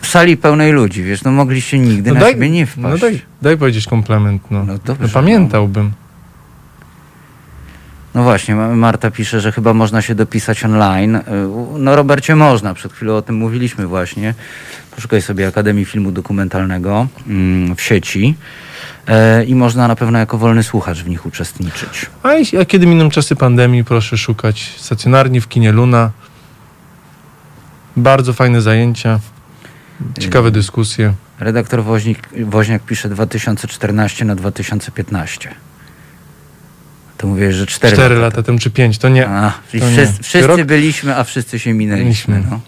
w sali pełnej ludzi, wiesz, no mogliście nigdy na siebie nie wpaść. no daj, daj powiedzieć komplement. No, No dobrze, no, pamiętałbym. No właśnie, Ma- Marta pisze, że chyba można się dopisać online. Y, No Robercie, można. Przed chwilą o tym mówiliśmy właśnie. Poszukaj sobie Akademii Filmu Dokumentalnego mm, w sieci e, i można na pewno jako wolny słuchacz w nich uczestniczyć. A, a kiedy miną czasy pandemii, proszę szukać stacjonarni w kinie Luna. Bardzo fajne zajęcia, ciekawe dyskusje. Redaktor Woźnik, Woźniak pisze 2014 na 2015. To mówię, że 4, Cztery lata temu czy pięć, to nie. A, To nie. wszyscy, wszyscy Rok- byliśmy, a wszyscy się minęliśmy. No.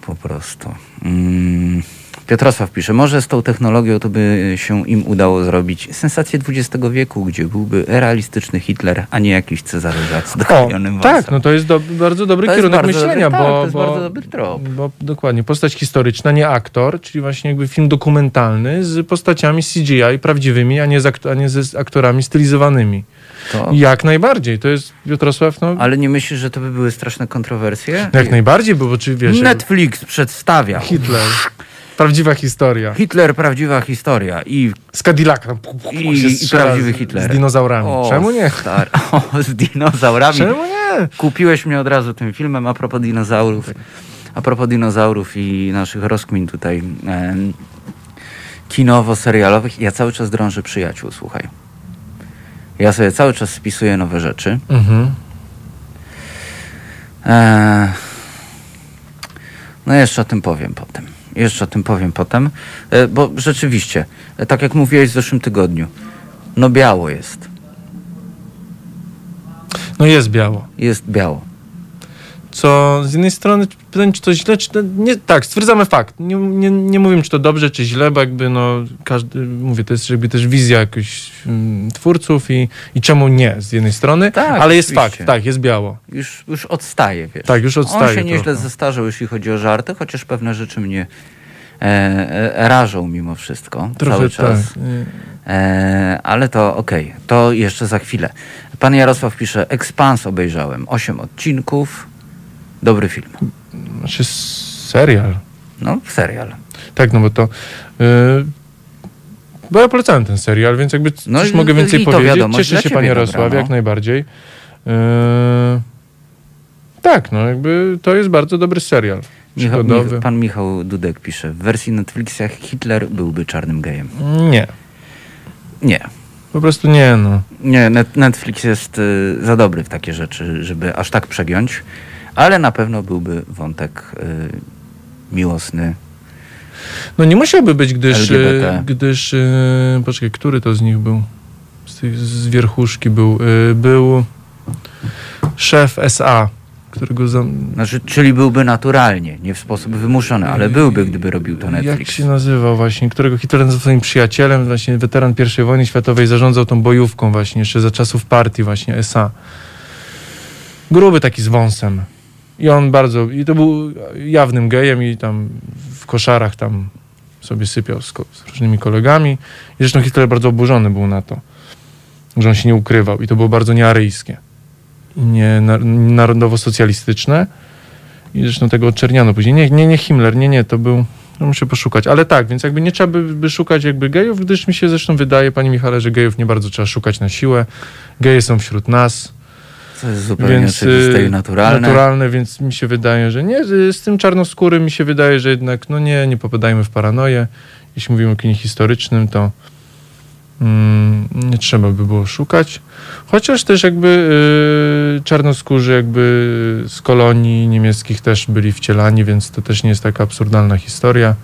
Po prostu. Mm. Piotrosław pisze, może z tą technologią to by się im udało zrobić sensację XX wieku, gdzie byłby realistyczny Hitler, a nie jakiś Cezary z O, doklejonym tak, no to jest do, bardzo dobry To kierunek bardzo myślenia, dobry- tak, bo, to jest bo, bardzo dobry trop. bo dokładnie, postać historyczna, nie aktor, czyli właśnie jakby film dokumentalny z postaciami CGI prawdziwymi, a nie z, a nie z aktorami stylizowanymi. To, Jak najbardziej, to jest Piotrosław, no, ale nie myślisz, że to by były straszne kontrowersje? jak najbardziej, bo czy wiesz, Netflix przedstawia Hitler, prawdziwa historia. Hitler, prawdziwa historia i, Z pu- i, i prawdziwy Hitler. Z dinozaurami. O, Czemu nie? Star, o, z dinozaurami. Czemu nie? Kupiłeś mnie od razu tym filmem a propos dinozaurów. A propos dinozaurów i naszych rozkmin tutaj kinowo-serialowych. Ja cały czas drążę przyjaciół, słuchaj. Ja sobie cały czas spisuję nowe rzeczy. Mhm. Eee, no jeszcze o tym powiem potem. Jeszcze o tym powiem potem. E, bo rzeczywiście, e, tak jak mówiłeś w zeszłym tygodniu, no biało jest. No jest biało. Jest biało. Co z jednej strony pytanie, czy to źle, czy to nie. Tak, stwierdzamy fakt. Nie, nie, nie mówimy, czy to dobrze, czy źle, bo jakby no każdy, mówię, to jest jakby też wizja jakichś mm, twórców i, i czemu nie z jednej strony, Tak, ale jest oczywiście. fakt, tak, jest biało. Już, już odstaje, wiesz. Tak, już On odstaje się nieźle trochę. zestarzał, jeśli chodzi o żarty, chociaż pewne rzeczy mnie e, rażą mimo wszystko Trochę cały czas. tak. E, ale to okej, to jeszcze za chwilę. Pan Jarosław pisze, Expans obejrzałem, 8 odcinków, dobry film. Znaczy serial. No, serial. Tak, no bo to... y, bo ja polecałem ten serial, więc jakby No coś mogę więcej powiedzieć. wiadomo, Cieszę się, panie Jarosławie, no. jak najbardziej. Y, tak, no jakby to jest bardzo dobry serial. Michał. Mich, pan Michał Dudek pisze, w wersji Netflixa Hitler byłby czarnym gejem. Nie, Nie. po prostu nie, no. Nie, Net, Netflix jest y, za dobry w takie rzeczy, żeby aż tak przegiąć, ale na pewno byłby wątek y, miłosny. No nie musiałby być, gdyż... LGBT. y, gdyż y, poczekaj, który to z nich był? Z, tych, z wierchuszki był. Był szef SA, którego... Znaczy, czyli byłby naturalnie, nie w sposób wymuszony, ale byłby, gdyby robił to Jak Netflix. się nazywał właśnie, którego Hitler nazywał swoim przyjacielem, właśnie weteran I wojny światowej, zarządzał tą bojówką właśnie, jeszcze za czasów partii właśnie, SA. Gruby taki z wąsem. I on bardzo, i to był jawnym gejem i tam w koszarach tam sobie sypiał z, z różnymi kolegami. I zresztą Hitler bardzo oburzony był na to, że on się nie ukrywał i to było bardzo niearyjskie. Nie na, narodowo-socjalistyczne. I zresztą tego odczerniano później. Nie, nie, nie Himmler, nie, nie, to był... No muszę poszukać, ale tak, więc jakby nie trzeba by, by szukać jakby gejów, gdyż mi się zresztą wydaje, panie Michale, że gejów nie bardzo trzeba szukać na siłę. Geje są wśród nas, Co jest zupełnie więc oczywiste y, i naturalne. naturalne, więc mi się wydaje, że nie, z tym czarnoskórym mi się wydaje, że jednak, no nie, nie popadajmy w paranoję. Jeśli mówimy o kinie historycznym, to mm, nie trzeba by było szukać. Chociaż też jakby y, czarnoskórzy jakby z kolonii niemieckich też byli wcielani, więc to też nie jest taka absurdalna historia.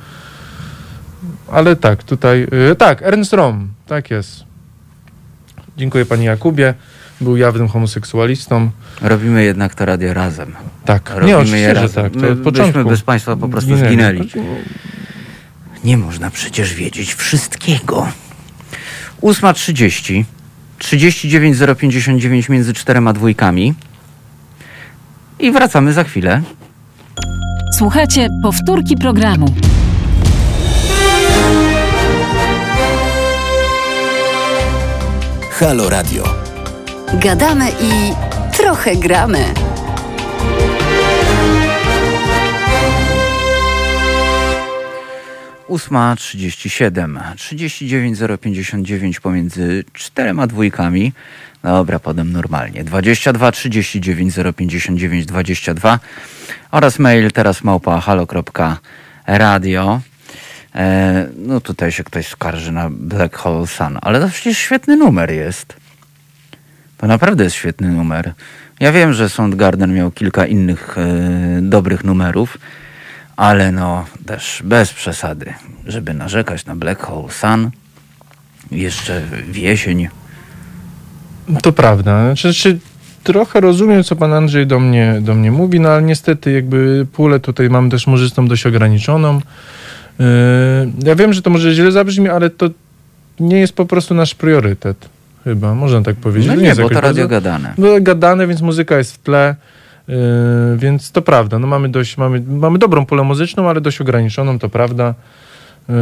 Ale tak, tutaj, y, tak, Ernst Rom, tak jest. Dziękuję panie Jakubie. Był jawnym homoseksualistą. Robimy jednak to radio razem. Tak, Robimy nie, je oczywiście, że razem. tak. To My od początku. byśmy bez państwa po prostu zginęli. Nie można przecież wiedzieć wszystkiego. 8.30. 39 059 między czterema dwójkami. I wracamy za chwilę. Słuchajcie powtórki programu. Halo Radio. Gadamy i trochę gramy. Ósma 37, 39 059 pomiędzy czterema dwójkami. Dobra, podam normalnie. 22 39 059 22 oraz mail teraz małpa halo.radio. E, no tutaj się ktoś skarży na Black Hole Sun, ale to przecież świetny numer jest. To naprawdę jest świetny numer. Ja wiem, że Soundgarden miał kilka innych e, dobrych numerów, ale no też bez przesady, żeby narzekać na Black Hole Sun jeszcze w jesień. To prawda. Znaczy, trochę rozumiem, co pan Andrzej do mnie, do mnie mówi, no ale niestety jakby pulę tutaj mam też murzystą dość ograniczoną. Yy, ja wiem, że to może źle zabrzmi, ale to nie jest po prostu nasz priorytet. Chyba, można tak powiedzieć. No nie, jest bo to radio gadane. Było gadane, więc muzyka jest w tle, yy, więc to prawda. No mamy dość, mamy, mamy dobrą pulę muzyczną, ale dość ograniczoną, to prawda. Yy,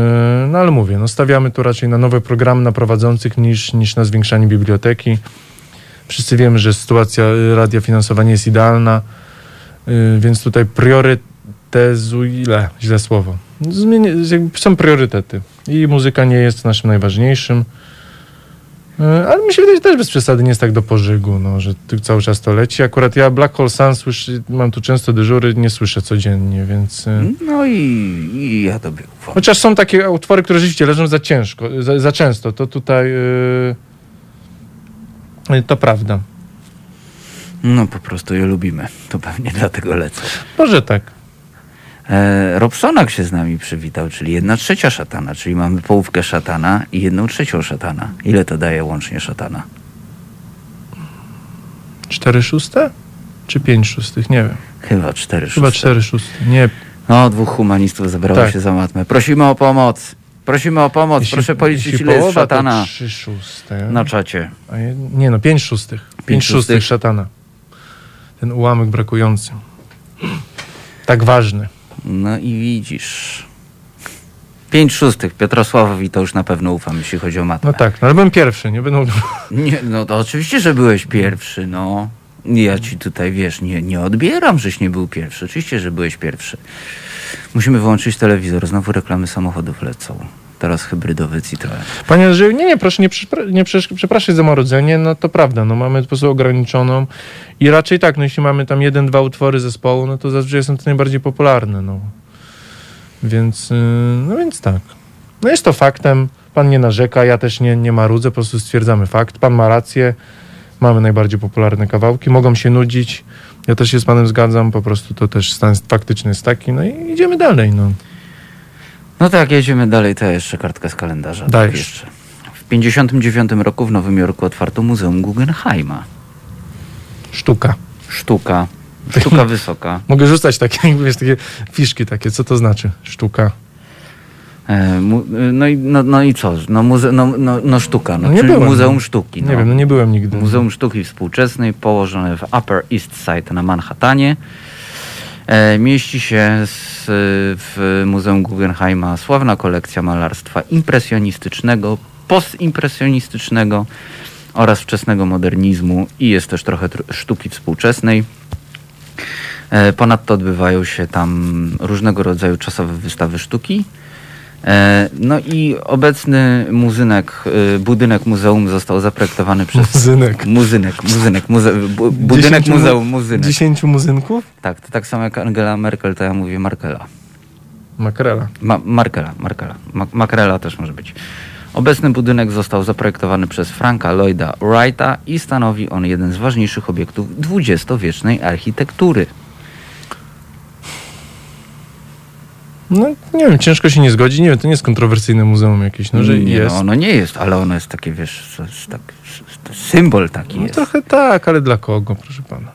no ale mówię, no stawiamy tu raczej na nowe programy na prowadzących niż, niż na zwiększanie biblioteki. Wszyscy wiemy, że sytuacja y, radia finansowania jest idealna, yy, więc tutaj priorytezuję, źle słowo. Zmienię, jakby są priorytety i muzyka nie jest naszym najważniejszym. E, Ale mi się wydaje, że też bez przesady nie jest tak do pożygu, no, że cały czas to leci. Akurat ja Black Hole Sun słyszy, mam tu często dyżury, nie słyszę codziennie, więc... e, No i, i ja tobie ufam. Chociaż są takie utwory, które rzeczywiście leżą za ciężko, za, za często, to tutaj... e, to prawda. No po prostu je lubimy. To pewnie dlatego lecę. Może tak. E, Robsonak się z nami przywitał, czyli jedna trzecia szatana, czyli mamy połówkę szatana i jedną trzecią szatana. Ile to daje łącznie szatana? Cztery szóste? Czy pięć szóstych? Nie wiem. Chyba cztery Chyba szóste. cztery szóste. Nie, No, dwóch humanistów zebrało Tak. się za matmę. Prosimy o pomoc. Prosimy o pomoc. jeśli- Proszę policzyć, ile jest szatana trzy szóste. na czacie. Nie no, pięć szóstych. Pięć, Pięć szóstych szóstych? szatana. Ten ułamek brakujący. Tak ważny. No i widzisz. Pięć szóstych. Piotrosławowi to już na pewno ufam, jeśli chodzi o matmę. No tak, no ale byłem pierwszy, nie będą... Nie, no to oczywiście, że byłeś pierwszy, no. Ja ci tutaj, wiesz, nie, nie odbieram, żeś nie był pierwszy. Oczywiście, że byłeś pierwszy. Musimy wyłączyć telewizor. Znowu reklamy samochodów lecą. Teraz hybrydowy Citroen. Panie Andrzeju, nie, nie, proszę nie, nie przepraszać za marudzenie, no to prawda, no mamy po prostu ograniczoną i raczej tak, no jeśli mamy tam jeden, dwa utwory zespołu, no to zazwyczaj są to najbardziej popularne, no. Więc, yy, no więc tak. No jest to faktem, pan nie narzeka, ja też nie, nie marudzę, po prostu stwierdzamy fakt, pan ma rację, mamy najbardziej popularne kawałki, mogą się nudzić, ja też się z panem zgadzam, po prostu to też stan faktyczny jest taki, no i idziemy dalej, no. No tak, jedziemy dalej. To jeszcze kartka z kalendarza. Dajesz. Tak jeszcze. W 59 roku w Nowym Jorku otwarto Muzeum Guggenheima. Sztuka. Sztuka. Sztuka wysoka. Mogę rzucać takie, wiesz, takie fiszki takie, co to znaczy? Sztuka. E, mu, no, i, no, no i co? No, muze, no, no, no sztuka. No, No czyli byłem, Muzeum. Sztuki. Nie no. wiem, no nie byłem nigdy. Muzeum Sztuki Współczesnej położone w Upper East Side na Manhattanie. E, mieści się z, w Muzeum Guggenheima sławna kolekcja malarstwa impresjonistycznego, postimpresjonistycznego oraz wczesnego modernizmu i jest też trochę tr- sztuki współczesnej. E, Ponadto odbywają się tam różnego rodzaju czasowe wystawy sztuki. E, No i obecny muzynek, e, budynek muzeum został zaprojektowany przez Muzynek. Muzynek, muzynek, muze, bu, budynek Dziesięciu mu- muzeum, muzynek. Dziesięciu muzynków? Tak, to tak samo jak Angela Merkel, to ja mówię Markela. Makrela. Ma, Markela, Markela. Ma, Makrela też może być. Obecny budynek został zaprojektowany przez Franka Lloyda Wrighta i stanowi on jeden z ważniejszych obiektów dwudziestowiecznej architektury. No nie wiem, ciężko się nie zgodzić. Nie wiem, to nie jest kontrowersyjne muzeum jakieś, no że nie, jest. No, ono nie jest, ale ono jest takie, wiesz, jest tak, symbol taki No jest. trochę tak, ale dla kogo, proszę pana?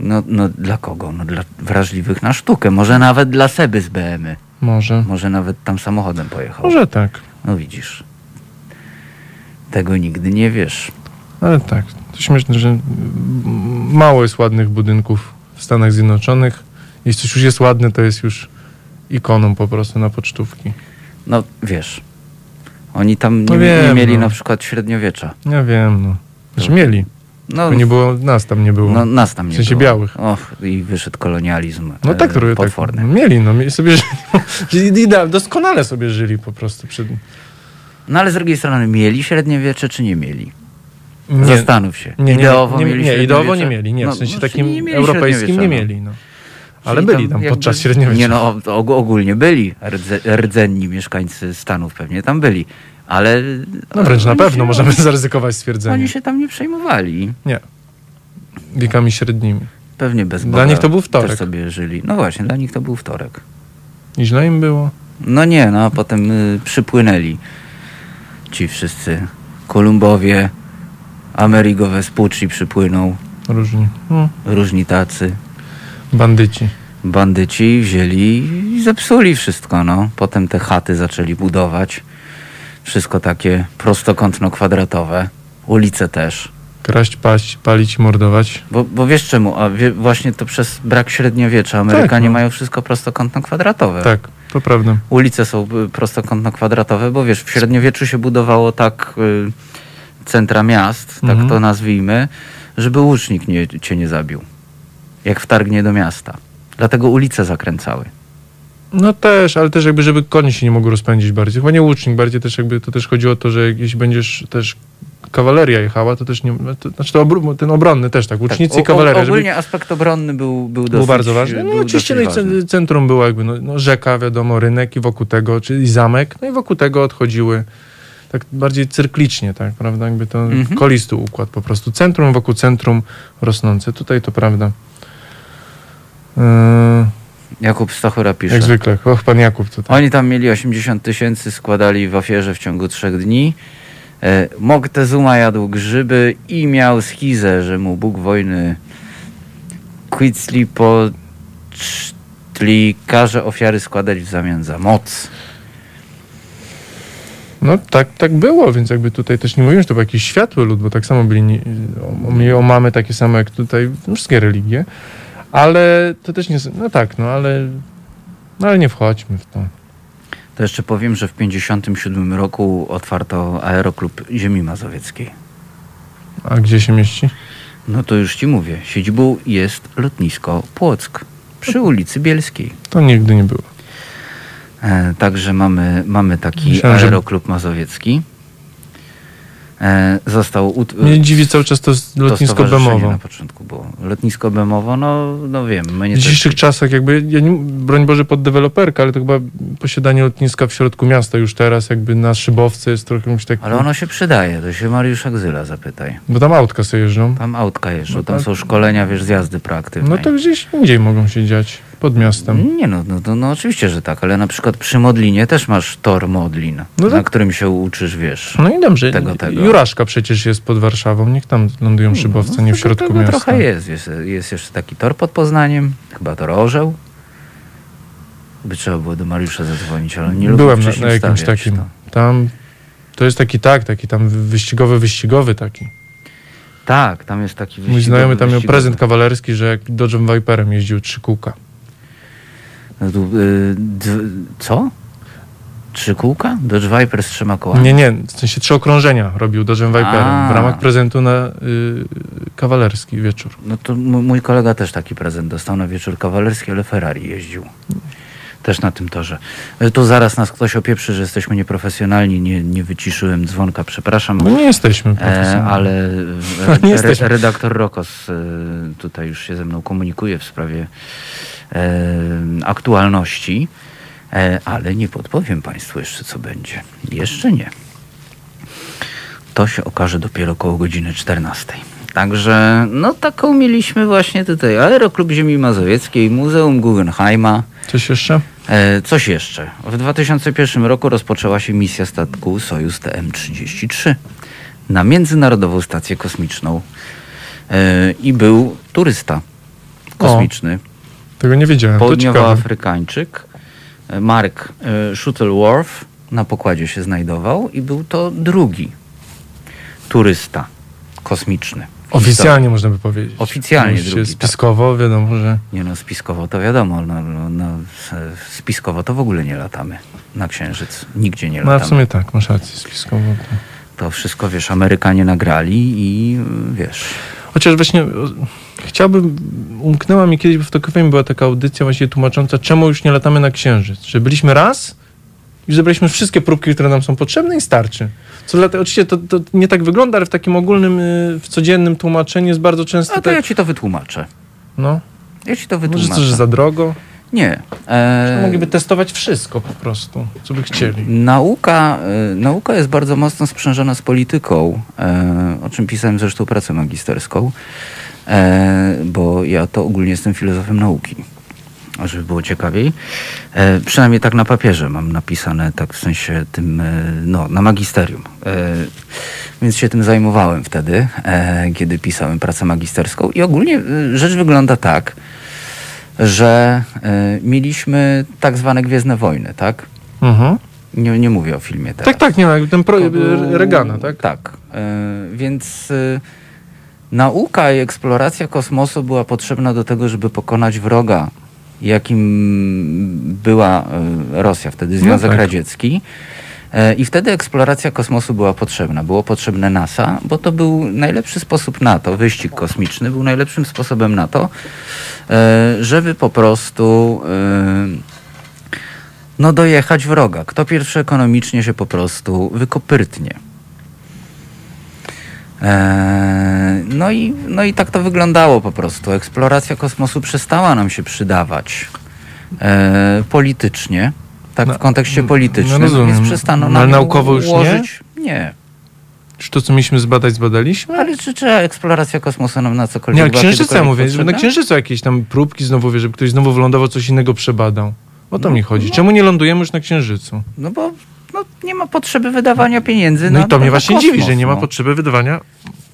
No, no dla kogo? No dla wrażliwych na sztukę. Może nawet dla Seby z BM-y. Może. Może nawet tam samochodem pojechał. Może tak, No widzisz. Tego nigdy nie wiesz. ale tak. To śmieszne, że mało jest ładnych budynków w Stanach Zjednoczonych. Jeśli coś już jest ładne, to jest już ikoną po prostu na pocztówki. No wiesz. Oni tam nie, No nie wiem, mieli no. na przykład średniowiecza. Ja wiem, no. Znaczy mieli, No, nie było, nas tam nie było. no nas tam nie W sensie było. białych. Och, i wyszedł kolonializm. No e, tak, trochę tak. potworny. No, mieli, no, mieli sobie żyli. Doskonale sobie żyli po prostu przed. No ale z drugiej strony, mieli średniowiecze, czy nie mieli? Nie, Zastanów się. nie, nie, ideowo nie, mieli nie, ideowo nie mieli, nie. No, w sensie no, takim czyli nie mieli europejskim nie no. mieli, no. Ale Czyli byli tam jakby- podczas średniowiecza. Nie no, ogólnie byli rdze, rdzenni mieszkańcy Stanów, pewnie tam byli. Ale... No wręcz na pewno się- możemy zaryzykować stwierdzenie. Oni się tam nie przejmowali. Nie. Wiekami średnimi. Pewnie bez Dla Boga nich to był wtorek. Też sobie żyli. No właśnie, dla nich to był wtorek. I źle im było. No nie, no a potem y, przypłynęli ci wszyscy Kolumbowie, Amerigo Vespucci przypłynął, Różni. No, różni tacy. Bandyci. Bandyci wzięli i zepsuli wszystko, no. Potem te chaty zaczęli budować. Wszystko takie prostokątno-kwadratowe. Ulice też. Kraść, paść, palić, mordować. Bo, bo wiesz czemu? A wie, właśnie to przez brak średniowiecza Amerykanie no. mają wszystko prostokątno-kwadratowe. Tak, to prawda. Ulice są y, prostokątno-kwadratowe, bo wiesz, w średniowieczu się budowało tak y, centra miast, Mhm. tak to nazwijmy, żeby łucznik nie, cię nie zabił. Jak wtargnie do miasta. Dlatego ulice zakręcały. No też, ale też jakby, żeby konie się nie mogły rozpędzić bardziej. Chyba nie łucznik, bardziej też jakby to też chodziło o to, że jeśli będziesz też kawaleria jechała, to też nie, to, znaczy to obr- ten obronny też tak, łucznicy tak, i kawaleria, żeby Ogólnie aspekt obronny był, był, dosyć, był bardzo ważny. No oczywiście no i centrum było jakby no, no, rzeka, wiadomo, rynek i wokół tego, czyli zamek, no i wokół tego odchodziły tak bardziej cyrklicznie, tak, prawda, jakby to Mhm. kolisty układ po prostu. Centrum wokół centrum rosnące. Tutaj to prawda. Yy, Jakub Stachura pisze. jak zwykle. Och, pan Jakub tutaj. Oni tam mieli 80 tysięcy, składali w ofierze w ciągu trzech dni. E, Moctezuma jadł grzyby i miał schizę, że mu Bóg wojny Quetzalcoatl każe ofiary składać w zamian za moc. No tak, tak było, więc jakby tutaj też nie mówimy, że to był jakiś światły lud, bo tak samo byli, o mamy takie same jak tutaj wszystkie religie, ale to też nie, no tak, no ale, no ale nie wchodźmy w to. To jeszcze powiem, że w 1957 roku otwarto Aeroklub Ziemi Mazowieckiej. A gdzie się mieści? No to już ci mówię. Siedzibą jest lotnisko Płock przy ulicy Bielskiej. To nigdy nie było. E, także mamy, mamy taki Myślałem, że- Aeroklub Mazowiecki. E, został Mnie dziwi cały czas to to lotnisko stowarzyszenie Bemowo. na początku było. Lotnisko Bemowo, no, no wiem. W dzisiejszych czasach jakby, ja nie, broń Boże pod deweloperkę, ale to chyba posiadanie lotniska w środku miasta już teraz jakby na szybowce jest trochę już tak... Ale ono się przydaje, to się Mariusza Gzyla zapytaj. Bo tam autka sobie jeżdżą. Tam autka jeżdżą, No tam tak. są szkolenia, wiesz, z jazdy proaktywnej. No to gdzieś indziej mogą się dziać. Pod miastem. Nie no, no, no, no oczywiście, że tak, ale na przykład przy Modlinie też masz tor Modlin, No na tak. którym się uczysz, wiesz. No i dobrze. Tego, tego. Juraszka przecież jest pod Warszawą. Niech tam lądują szybowce, nie w środku miasta. trochę jest. jest. Jest jeszcze taki tor pod Poznaniem, chyba to Orzeł. By trzeba było do Mariusza zadzwonić, ale nie lubię Byłem na, na jakimś takim. To. Tam to jest taki tak, taki tam wyścigowy, wyścigowy taki. Tak, tam jest taki Mój wyścigowy, znajomy tam miał wyścigowy. prezent kawalerski, że jak Dodge'em Viperem jeździł trzy kółka. Y, co? Trzy kółka? Dodge Viper z trzema kołami. Nie, nie, w sensie trzy okrążenia robił Dodge'em Viperem w ramach prezentu na y, kawalerski wieczór. No to mój kolega też taki prezent dostał na wieczór kawalerski, ale Ferrari jeździł. Też na tym torze. E, Tu zaraz nas ktoś opieprzy, że jesteśmy nieprofesjonalni. Nie, nie wyciszyłem dzwonka, przepraszam. No nie jesteśmy E, profesjonalni. ale e, nie re, jesteśmy. redaktor Rokos e, tutaj już się ze mną komunikuje w sprawie aktualności, e, ale nie podpowiem Państwu jeszcze, co będzie. Jeszcze nie. To się okaże dopiero koło godziny 14. Także, no taką mieliśmy właśnie tutaj Aeroklub Ziemi Mazowieckiej, Muzeum Guggenheima. Coś jeszcze? E, coś jeszcze. W 2001 roku rozpoczęła się misja statku Sojus TM-33 na Międzynarodową Stację Kosmiczną e, i był turysta kosmiczny, Tego nie wiedziałem. Południowoafrykańczyk e, Mark e, Shuttleworth na pokładzie się znajdował i był to drugi turysta kosmiczny. Oficjalnie można by powiedzieć. Oficjalnie Oczywiście drugi, tak. Spiskowo wiadomo, że... Nie no, spiskowo to wiadomo, no, no, no, e, spiskowo to w ogóle nie latamy na Księżyc. Nigdzie nie No a latamy. w sumie tak, masz rację, spiskowo. To. To wszystko, wiesz, Amerykanie nagrali i wiesz... Chociaż właśnie o, chciałbym, umknęła mi kiedyś, bo w TOK była taka audycja właśnie tłumacząca, czemu już nie latamy na Księżyc. Że byliśmy raz i zebraliśmy wszystkie próbki, które nam są potrzebne i starczy. Co dlatego, oczywiście to, to nie tak wygląda, ale w takim ogólnym, y, w codziennym tłumaczeniu jest bardzo często A to tak, ja ci to wytłumaczę. no, Ja ci to może wytłumaczę. to, że za drogo. Nie. E, Mogliby testować wszystko po prostu, co by chcieli. Nauka, e, nauka jest bardzo mocno sprzężona z polityką, e, o czym pisałem zresztą pracę magisterską, e, bo ja to ogólnie jestem filozofem nauki. Żeby było ciekawiej. E, przynajmniej tak na papierze mam napisane, tak w sensie tym, e, no, na magisterium. Więc się tym zajmowałem wtedy, kiedy pisałem pracę magisterską. I ogólnie rzecz wygląda tak, że e, mieliśmy tak zwane Gwiezdne Wojny, tak? Mhm. Nie, nie mówię o filmie teraz. Tak, tak, nie, no, ten pro, To był- Regana, tak? Tak. E, więc e, nauka i eksploracja kosmosu była potrzebna do tego, żeby pokonać wroga, jakim była Rosja, wtedy Związek tak. Radziecki. E, I wtedy eksploracja kosmosu była potrzebna. Było potrzebne NASA, bo to był najlepszy sposób na to, wyścig kosmiczny był najlepszym sposobem na to, e, żeby po prostu e, no dojechać wroga. Kto pierwszy ekonomicznie się po prostu wykopyrtnie. No, i, no i tak to wyglądało po prostu. Eksploracja kosmosu przestała nam się przydawać politycznie, tak No, w kontekście no politycznym, rozumiem. więc przestano No, nam ale naukowo już nie? ułożyć. Nie. Czy to, co mieliśmy zbadać, zbadaliśmy? Ale czy, czy eksploracja kosmosu nam na cokolwiek Nie, ale księżyca mówię, że na księżycu jakieś tam próbki znowu, wie, żeby ktoś znowu wylądował, coś innego przebadał. O to mi chodzi. Czemu nie lądujemy już na księżycu? No bo no, nie ma potrzeby wydawania pieniędzy No na i to mnie właśnie kosmos, dziwi, że nie ma no. potrzeby wydawania.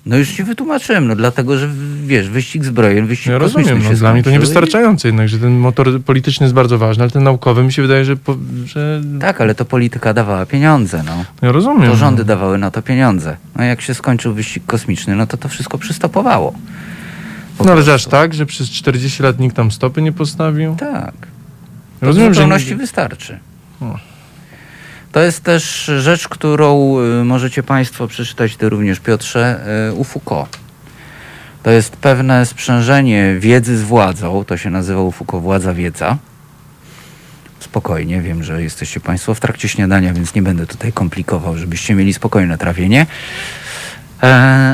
No już ci wytłumaczyłem, no dlatego, że wiesz, wyścig zbrojen, wyścig Ja kosmiczny rozumiem, no, dla mnie to skończył i- niewystarczające jednak, że ten motor polityczny jest bardzo ważny, ale ten naukowy mi się wydaje, że... Po, że... Tak, ale to polityka dawała pieniądze, no. Ja rozumiem. To rządy dawały na to pieniądze. No jak się skończył wyścig kosmiczny, no to to wszystko przystopowało. Po No ale aż tak, że przez 40 lat nikt tam stopy nie postawił? Tak. Rozumiem, w że... wystarczy. O. To jest też rzecz, którą y, możecie Państwo przeczytać, Ty również Piotrze, y, u Foucault. To jest pewne sprzężenie wiedzy z władzą, to się nazywa u Foucault władza wiedza. Spokojnie, wiem, że jesteście Państwo w trakcie śniadania, więc nie będę tutaj komplikował, żebyście mieli spokojne trawienie. E,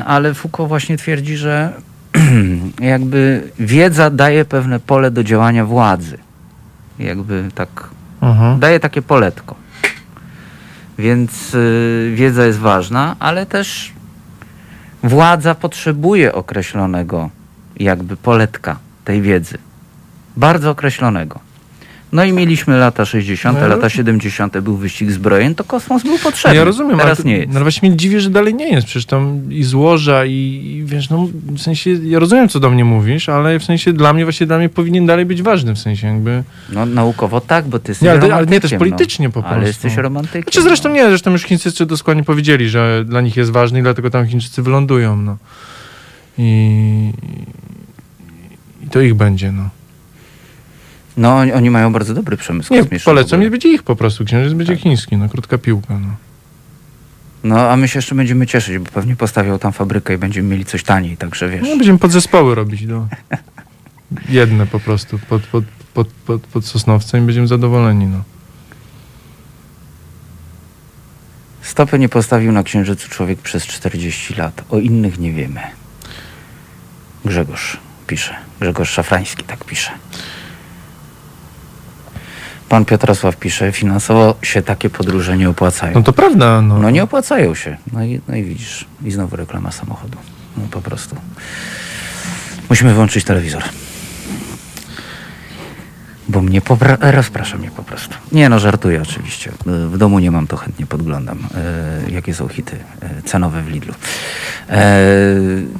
ale Foucault właśnie twierdzi, że jakby wiedza daje pewne pole do działania władzy. Jakby tak Mhm. daje takie poletko. Więc y, wiedza jest ważna, ale też władza potrzebuje określonego jakby poletka tej wiedzy. Bardzo określonego. No i mieliśmy lata 60., No lata roz- 70. był wyścig zbrojeń, to kosmos był potrzebny. Ja rozumiem, ale Teraz nie jest. No właśnie mnie dziwi, że dalej nie jest. Przecież tam i złoża i, i wiesz, no w sensie, ja rozumiem, co do mnie mówisz, ale w sensie dla mnie, właśnie dla mnie powinien dalej być ważny, w sensie jakby... No naukowo tak, bo ty jesteś Nie, ale, ale nie też politycznie po no. prostu. Ale jesteś romantykiem. Znaczy zresztą no. nie, zresztą już Chińczycy dosłownie powiedzieli, że dla nich jest ważny i dlatego tam Chińczycy wylądują, no. I, i to ich będzie, no. No oni, oni mają bardzo dobry przemysł Nie, kosmiczny. polecam, nie będzie ich po prostu, księżyc będzie Tak. chiński, no, krótka piłka, no. No a my się jeszcze będziemy cieszyć, bo pewnie postawią tam fabrykę i będziemy mieli coś taniej, także wiesz. No, będziemy podzespoły robić, no. Jedne po prostu, pod, pod, pod, pod, pod Sosnowcem i będziemy zadowoleni, no. Stopy nie postawił na księżycu człowiek przez 40 lat. O innych nie wiemy. Grzegorz pisze. Grzegorz Szafrański tak pisze. Pan Piotrosław pisze, finansowo się takie podróże nie opłacają. No to prawda, no. No nie opłacają się. No i, no i widzisz. I znowu reklama samochodu. No po prostu. Musimy wyłączyć telewizor. Bo mnie popra- rozprasza mnie po prostu. Nie no, żartuję oczywiście. W domu nie mam, to chętnie podglądam, y, jakie są hity y, cenowe w Lidlu. E,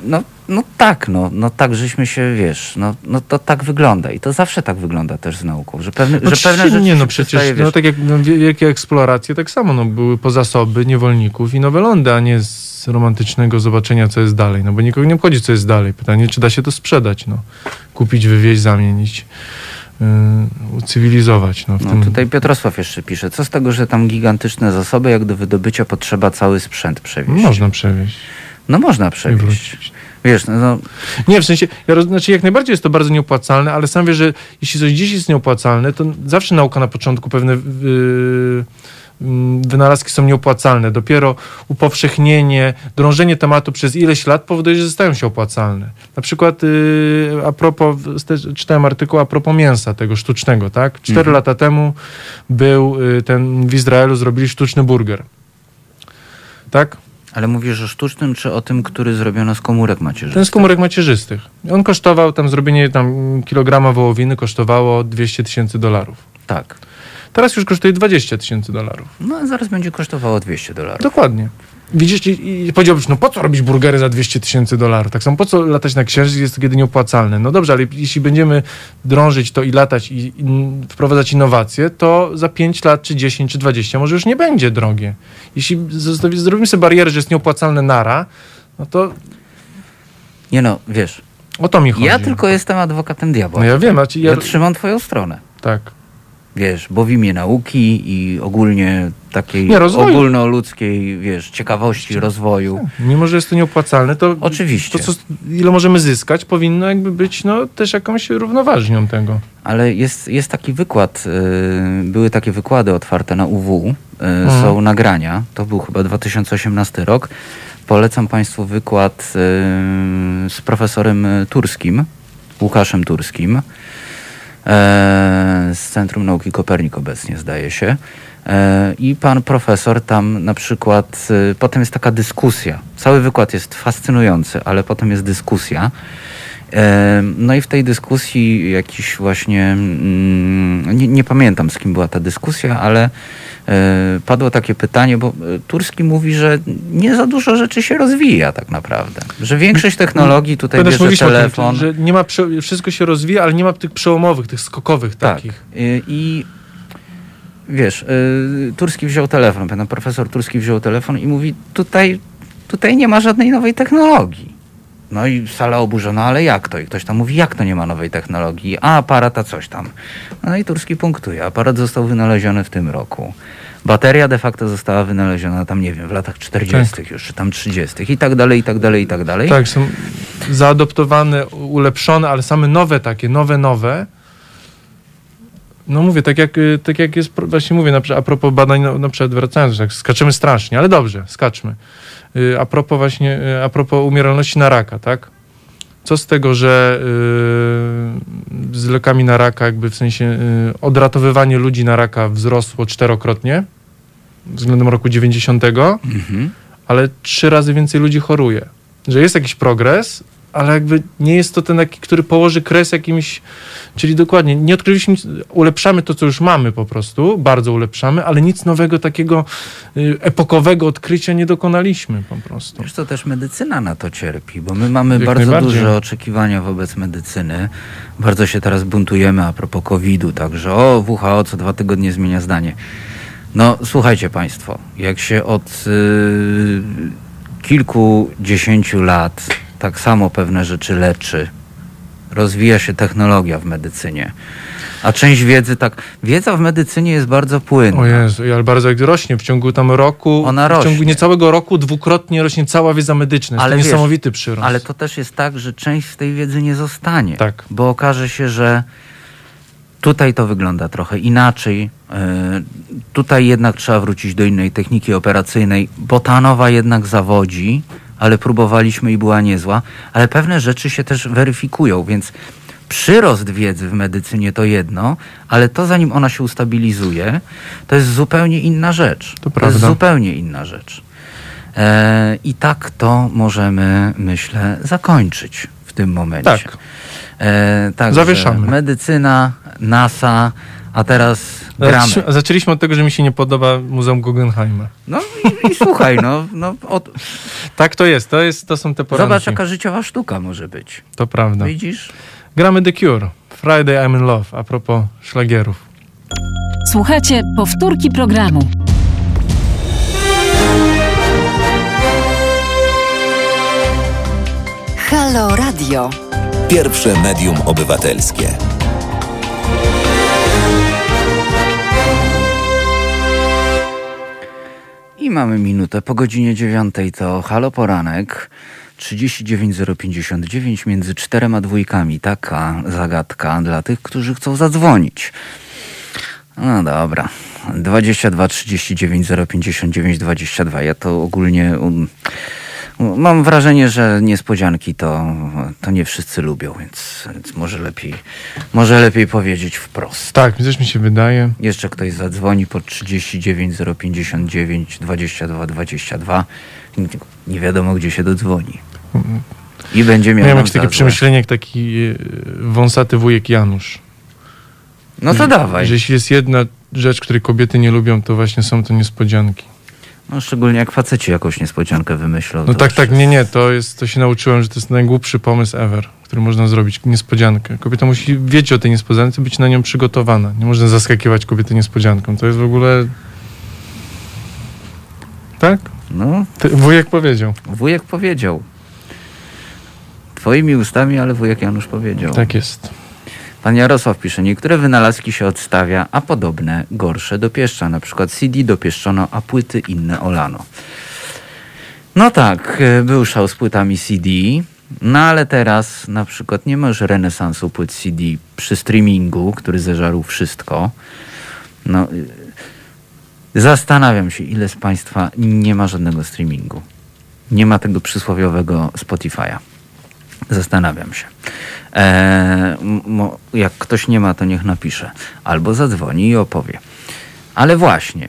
no, no tak, no, no tak, żeśmy się, wiesz, no, no to tak wygląda. I to zawsze tak wygląda też z nauką, że pewne, No że pewne czy- rzeczy nie, no przecież, no wiesz, tak jak no, wie- wielkie eksploracje, tak samo, no były po zasoby niewolników i nowe lądy, a nie z romantycznego zobaczenia, co jest dalej, no bo nikogo nie obchodzi, co jest dalej. Pytanie, czy da się to sprzedać, no. Kupić, wywieźć, zamienić, yy, ucywilizować, no. W No tutaj Piotrosław jeszcze pisze, co z tego, że tam gigantyczne zasoby, jak do wydobycia potrzeba cały sprzęt przewieźć. Można przewieźć No można przewieźć. Wiesz, no, no Nie, w sensie, ja znaczy jak najbardziej jest to bardzo nieopłacalne, ale sam wiesz, że jeśli coś dziś jest nieopłacalne, to zawsze nauka na początku pewne yy, wynalazki są nieopłacalne. Dopiero upowszechnienie, drążenie tematu przez ileś lat powoduje, że stają się opłacalne. Na przykład yy, a propos, czytałem artykuł a propos mięsa tego sztucznego, tak? Cztery Mhm. lata temu był yy, ten, w Izraelu zrobili sztuczny burger. Tak? Ale mówisz o sztucznym, czy o tym, który zrobiono z komórek macierzystych? Ten z komórek macierzystych. On kosztował, tam zrobienie tam kilograma wołowiny kosztowało 200 tysięcy dolarów. Tak. Teraz już kosztuje 20 tysięcy dolarów. No a zaraz będzie kosztowało 200 dolarów. Dokładnie. Widzisz, i, i powiedziałbyś, no po co robić burgery za 200 tysięcy dolarów? Tak samo, po co latać na księżyc, jest to kiedy nieopłacalne? No dobrze, ale jeśli będziemy drążyć to i latać i, i wprowadzać innowacje, to za 5 lat, czy 10, czy 20 może już nie będzie drogie. Jeśli zrobimy sobie barierę, że jest nieopłacalne nara, no to Nie no, wiesz, o to mi chodzi. ja tylko jestem adwokatem diabła. No ja wiem, a ci, Ja ja, trzymam twoją stronę. tak. Wiesz, bo w imię nauki i ogólnie takiej Nie, rozwoju. ogólnoludzkiej, wiesz, ciekawości, rozwoju. Mimo, że jest to nieopłacalne, to Oczywiście. to, co, ile możemy zyskać, powinno jakby być no, też jakąś równoważnią tego. Ale jest, jest taki wykład, y, były takie wykłady otwarte na UW, y, Mhm. są nagrania, to był chyba 2018 rok. Polecam Państwu wykład y, z profesorem Turskim, Łukaszem Turskim, z Centrum Nauki Kopernik obecnie zdaje się. E, I pan profesor tam na przykład, y, potem jest taka dyskusja. Cały wykład jest fascynujący, ale potem jest dyskusja. No i w tej dyskusji jakiś właśnie, mm, nie, nie pamiętam z kim była ta dyskusja, ale e, padło takie pytanie, bo e, Turski mówi, że nie za dużo rzeczy się rozwija tak naprawdę. Że większość technologii tutaj Też bierze telefon. tym, że nie ma, wszystko się rozwija, ale nie ma tych przełomowych, tych skokowych Tak. takich. Y, I wiesz, Turski wziął telefon, pamiętam, profesor Turski wziął telefon i mówi, tutaj, tutaj nie ma żadnej nowej technologii. No i sala oburzona, ale jak to? I ktoś tam mówi, jak to nie ma nowej technologii? A aparat, a coś tam. No i Turski punktuje. Aparat został wynaleziony w tym roku. Bateria de facto została wynaleziona tam, nie wiem, w latach 40. już, czy tam 30. i tak dalej, i tak dalej, i tak dalej. Tak, są zaadoptowane, ulepszone, ale same nowe takie, nowe, nowe. No mówię, tak jak, y, tak jak jest, właśnie mówię, na, a propos badań, no, na przykład wracając, tak skaczemy strasznie, ale dobrze, skaczmy. Y, A propos właśnie, y, a propos umieralności na raka, tak? Co z tego, że y, z lekami na raka, jakby w sensie y, odratowywanie ludzi na raka wzrosło czterokrotnie względem roku 90 Mhm. ale trzy razy więcej ludzi choruje. Że jest jakiś progres, ale jakby nie jest to ten, taki, który położy kres jakimś. Czyli dokładnie, nie odkryliśmy, ulepszamy to, co już mamy po prostu, bardzo ulepszamy, ale nic nowego takiego y, epokowego odkrycia nie dokonaliśmy po prostu. Co, też medycyna na to cierpi, bo my mamy Jak bardzo duże oczekiwania wobec medycyny. Bardzo się teraz buntujemy a propos COVID-u, także o, WHO co dwa tygodnie zmienia zdanie. No, słuchajcie Państwo, jak się od y, kilkudziesięciu lat tak samo pewne rzeczy leczy, rozwija się technologia w medycynie, a część wiedzy tak... Wiedza w medycynie jest bardzo płynna. O Jezu, ale bardzo jak rośnie w ciągu tam roku, Ona w ciągu rośnie. niecałego roku dwukrotnie rośnie cała wiedza medyczna. Jest Ale to wiesz, niesamowity przyrost. Ale to też jest tak, że część z tej wiedzy nie zostanie. Tak. Bo okaże się, że tutaj to wygląda trochę inaczej. Yy, Tutaj jednak trzeba wrócić do innej techniki operacyjnej, bo ta nowa jednak zawodzi, ale próbowaliśmy i była niezła. Ale pewne rzeczy się też weryfikują, więc przyrost wiedzy w medycynie to jedno, ale to zanim ona się ustabilizuje, to jest zupełnie inna rzecz. To jest prawda. zupełnie inna rzecz. E, I tak to możemy, myślę, zakończyć w tym momencie. Tak. E, także Zawieszamy. Medycyna, NASA, a teraz gramy. Zaczęliśmy- od tego, że mi się nie podoba Muzeum Guggenheima. No i, i słuchaj, no, no od, Tak to jest, to, jest, to są te poranki. zobacz jaka życiowa sztuka może być. To prawda. Widzisz? Gramy The Cure. Friday I'm in Love, a propos szlagierów. Słuchajcie powtórki programu. Halo Radio. Pierwsze medium obywatelskie. I mamy minutę po godzinie dziewiątej to Halo Poranek 39059 między czterema dwójkami. Taka zagadka dla tych, którzy chcą zadzwonić. No dobra. 22 39 059 22. Ja to ogólnie um, mam wrażenie, że niespodzianki to, to nie wszyscy lubią, więc, więc może lepiej może lepiej powiedzieć wprost. Tak, też mi się wydaje. Jeszcze ktoś zadzwoni pod 39 059 22 22. Nie- Nie wiadomo, gdzie się dodzwoni. I będzie miał Miałem jakieś takie przemyślenie jak taki e, wąsaty wujek Janusz. No to dawaj. Że jeśli jest jedna rzecz, której kobiety nie lubią, to właśnie są to niespodzianki. No, szczególnie jak faceci jakąś niespodziankę wymyślą. No tak, tak, nie, nie, to jest, to się nauczyłem, że to jest najgłupszy pomysł ever, który można zrobić, niespodziankę. Kobieta musi wiedzieć o tej niespodziance, być na nią przygotowana. Nie można zaskakiwać kobiety niespodzianką. To jest w ogóle... Tak? No, Ty, wujek powiedział. wujek powiedział. Twoimi ustami, ale wujek Janusz powiedział. Tak jest. Pan Jarosław pisze, niektóre wynalazki się odstawia, a podobne gorsze dopieszcza. Na przykład CD dopieszczono, a płyty inne olano. No tak, e, był szał z płytami CD, no ale teraz na przykład nie ma już renesansu płyt CD przy streamingu, który zeżarł wszystko. No, y, zastanawiam się, ile z Państwa nie ma żadnego streamingu. Nie ma tego przysłowiowego Spotify'a. Zastanawiam się. M- mo- jak ktoś nie ma, to niech napisze. Albo zadzwoni i opowie. Ale właśnie,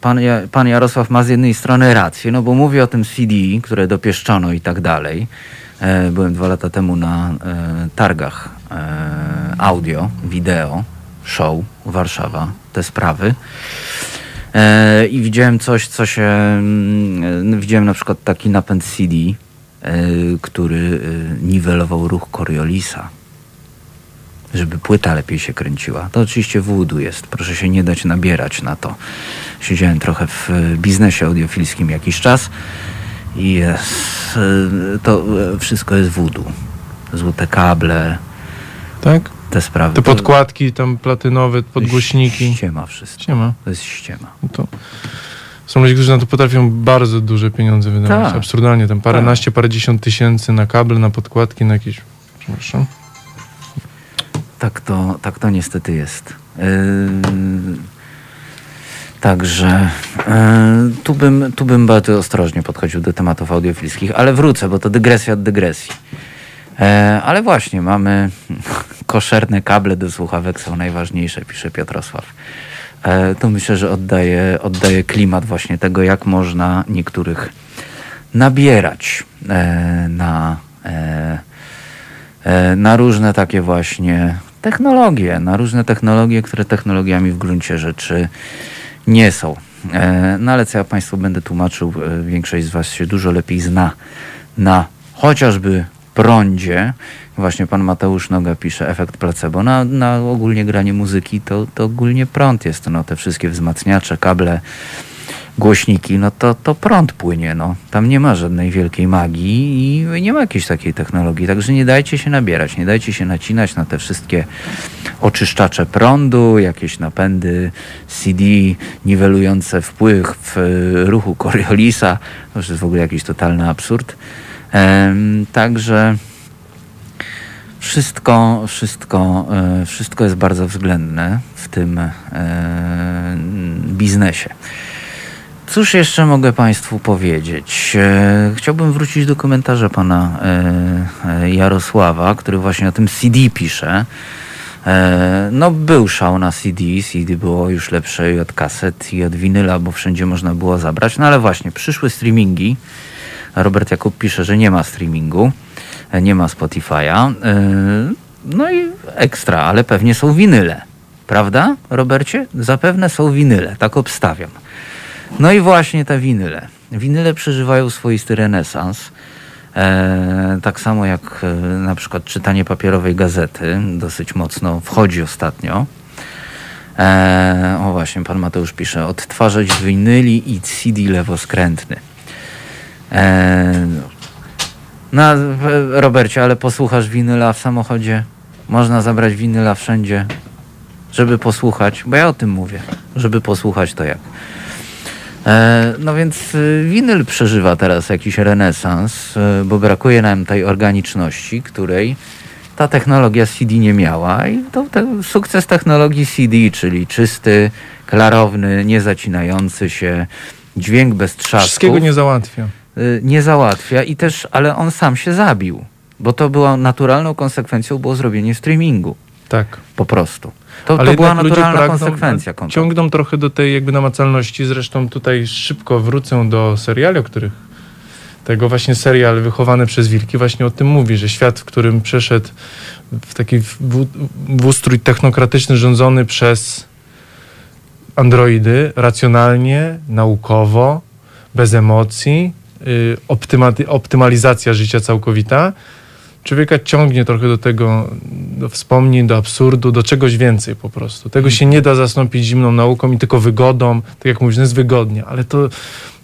pan, pan Jarosław ma z jednej strony rację, no bo mówi o tym CD, które dopieszczono i tak dalej. E, byłem dwa lata temu na e, targach e, audio, wideo, show Warszawa, te sprawy. E, I widziałem coś, co się. mm, e, Widziałem na przykład taki napęd CD, e, który e, niwelował ruch Coriolisa, żeby płyta lepiej się kręciła. To oczywiście voodoo jest, proszę się nie dać nabierać na to. Siedziałem trochę w e, biznesie audiofilskim jakiś czas i jest, e, to e, wszystko jest voodoo. Złote kable, Tak? te sprawy. Te podkładki tam platynowe, podgłośniki. Ściema wszystko. Ściema. To jest ściema. No to są ludzie, którzy na to potrafią bardzo duże pieniądze wydawać. Tak. Absurdalnie, tam paręnaście, parędziesiąt tysięcy na kable, na podkładki, na jakieś... Przepraszam. Tak to, tak to niestety jest. Yy, Także yy, tu, bym, tu bym bardzo ostrożnie podchodził do tematów audiofilskich, ale wrócę, bo to dygresja od dygresji. E, ale właśnie, mamy koszerne kable do słuchawek są najważniejsze, pisze Piotrosław. E, tu myślę, że oddaje, oddaje klimat właśnie tego, jak można niektórych nabierać e, na, e, na różne takie właśnie technologie, na różne technologie, które technologiami w gruncie rzeczy nie są. No ale co ja Państwu będę tłumaczył, większość z Was się dużo lepiej zna na chociażby prądzie. Właśnie pan Mateusz Noga pisze efekt placebo. Na, na ogólnie granie muzyki to, to ogólnie prąd jest. No, te wszystkie wzmacniacze, kable, głośniki, no to, to prąd płynie. No. Tam nie ma żadnej wielkiej magii i nie ma jakiejś takiej technologii. Także nie dajcie się nabierać, nie dajcie się nacinać na te wszystkie oczyszczacze prądu, jakieś napędy CD niwelujące wpływ w e, ruchu Coriolisa. To już jest w ogóle jakiś totalny absurd. Także wszystko, wszystko, e, wszystko jest bardzo względne w tym e, biznesie. Cóż jeszcze mogę Państwu powiedzieć? E, Chciałbym wrócić do komentarza pana Jarosława, który właśnie o tym CD pisze. No, był szał na CD. CD było już lepsze i od kaset, i od winyla, bo wszędzie można było zabrać. No ale właśnie, przyszły streamingi. Robert Jakub pisze, że nie ma streamingu, nie ma Spotify'a. E, No i ekstra, ale pewnie są winyle. Prawda, Robercie? Zapewne są winyle, tak obstawiam. No i właśnie te winyle. Winyle przeżywają swoisty renesans. E, tak samo jak e, na przykład czytanie papierowej gazety dosyć mocno wchodzi ostatnio. E, o właśnie, pan Mateusz pisze, odtwarzać winyli i CD lewoskrętny. E, no, Robercie, ale posłuchasz winyla w samochodzie? Można zabrać winyla wszędzie, żeby posłuchać, bo ja o tym mówię, żeby posłuchać to jak. E, No więc y, winyl przeżywa teraz jakiś renesans, y, bo brakuje nam tej organiczności, której ta technologia CD nie miała. I to ten sukces technologii CD, czyli czysty, klarowny, niezacinający się, dźwięk bez trzasków, Wszystkiego nie załatwia. Y, nie załatwia i też, ale on sam się zabił, bo to była naturalną konsekwencją było zrobienie streamingu. Tak. Po prostu. To, Ale to była naturalna pragną- konsekwencja. kompletnie. Ciągną trochę do tej jakby namacalności. Zresztą tutaj szybko wrócę do seriali, o których tego właśnie serial wychowany przez wilki właśnie o tym mówi, że świat, w którym przeszedł w taki w, w ustrój technokratyczny rządzony przez androidy, racjonalnie, naukowo, bez emocji, optyma- optymalizacja życia całkowita, człowieka ciągnie trochę do tego, do wspomnień, do absurdu, do czegoś więcej po prostu. Tego się nie da zastąpić zimną nauką i tylko wygodą, tak jak mówisz, no jest wygodnie, ale to,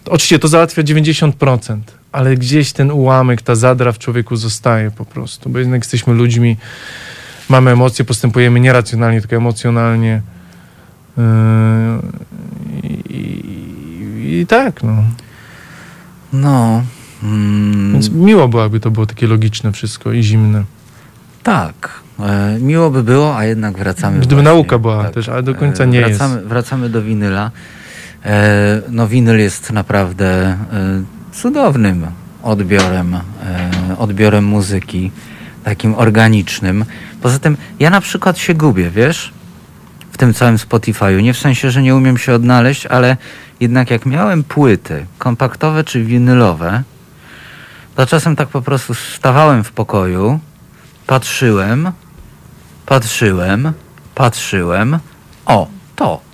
to oczywiście to załatwia 90%, ale gdzieś ten ułamek, ta zadra w człowieku zostaje po prostu, bo jednak jesteśmy ludźmi, mamy emocje, postępujemy nieracjonalnie, tylko emocjonalnie. Yy, i, i, I tak, no. No. Mm, Więc miło było, jakby to było takie logiczne wszystko i zimne. Tak. E, miło by było, a jednak wracamy. Gdyby właśnie, nauka była też, ale do końca e, nie wracamy, Wracamy do winyla. E, no winyl jest naprawdę e, cudownym odbiorem, odbiorem muzyki, takim organicznym. Poza tym ja na przykład się gubię, wiesz, tym całym Spotify'u. Nie w sensie, że nie umiem się odnaleźć, ale jednak jak miałem płyty kompaktowe czy winylowe, to czasem tak po prostu stawałem w pokoju, patrzyłem, patrzyłem, patrzyłem. O, to.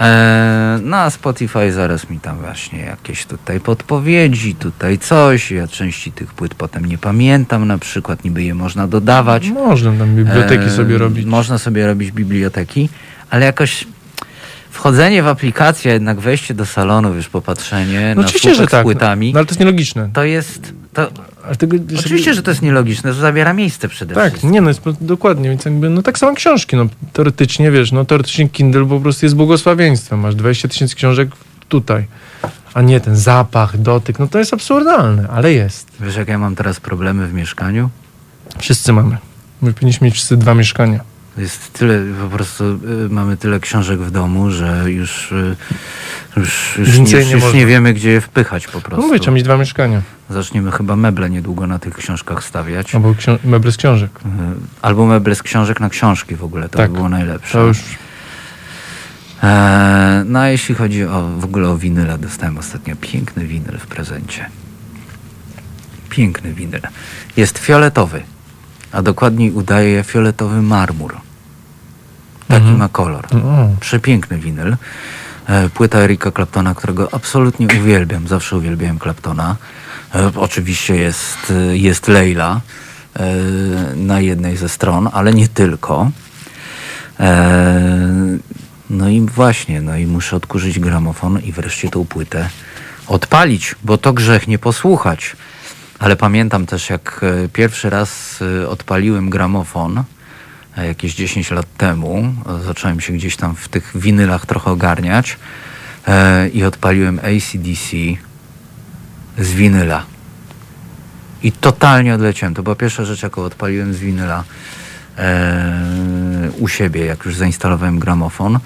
Eee, na Spotify zaraz mi tam właśnie jakieś tutaj podpowiedzi, tutaj coś. Ja części tych płyt potem nie pamiętam, na przykład niby je można dodawać. Można tam biblioteki Eee, sobie robić. Można sobie robić biblioteki, ale jakoś wchodzenie w aplikację, jednak wejście do salonu, wiesz, popatrzenie No na oczywiście, że tak. z płytami, No ale to jest nielogiczne. to jest... To, tego, Oczywiście, że to jest nielogiczne, że zabiera miejsce przede Tak, wszystkim. nie no, jest, dokładnie, więc jakby, no tak samo książki, no teoretycznie, wiesz, no teoretycznie Kindle po prostu jest błogosławieństwem, masz 20 tysięcy książek tutaj, a nie ten zapach, dotyk, no to jest absurdalne, ale jest. Wiesz, jak ja mam teraz problemy w mieszkaniu? Wszyscy mamy. My powinniśmy mieć wszyscy dwa mieszkania. Jest tyle, po prostu y, mamy tyle książek w domu, że już, y, już, już, już, nie już nie wiemy, gdzie je wpychać po prostu. mówię, trzeba mieć dwa mieszkania, Zaczniemy chyba meble niedługo na tych książkach stawiać. albo ksią- meble z książek. Y, Albo meble z książek na książki w ogóle, to Tak. by było najlepsze. To już Eee, no a jeśli chodzi o, w ogóle o winyla, dostałem ostatnio piękny winyl w prezencie. Piękny winyl. Jest fioletowy, a dokładniej udaje fioletowy marmur. Taki Mhm. ma kolor. o, Przepiękny winyl. E, Płyta Erika Claptona, którego absolutnie uwielbiam. Zawsze uwielbiałem Claptona. E, Oczywiście jest, e, jest Leila na jednej ze stron, ale nie tylko. No i właśnie, no i muszę odkurzyć gramofon i wreszcie tą płytę odpalić, bo to grzech nie posłuchać. Ale pamiętam też, jak pierwszy raz odpaliłem gramofon, jakieś 10 lat temu, e, zacząłem się gdzieś tam w tych winylach trochę ogarniać e, i odpaliłem ACDC z winyla. I totalnie odleciałem. To była pierwsza rzecz, jaką odpaliłem z winyla e, u siebie, jak już zainstalowałem gramofon.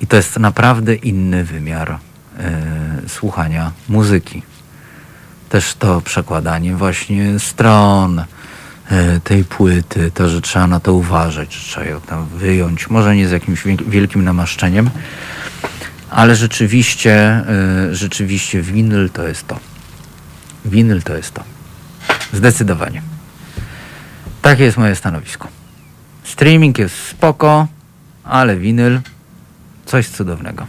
I to jest naprawdę inny wymiar słuchania muzyki. Też to przekładanie właśnie stron tej płyty, to, że trzeba na to uważać, że trzeba ją tam wyjąć, może nie z jakimś wielkim namaszczeniem, ale rzeczywiście, e, rzeczywiście winyl to jest to. Winyl to jest to. Zdecydowanie. Takie jest moje stanowisko. Streaming jest spoko, ale winyl coś cudownego.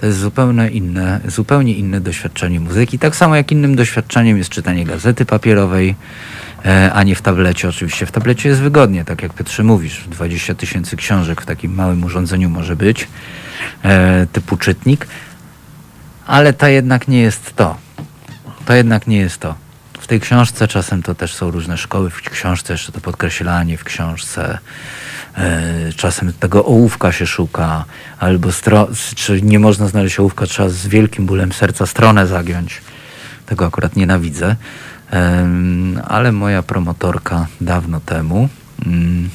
To jest zupełnie inne, zupełnie inne doświadczenie muzyki. Tak samo jak innym doświadczeniem jest czytanie gazety papierowej, e, a nie w tablecie. Oczywiście w tablecie jest wygodnie, tak jak Piotrze mówisz. 20 tysięcy książek w takim małym urządzeniu może być, e, typu czytnik, ale to jednak nie jest to. To jednak nie jest to. W tej książce czasem to też są różne szkoły, w książce jeszcze to podkreślanie, w książce e, czasem tego ołówka się szuka, albo czy nie można znaleźć ołówka, trzeba z wielkim bólem serca stronę zagiąć. Tego akurat nienawidzę. Ale moja promotorka dawno temu mm,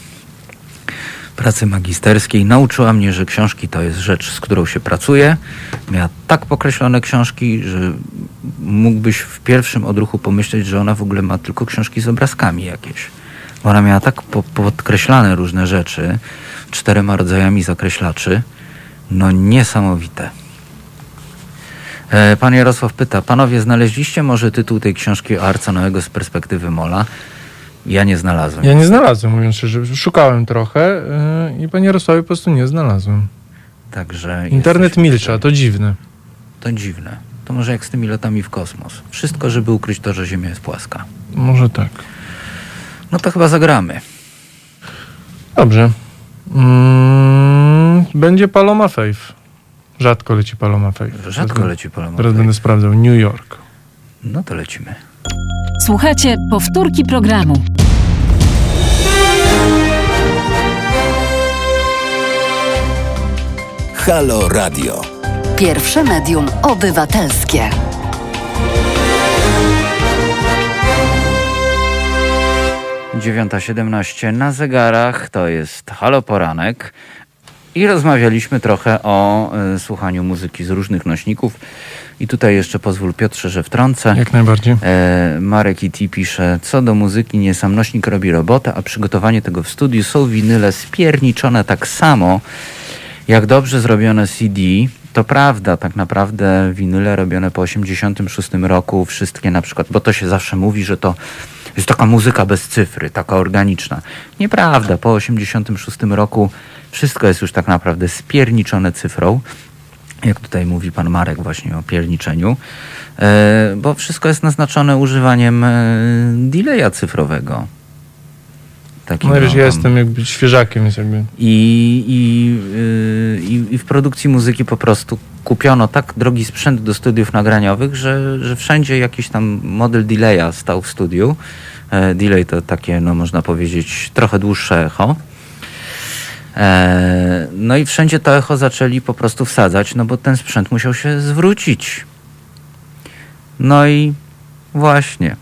pracy magisterskiej nauczyła mnie, że książki to jest rzecz, z którą się pracuje. Miała tak pokreślone książki, że mógłbyś w pierwszym odruchu pomyśleć, że ona w ogóle ma tylko książki z obrazkami jakieś. Bo ona miała tak po, podkreślane różne rzeczy czterema rodzajami zakreślaczy. No niesamowite. E, Pan Jarosław pyta, panowie znaleźliście może tytuł tej książki Arca Noego z perspektywy Mola? Ja nie znalazłem. Ja nie znalazłem, mówiąc szczerze. Szukałem trochę yy, i panie Jarosławie po prostu nie znalazłem. Także Internet milcza, tutaj. to dziwne. To dziwne. To może jak z tymi lotami w kosmos. Wszystko, żeby ukryć to, że Ziemia jest płaska. Może tak. No to chyba zagramy. Dobrze. Mm, będzie Paloma Faith. Rzadko leci Paloma Faith. Rzadko Teraz- leci Paloma Teraz Faith. będę sprawdzał. New York. No to lecimy. Słuchajcie powtórki programu. Halo Radio. Pierwsze medium obywatelskie. Dziewiąta siedemnaście na zegarach, to jest Halo Poranek i rozmawialiśmy trochę o y, słuchaniu muzyki z różnych nośników i tutaj jeszcze pozwól Piotrze, że wtrącę. Jak najbardziej. E, Marek E.T. pisze, co do muzyki nie sam nośnik robi robotę, a przygotowanie tego w studiu są winyle spierniczone tak samo jak dobrze zrobione CD. To prawda, tak naprawdę winyle robione po 86 roku, wszystkie na przykład, bo to się zawsze mówi, że to jest taka muzyka bez cyfry, taka organiczna. Nieprawda, po 86 roku wszystko jest już tak naprawdę spierniczone cyfrą jak tutaj mówi pan Marek właśnie o pierniczeniu, e, bo wszystko jest naznaczone używaniem e, delaya cyfrowego. Taki, No wiesz, no, ja jestem jakby świeżakiem, więc jakby... I, i, yy, i, I w produkcji muzyki po prostu kupiono tak drogi sprzęt do studiów nagraniowych, że, że wszędzie jakiś tam model delaya stał w studiu. E, delay to takie, no można powiedzieć, trochę dłuższe echo. E, no i wszędzie to echo zaczęli po prostu wsadzać, no bo ten sprzęt musiał się zwrócić. No i właśnie,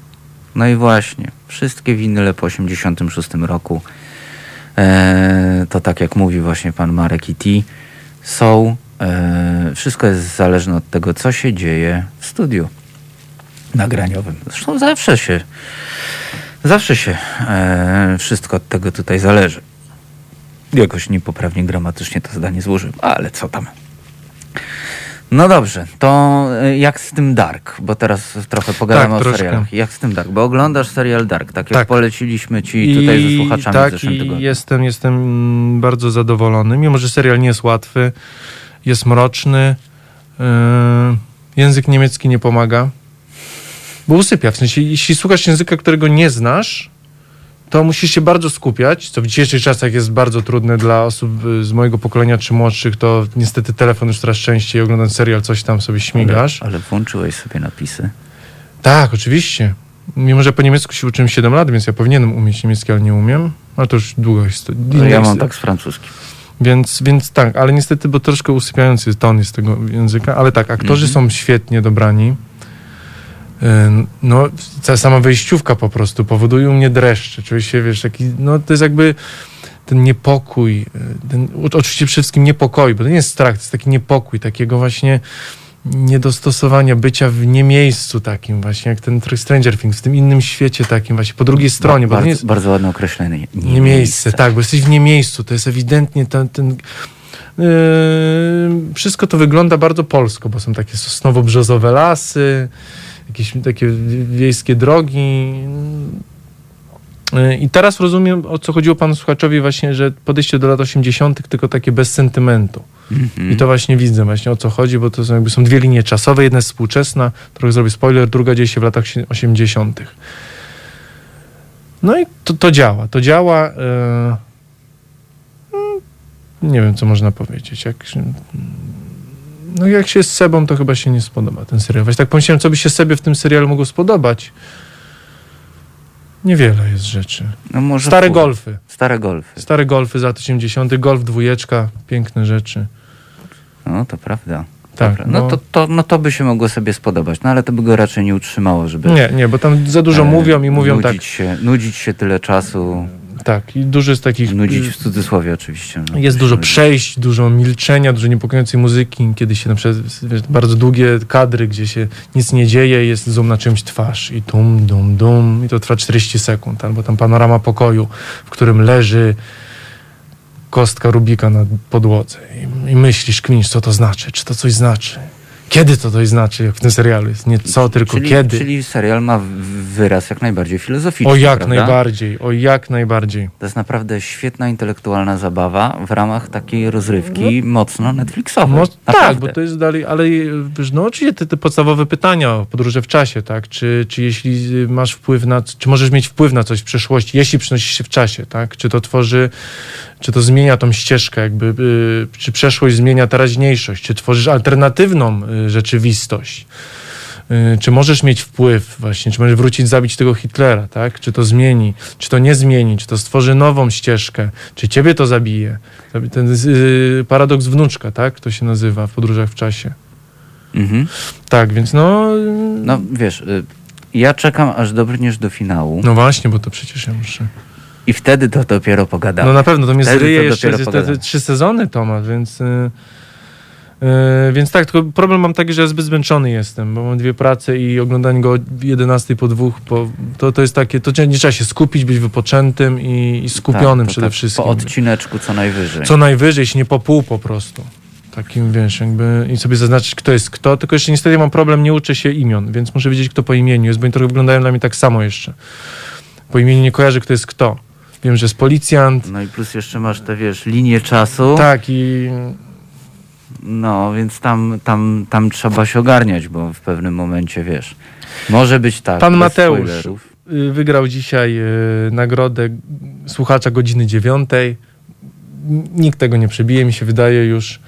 no i właśnie, wszystkie winyle po 86 roku E, to tak jak mówi właśnie pan Marek i T, są, e, wszystko jest zależne od tego, co się dzieje w studiu nagraniowym. Zresztą zawsze się, zawsze się e, wszystko od tego tutaj zależy. Jakoś niepoprawnie gramatycznie to zdanie złożyłem, ale co tam. No dobrze, to e, jak z tym Dark? Bo teraz trochę pogadamy Tak, o troszkę. serialach. Jak z tym Dark? Bo oglądasz serial Dark, tak jak Tak. poleciliśmy ci tutaj ze słuchaczami w tak, zeszłym i tygodniu. jestem, jestem bardzo zadowolony, mimo że serial nie jest łatwy, jest mroczny, yy, język niemiecki nie pomaga, bo usypia, w sensie jeśli słuchasz języka, którego nie znasz, to musisz się bardzo skupiać, co w dzisiejszych czasach jest bardzo trudne dla osób y, z mojego pokolenia czy młodszych, to niestety telefon już coraz częściej oglądając serial coś tam sobie śmigasz. Ale, ale włączyłeś sobie napisy. Tak, oczywiście. Mimo, że po niemiecku się uczyłem 7 lat, więc ja powinienem umieć niemiecki, ale nie umiem. Ale to już długo jest. No, ja mam tak z francuskim. Więc, więc tak, ale niestety, bo troszkę usypiający ton jest tego języka, ale tak, aktorzy Mhm. są świetnie dobrani. Ym, No, ta sama wejściówka po prostu powoduje u mnie dreszcze. Czuję się, wiesz, taki, no to jest jakby ten niepokój, y, ten, oczywiście przede wszystkim niepokój, bo to nie jest strach, to jest taki niepokój, takiego właśnie niedostosowania, bycia w niemiejscu takim właśnie, jak ten Stranger Things, w tym innym świecie takim właśnie, po drugiej stronie, to bardzo, jest bardzo ładne określenie. nie miejsce, tak, bo jesteś w nie miejscu, to jest ewidentnie ten, ten yy, wszystko to wygląda bardzo polsko, bo są takie sosnowo-brzozowe lasy, jakieś takie wiejskie drogi. Yy, I teraz rozumiem, o co chodziło panu słuchaczowi właśnie, że podejście do lat 80., tylko takie bez sentymentu. Mhm. I to właśnie widzę właśnie o co chodzi, bo to są, jakby są dwie linie czasowe. Jedna jest współczesna, trochę zrobię spoiler, druga dzieje się w latach 80. No i to, to działa. To działa. mm, nie wiem, co można powiedzieć. Jak, no jak się z sebą, to chyba się nie spodoba ten serial. Właśnie tak pomyślałem, co by się sobie w tym serialu mogło spodobać. Niewiele jest rzeczy. No Stare golfy. Stare golfy. Stare golfy z lat 80., golf dwójeczka, piękne rzeczy. No to prawda. Tak, Dobra. No, no. to, to, no to by się mogło sobie spodobać, no ale to by go raczej nie utrzymało, żeby... Nie, nie, bo tam za dużo e, mówią i mówią nudzić tak, Się, nudzić się tyle czasu, tak. I dużo jest takich... nudzić w cudzysłowie oczywiście. No, Jest dużo przejść, dużo milczenia, dużo niepokojącej muzyki, kiedy się na przykład wiesz, bardzo długie kadry, gdzie się nic nie dzieje, jest zoom na czymś twarz i tum, dum, dum i to trwa 40 sekund, albo tam panorama pokoju, w którym leży kostka Rubika na podłodze i, i myślisz, kminisz, co to znaczy, czy to coś znaczy. Kiedy to coś znaczy, jak w tym serialu jest? Nie co, tylko czyli, kiedy. Czyli serial ma wyraz jak najbardziej filozoficzny, O jak prawda? najbardziej, o jak najbardziej. To jest naprawdę świetna intelektualna zabawa w ramach takiej rozrywki mocno Netflixowej. No, tak, bo to jest dalej, ale wiesz, no oczywiście te, te podstawowe pytania o podróże w czasie, tak? Czy, czy jeśli y, masz wpływ na, czy możesz mieć wpływ na coś w przeszłości, jeśli przenosisz się w czasie, tak? Czy to tworzy, czy to zmienia tą ścieżkę, jakby, y, czy przeszłość zmienia teraźniejszość, czy tworzysz alternatywną y, rzeczywistość. Y, Czy możesz mieć wpływ właśnie, czy możesz wrócić, zabić tego Hitlera, tak? Czy to zmieni, czy to nie zmieni, czy to stworzy nową ścieżkę, czy ciebie to zabije. Ten y, paradoks wnuczka, tak? To się nazywa w podróżach w czasie. Mhm. Tak, więc no... No wiesz, y, ja czekam aż dobrniesz do finału No właśnie, bo to przecież ja muszę... i wtedy to dopiero pogadamy. No na pewno, to mnie zryje jeszcze, te, trzy sezony to ma, więc... y, y, więc tak, tylko problem mam taki, że ja zbyt zmęczony jestem, bo mam dwie prace i oglądanie go o 11 po dwóch, po, to, to jest takie, to nie trzeba się skupić, być wypoczętym i, i skupionym Tak, przede tak wszystkim. Po odcineczku co najwyżej. Co najwyżej, jeśli nie po pół po prostu. Takim, wiesz, jakby i sobie zaznaczyć, kto jest kto, tylko jeszcze niestety mam problem, nie uczę się imion, więc muszę wiedzieć, kto po imieniu jest, bo oni trochę wyglądają dla mnie tak samo jeszcze. Po imieniu nie kojarzę, kto jest kto. Wiem, że jest policjant, No i plus jeszcze masz te, wiesz, linie czasu. tak i No, więc tam, tam, tam trzeba się ogarniać, bo w pewnym momencie, wiesz, może być tak. Pan Mateusz. spoilerów. y, wygrał dzisiaj y, nagrodę słuchacza godziny dziewiątej. Nikt tego nie przebije, mi się wydaje już.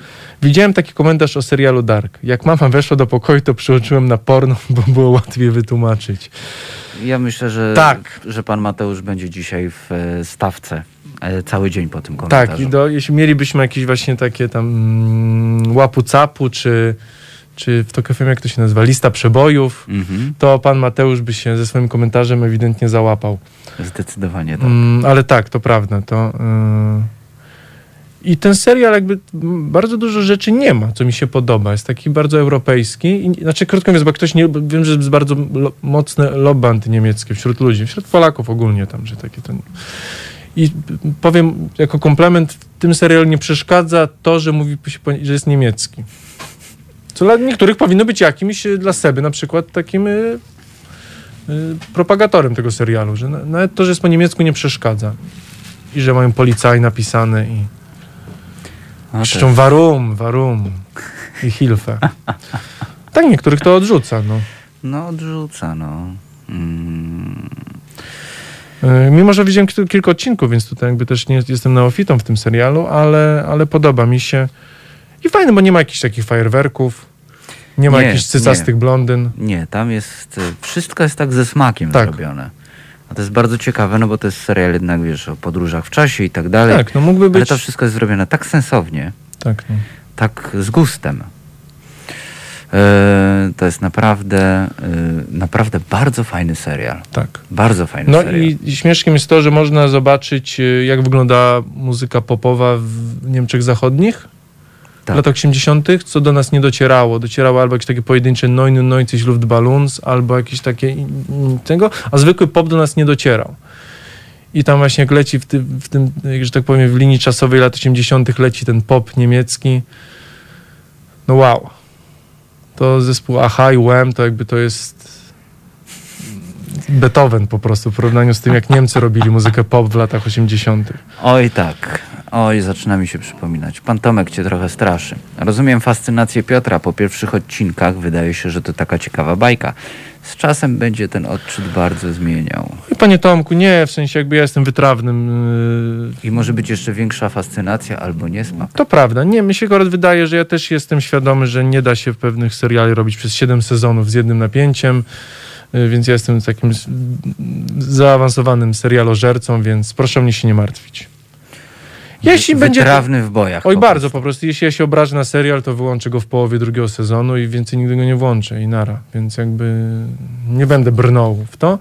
Widziałem taki komentarz o serialu Dark. Jak mama weszła do pokoju, to przełączyłem na porno, bo było łatwiej wytłumaczyć. Ja myślę, że, Tak. że pan Mateusz będzie dzisiaj w e, stawce e, cały dzień po tym komentarzu. Tak, i do, jeśli mielibyśmy jakieś właśnie takie tam mm, łapu capu, czy, czy w to jak to się nazywa, lista przebojów, Mhm, to pan Mateusz by się ze swoim komentarzem ewidentnie załapał. zdecydowanie tak. Mm, ale tak, to prawda. To, yy... I ten serial jakby bardzo dużo rzeczy nie ma, co mi się podoba. Jest taki bardzo europejski. I, znaczy, krótko mówiąc, bo ktoś nie, wiem, że jest bardzo lo, mocne lobby antyniemieckie wśród ludzi, wśród Polaków ogólnie tam, że takie to... I powiem jako komplement, w tym serialu nie przeszkadza to, że mówi się, że jest niemiecki. Co dla niektórych powinno być jakimś, y, dla Seby na przykład, takim y, y, propagatorem tego serialu, że na, nawet to, że jest po niemiecku nie przeszkadza. I że mają policaj napisane i krzyczą warum, warum i Hilfe. Tak niektórych to odrzuca, no. No odrzuca, no. Mm, Y, Mimo, że widziałem kil- kilka odcinków, więc tutaj jakby też nie jestem neofitą w tym serialu, ale, ale podoba mi się. I fajne, bo nie ma jakichś takich fajerwerków, nie ma Nie, jakichś cycastych blondyn. nie, tam jest, e, wszystko jest tak ze smakiem Tak. zrobione. A to jest bardzo ciekawe, no bo to jest serial jednak, wiesz, o podróżach w czasie i tak dalej. Tak, no mógłby Ale być... to wszystko jest zrobione tak sensownie, Tak, no. tak z gustem. E, to jest naprawdę, e, naprawdę bardzo fajny serial. tak. Bardzo fajny No serial. i, i śmieszkiem jest to, że można zobaczyć, y, jak wygląda muzyka popowa w Niemczech Zachodnich. W latach 80., co do nas nie docierało. Docierało albo jakieś takie pojedyncze Neun und Neunzig Luftballons, albo jakieś takie tego, a zwykły pop do nas nie docierał. I tam właśnie jak leci w tym, w tym, że tak powiem, w linii czasowej lat 80. leci ten pop niemiecki. No wow. To zespół Aha i Wham to jakby to jest Beethoven po prostu w porównaniu z tym, jak Niemcy robili muzykę pop w latach 80. Oj tak, oj zaczyna mi się przypominać. Pan Tomek cię trochę straszy. Rozumiem fascynację Piotra po pierwszych odcinkach. Wydaje się, że to taka ciekawa bajka. Z czasem będzie ten odczyt bardzo zmieniał. Panie Tomku, nie, w sensie jakby ja jestem wytrawnym. Yy, I może być jeszcze większa fascynacja albo niesmak. To prawda. Nie, mi się akurat wydaje, że ja też jestem świadomy, że nie da się pewnych seriali robić przez 7 sezonów z jednym napięciem, yy, więc ja jestem takim zaawansowanym serialożercą, więc proszę mnie się nie martwić. Jeśli będzie... Wytrawny w bojach. Oj, po bardzo po prostu. Jeśli ja się obrażę na serial, to wyłączę go w połowie drugiego sezonu i więcej nigdy go nie włączę i nara. Więc jakby nie będę brnął w to.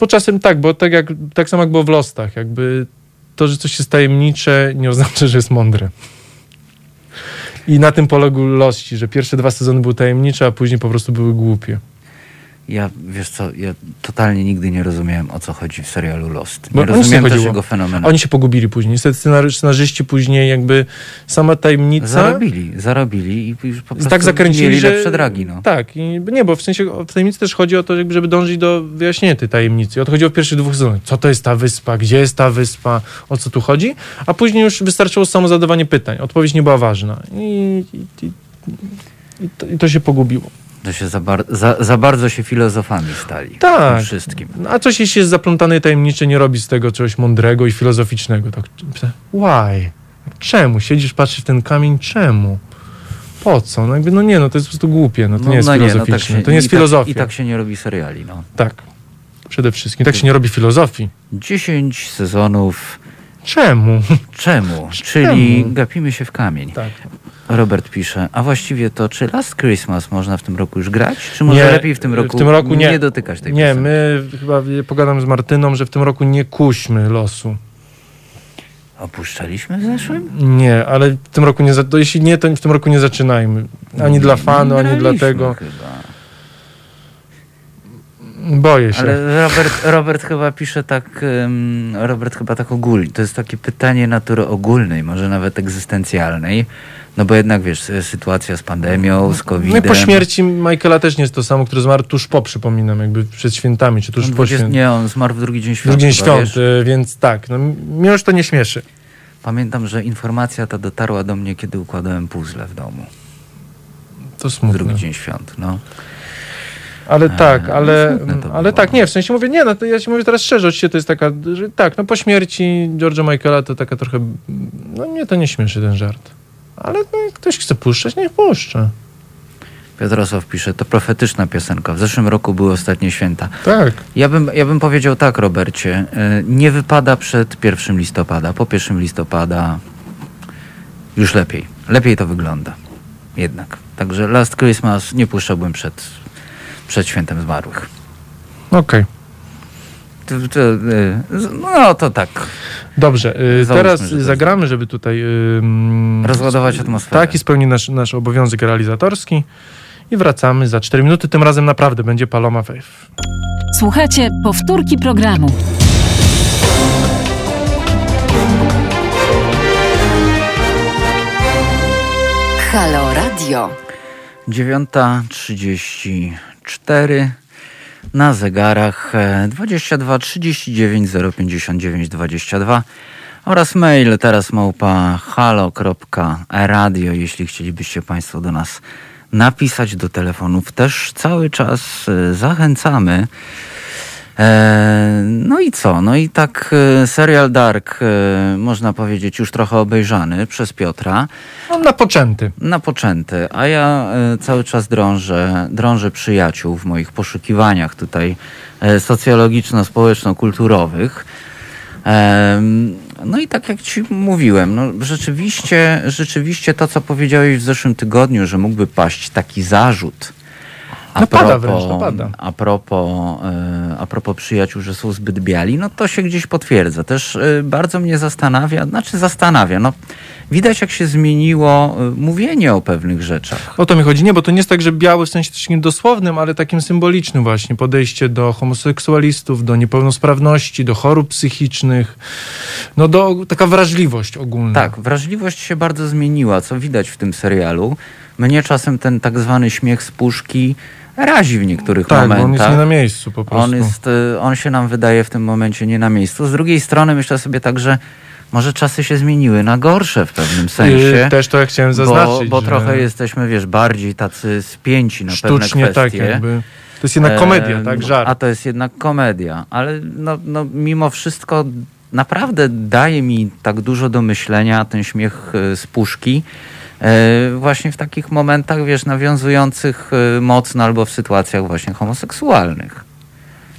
Bo czasem tak, bo tak, jak, tak samo jak było w Lostach, jakby to, że coś jest tajemnicze, nie oznacza, że jest mądre. I na tym poległ Lości, że pierwsze dwa sezony były tajemnicze, a później po prostu były głupie. Ja, wiesz co, ja totalnie nigdy nie rozumiałem, o co chodzi w serialu Lost. Bo Nie o nic nie rozumiałem też jego fenomenu. Oni się pogubili później. Niestety scenarzy- scenarzyści później jakby sama tajemnica... Zarobili, zarobili i już po prostu tak zakręcili, że... lepsze dragi. No. Tak, i nie, bo w sensie w tajemnicy też chodzi o to, jakby, żeby dążyć do wyjaśnienia tej tajemnicy. I o to chodziło w pierwszych dwóch sezonach. Co to jest ta wyspa? Gdzie jest ta wyspa? O co tu chodzi? A później już wystarczyło samo zadawanie pytań. Odpowiedź nie była ważna. I, i, i, i, to, i to się pogubiło. To się za, bar- za, za bardzo się filozofami stali. Tak. Wszystkim. No, A coś jeśli jest zaplątane i tajemnicze, nie robi z tego czegoś mądrego i filozoficznego. Tak, why? Czemu? Siedzisz, patrzysz w ten kamień, czemu? Po co? No jakby, no nie, no to jest po prostu głupie, no to nie jest no filozoficzne. tak się- to nie jest tak- filozofia. I tak się nie robi seriali. No. Tak. Przede wszystkim. Tak się nie robi filozofii. 10 sezonów. Czemu? Czemu? Czyli Czemu? gapimy się w kamień. Tak. Robert pisze, a właściwie to czy Last Christmas można w tym roku już grać? Czy może lepiej w tym roku, w tym roku nie, nie dotykać tej Nie, piosenki? my chyba pogadam z Martyną, że w tym roku nie kuśmy losu. Opuszczaliśmy w zeszłym? Nie, ale w tym roku nie, to jeśli nie, to w tym roku nie zaczynajmy. Ani dla fanu, ani Graliśmy dlatego. Chyba. Boję się. Ale Robert, Robert chyba pisze tak, Robert chyba tak ogólnie. To jest takie pytanie natury ogólnej, może nawet egzystencjalnej. No bo jednak wiesz, sytuacja z pandemią, z No i po śmierci Michaela też nie jest to samo, który zmarł tuż po, przypominam, jakby przed świętami, czy tuż On po 20 świętach. Nie, on zmarł w drugi dzień świąt. Drugi dzień świąt, wiesz? y, więc tak, no, mnie już to nie śmieszy. Pamiętam, że informacja ta dotarła do mnie, kiedy układałem puzzle w domu. To smutne. drugi dzień świąt, no. Ale E, tak, ale, to ale było. tak, nie, w sensie mówię, nie, no to ja ci mówię teraz szczerze, oczywiście to jest taka, że tak, no po śmierci George'a Michaela to taka trochę, no mnie to nie śmieszy ten żart. Ale no, jak ktoś chce puszczać, niech puszcza. Piotrosław pisze, to profetyczna piosenka. W zeszłym roku były ostatnie święta. Tak. Ja bym, ja bym powiedział tak, Robercie. y, Nie wypada przed 1 listopada. Po 1 listopada już lepiej. Lepiej to wygląda. Jednak. Także Last Christmas nie puszczałbym przed, przed świętem zmarłych. Okej. Y, z- no to tak. Dobrze, y, Załóżmy, teraz zagramy, żeby tutaj... Rozładować atmosferę. Tak, i spełni nasz, nasz obowiązek realizatorski. I wracamy za 4 minuty. Tym razem naprawdę będzie Paloma Wave. Słuchajcie powtórki programu. Halo Radio. 9.34 na zegarach e, 22 39 059 22 oraz mail teraz małpa halo.radio, jeśli chcielibyście Państwo do nas napisać do telefonów. Też cały czas e, zachęcamy. E, No i co? No i tak e, serial Dark, e, można powiedzieć, już trochę obejrzany przez Piotra No, napoczęty. napoczęty, a ja cały czas drążę, drążę przyjaciół w moich poszukiwaniach tutaj socjologiczno-społeczno-kulturowych. No i tak jak ci mówiłem, no rzeczywiście, rzeczywiście to, co powiedziałeś w zeszłym tygodniu, że mógłby paść taki zarzut. A No pada propos, wręcz, no pada. A propos, e, a propos przyjaciół, że są zbyt biali, no to się gdzieś potwierdza. Też e, bardzo mnie zastanawia, znaczy zastanawia, no widać jak się zmieniło e, mówienie o pewnych rzeczach. O to mi chodzi. Nie, bo to nie jest tak, że biały w sensie takim dosłownym, ale takim symbolicznym właśnie. Podejście do homoseksualistów, do niepełnosprawności, do chorób psychicznych. No do, taka wrażliwość ogólna. Tak, wrażliwość się bardzo zmieniła, co widać w tym serialu. Mnie czasem ten tak zwany śmiech z puszki razi w niektórych Tak, momentach. on jest nie na miejscu po prostu. On, jest, y, on się nam wydaje w tym momencie nie na miejscu. Z drugiej strony myślę sobie tak, że może czasy się zmieniły na gorsze w pewnym sensie. Yy, Też to ja chciałem zaznaczyć. bo, bo trochę jesteśmy, wiesz, bardziej tacy spięci na pewne sztucznie tak kwestie. jakby. To jest jednak komedia, E, tak? Żart. A to jest jednak komedia. Ale no, no, mimo wszystko naprawdę daje mi tak dużo do myślenia ten śmiech e, z puszki. E, właśnie w takich momentach, wiesz, nawiązujących e, mocno albo w sytuacjach właśnie homoseksualnych.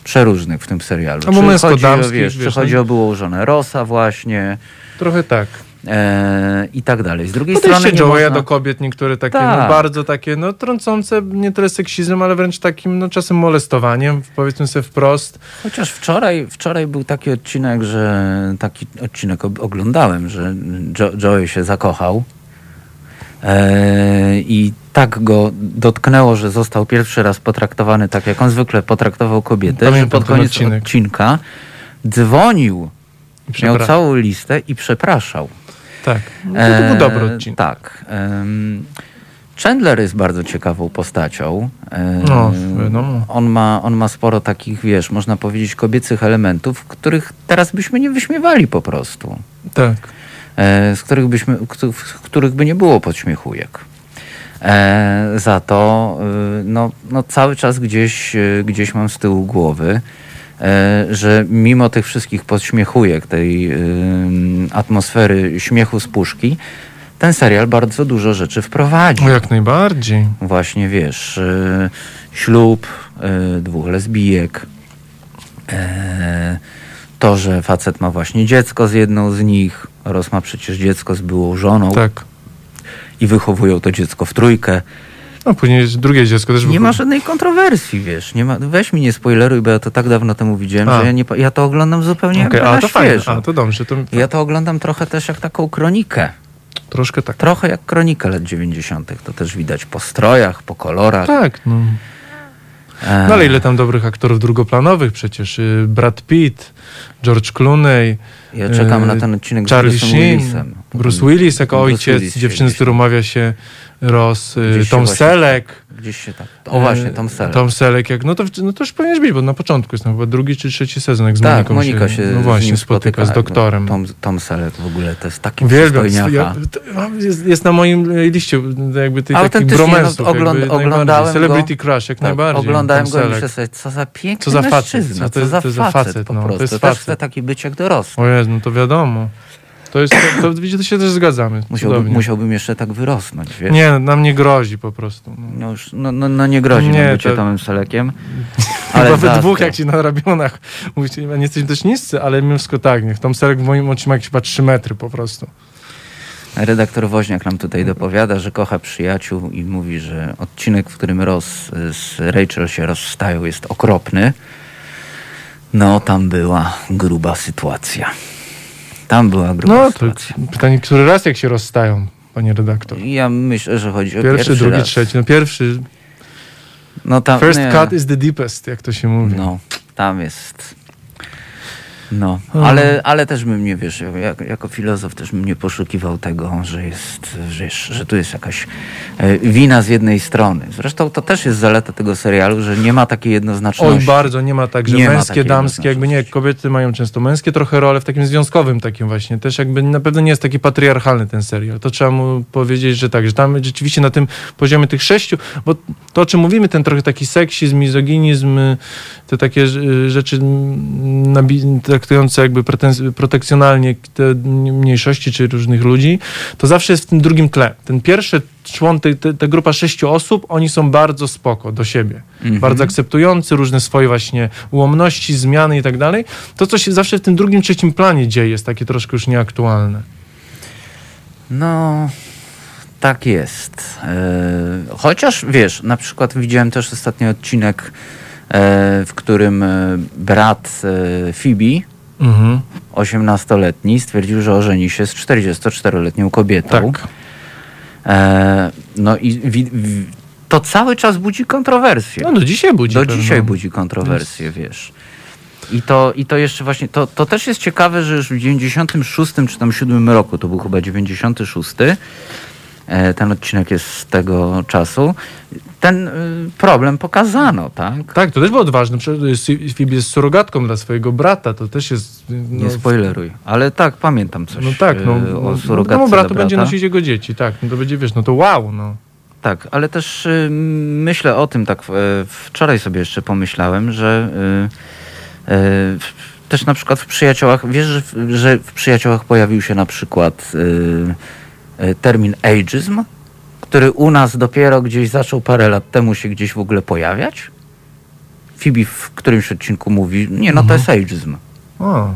Przeróżnych w tym serialu. Albo Czy chodzi o, wiesz, czy wiesz, chodzi no. o byłą żonę Rosa właśnie Trochę tak. e, i tak dalej. Z drugiej Podejście strony Joeya można... do kobiet, niektóre takie, no Tak. bardzo takie, no trącące nie tyle seksizmem, ale wręcz takim, no czasem molestowaniem, powiedzmy sobie wprost. Chociaż wczoraj, wczoraj był taki odcinek, że taki odcinek oglądałem, że jo, Joey się zakochał i tak go dotknęło, że został pierwszy raz potraktowany tak, jak on zwykle potraktował kobietę, Pamiętam że pod koniec odcinek. odcinka dzwonił, miał całą listę i przepraszał. Tak. No, to, to był E, dobry odcinek. Tak. em, Chandler jest bardzo ciekawą postacią. E, No, wiadomo. On ma, on ma sporo takich, wiesz, można powiedzieć, kobiecych elementów, których teraz byśmy nie wyśmiewali po prostu. Tak. E, z których, byśmy, w których by nie było podśmiechujek. E, za to y, no, no cały czas gdzieś, y, gdzieś mam z tyłu głowy, e, że mimo tych wszystkich podśmiechujek, tej y, atmosfery śmiechu z puszki, ten serial bardzo dużo rzeczy wprowadził. O, jak najbardziej. Właśnie wiesz, ślub dwóch lesbijek, to, że facet ma właśnie dziecko z jedną z nich, Ros ma przecież dziecko z byłą żoną Tak. i wychowują to dziecko w trójkę. No później drugie dziecko też Nie ma żadnej kontrowersji, wiesz. Nie ma, weź mi nie spoileruj, bo ja to tak dawno temu widziałem, A. że ja, nie, ja to oglądam zupełnie Okej, jakby a to fajnie. świeżo. A, to dobrze. To Ja to oglądam trochę też jak taką kronikę. troszkę tak. Trochę jak kronikę lat 90. To też widać po strojach, po kolorach. Tak, no. No ale ile tam dobrych aktorów drugoplanowych przecież. y, Brad Pitt, George Clooney. Ja czekam e, na ten odcinek Charlie z Bruce'em Sheen. Willisem. Bruce Willis jako Bruce ojciec Willis dziewczyny, z którą umawia się Ross, y, Gdzieś się Tom właśnie- Selleck. Gdzieś się tak. O właśnie, Tom Selleck. Tom Selleck, jak, no, to, no to już powinieneś być, bo na początku jest no, chyba drugi czy trzeci sezon, jak z tak, Moniką Monika się, no z właśnie, nim spotyka z no, doktorem. Tom, Tom Selleck w ogóle to jest taki przystojniaka. Ja, to, mam- jest, jest na moim e, liście jakby tych takich Autentycznie, no, ogląd- oglądałem najbardziej. go. Celebrity Crush, jak Tak, najbardziej. Oglądałem Tom go i Selleck. myślę sobie, co za piękny Co za facet, co to jest- co to za jest facet, facet, po no, to prostu. jest Też facet. chce taki być jak dorosły. O Jezu, no to wiadomo. To jest, to, to, widzicie, to się też zgadzamy. Musiałbym, Cudownie. musiałbym jeszcze tak wyrosnąć, wiesz? Nie, no, nam nie grozi po prostu. No. No, już, no, no, no nie grozi Nie, nam bycie to- Tomem Selekiem. Chyba we dwóch, jak ci na ramionach mówicie, nie jesteśmy też niscy, ale mimo wszystko tak, niech Tom Selleck w moim oczy ma jakieś chyba 3 metry po prostu. Redaktor Woźniak nam tutaj dopowiada, że kocha przyjaciół i mówi, że odcinek, w którym Ross z Rachel się rozstają jest okropny. No, tam była gruba sytuacja. Tam była gruba No to pytanie, który raz jak się rozstają, panie redaktor? Ja myślę, że chodzi o Pierwszy, pierwszy, drugi, raz. trzeci. No pierwszy, No, tam, first nie. cut is the deepest, jak to się mówi. No, tam jest. No, Hmm. ale, ale też bym nie wiesz, jak, jako filozof też bym nie poszukiwał tego, że jest, że, że tu jest jakaś e, wina z jednej strony. Zresztą to też jest zaleta tego serialu, że nie ma takiej jednoznaczności. Oj, bardzo, nie ma tak, że Nie męskie, damskie, jakby nie, kobiety mają często męskie trochę role w takim związkowym takim właśnie, też jakby na pewno nie jest taki patriarchalny ten serial, to trzeba mu powiedzieć, że tak, że tam rzeczywiście na tym poziomie tych sześciu, bo to o czym mówimy, ten trochę taki seksizm, mizoginizm, te takie y, rzeczy nabi- traktujące jakby protekcjonalnie te mniejszości czy różnych ludzi, to zawsze jest w tym drugim tle. Ten pierwszy człon, te, te, ta grupa sześciu osób, oni są bardzo spoko do siebie. Mhm. Bardzo akceptujący różne swoje właśnie ułomności, zmiany i tak dalej. To, co się zawsze w tym drugim, trzecim planie dzieje, jest takie troszkę już nieaktualne. No, tak jest. E, chociaż wiesz, na przykład widziałem też ostatni odcinek, e, w którym e, brat Phoebe, Mhm. 18-letni, stwierdził, że ożeni się z 44-letnią kobietą. Tak. E, no i wi, wi, to cały czas budzi kontrowersje. No do dzisiaj budzi. Do pewno. dzisiaj budzi kontrowersje, wiesz. I to, I to jeszcze właśnie, to, to też jest ciekawe, że już w 96 czy tam 7 roku, to był chyba 96, e, ten odcinek jest z tego czasu, ten y, problem pokazano, tak? Tak, to też było. Przecież Phoebe jest surogatką dla swojego brata, to też jest... No, Nie spoileruj, ale tak, pamiętam coś No tak, no, e, no, o no surogatce temu dla bratu brata. będzie nosić jego dzieci, tak, no to będzie, wiesz, no to wow, no. Tak, ale też y, myślę o tym, tak y, wczoraj sobie jeszcze pomyślałem, że y, y, w- też na przykład w przyjaciołach, wiesz, że w, że w przyjaciołach pojawił się na przykład y, y, termin ageism, który u nas dopiero gdzieś zaczął parę lat temu się gdzieś w ogóle pojawiać. Phoebe w którymś odcinku mówi, nie no to jest ageism. O.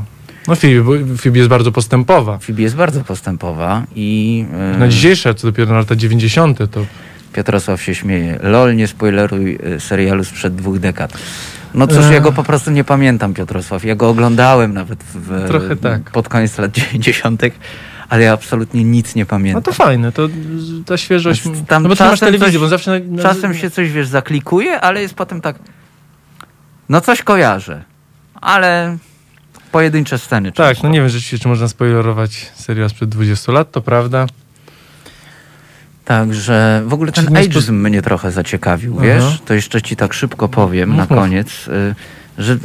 No bo Phoebe jest bardzo postępowa. Phoebe jest bardzo postępowa i y, Na dzisiejsze, co dopiero na lata 90. to Piotrosław się śmieje. Lol, nie spoileruj y, serialu sprzed dwóch dekad. No cóż, ja go po prostu nie pamiętam, Piotrosław. Ja go oglądałem nawet w, Trochę tak. pod koniec lat 90., ale ja absolutnie nic nie No pamiętam. to fajne, to ta świeżość. Tam- no bo ty masz czasem telewizję, coś- bo zawsze. Na, Czasem się coś, wiesz, zaklikuje, ale jest potem tak... No coś kojarzę, ale pojedyncze sceny. Tak, często. no nie wiem rzeczywiście, czy można spoilerować serial sprzed 20 lat, to prawda. Także w ogóle ten Czy nie spo- ageism mnie trochę zaciekawił, Aha. wiesz? To jeszcze ci tak szybko powiem Mów, na mów. koniec, y, że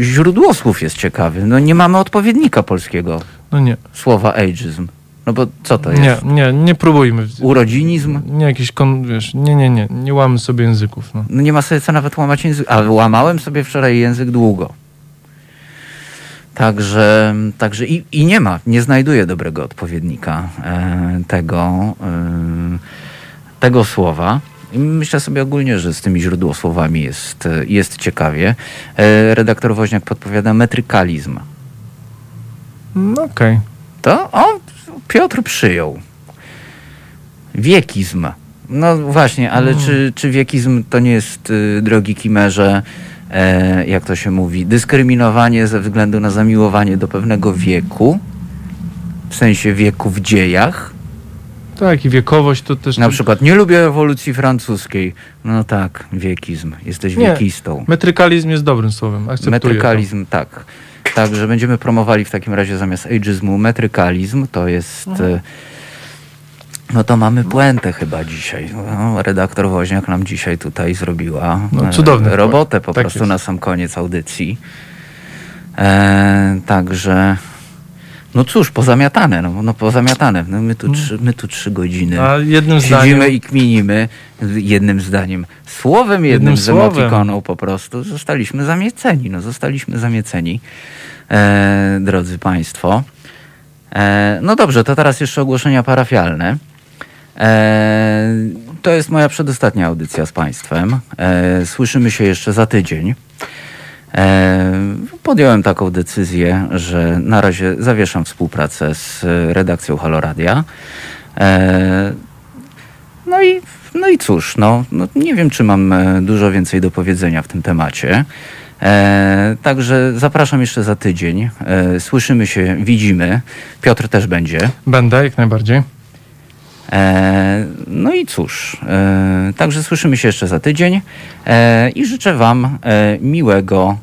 źródło słów jest ciekawe. No nie mamy odpowiednika polskiego No nie. słowa ageism. No bo co to jest? Nie, nie, nie próbujmy. Urodzinizm? Nie jakieś, kon, wiesz, nie, nie, nie, nie łamy sobie języków. No. No nie ma sobie co nawet łamać język. Ale łamałem sobie wczoraj język długo. Także, także i, i nie ma, nie znajduję dobrego odpowiednika e, tego, e, tego słowa. I myślę sobie ogólnie, że z tymi źródłosłowami jest, jest ciekawie. E, redaktor Woźniak podpowiada metrykalizm. No okej. To o, Piotr przyjął. Wiekizm. No właśnie, ale czy, czy wiekizm to nie jest, y, drogi Kimerze, e, jak to się mówi, dyskryminowanie ze względu na zamiłowanie do pewnego wieku, w sensie wieku w dziejach? Tak, i wiekowość to też... Na przykład nie lubię rewolucji francuskiej. No tak, wiekizm. Jesteś Nie. wiekistą. Metrykalizm jest dobrym słowem, akceptuję Metrykalizm, tak. Także będziemy promowali w takim razie zamiast ageizmu metrykalizm. To jest... E, no to mamy puentę chyba dzisiaj. No, redaktor Woźniak nam dzisiaj tutaj zrobiła No, e, cudowny robotę po Tak prostu jest. na sam koniec audycji. E, także no cóż, pozamiatane, no, no pozamiatane. No, my, tu trzy, my tu trzy godziny A jednym siedzimy zdaniem, i kminimy jednym zdaniem. Słowem jednym, Jednym z słowem. emotikoną po prostu. Zostaliśmy zamieceni, no zostaliśmy zamieceni, e, drodzy Państwo. E, no dobrze, to teraz jeszcze ogłoszenia parafialne. E, to jest moja przedostatnia audycja z Państwem. E, słyszymy się jeszcze za tydzień. E, podjąłem taką decyzję, że na razie zawieszam współpracę z redakcją Haloradia. E, no i, no i cóż, no, no nie wiem, czy mam e, dużo więcej do powiedzenia w tym temacie. E, także zapraszam jeszcze za tydzień. E, słyszymy się, widzimy. Piotr też będzie. będę jak najbardziej. E, no i cóż, e, także słyszymy się jeszcze za tydzień e, i życzę Wam miłego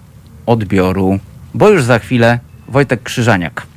odbioru, bo już za chwilę Wojtek Krzyżaniak.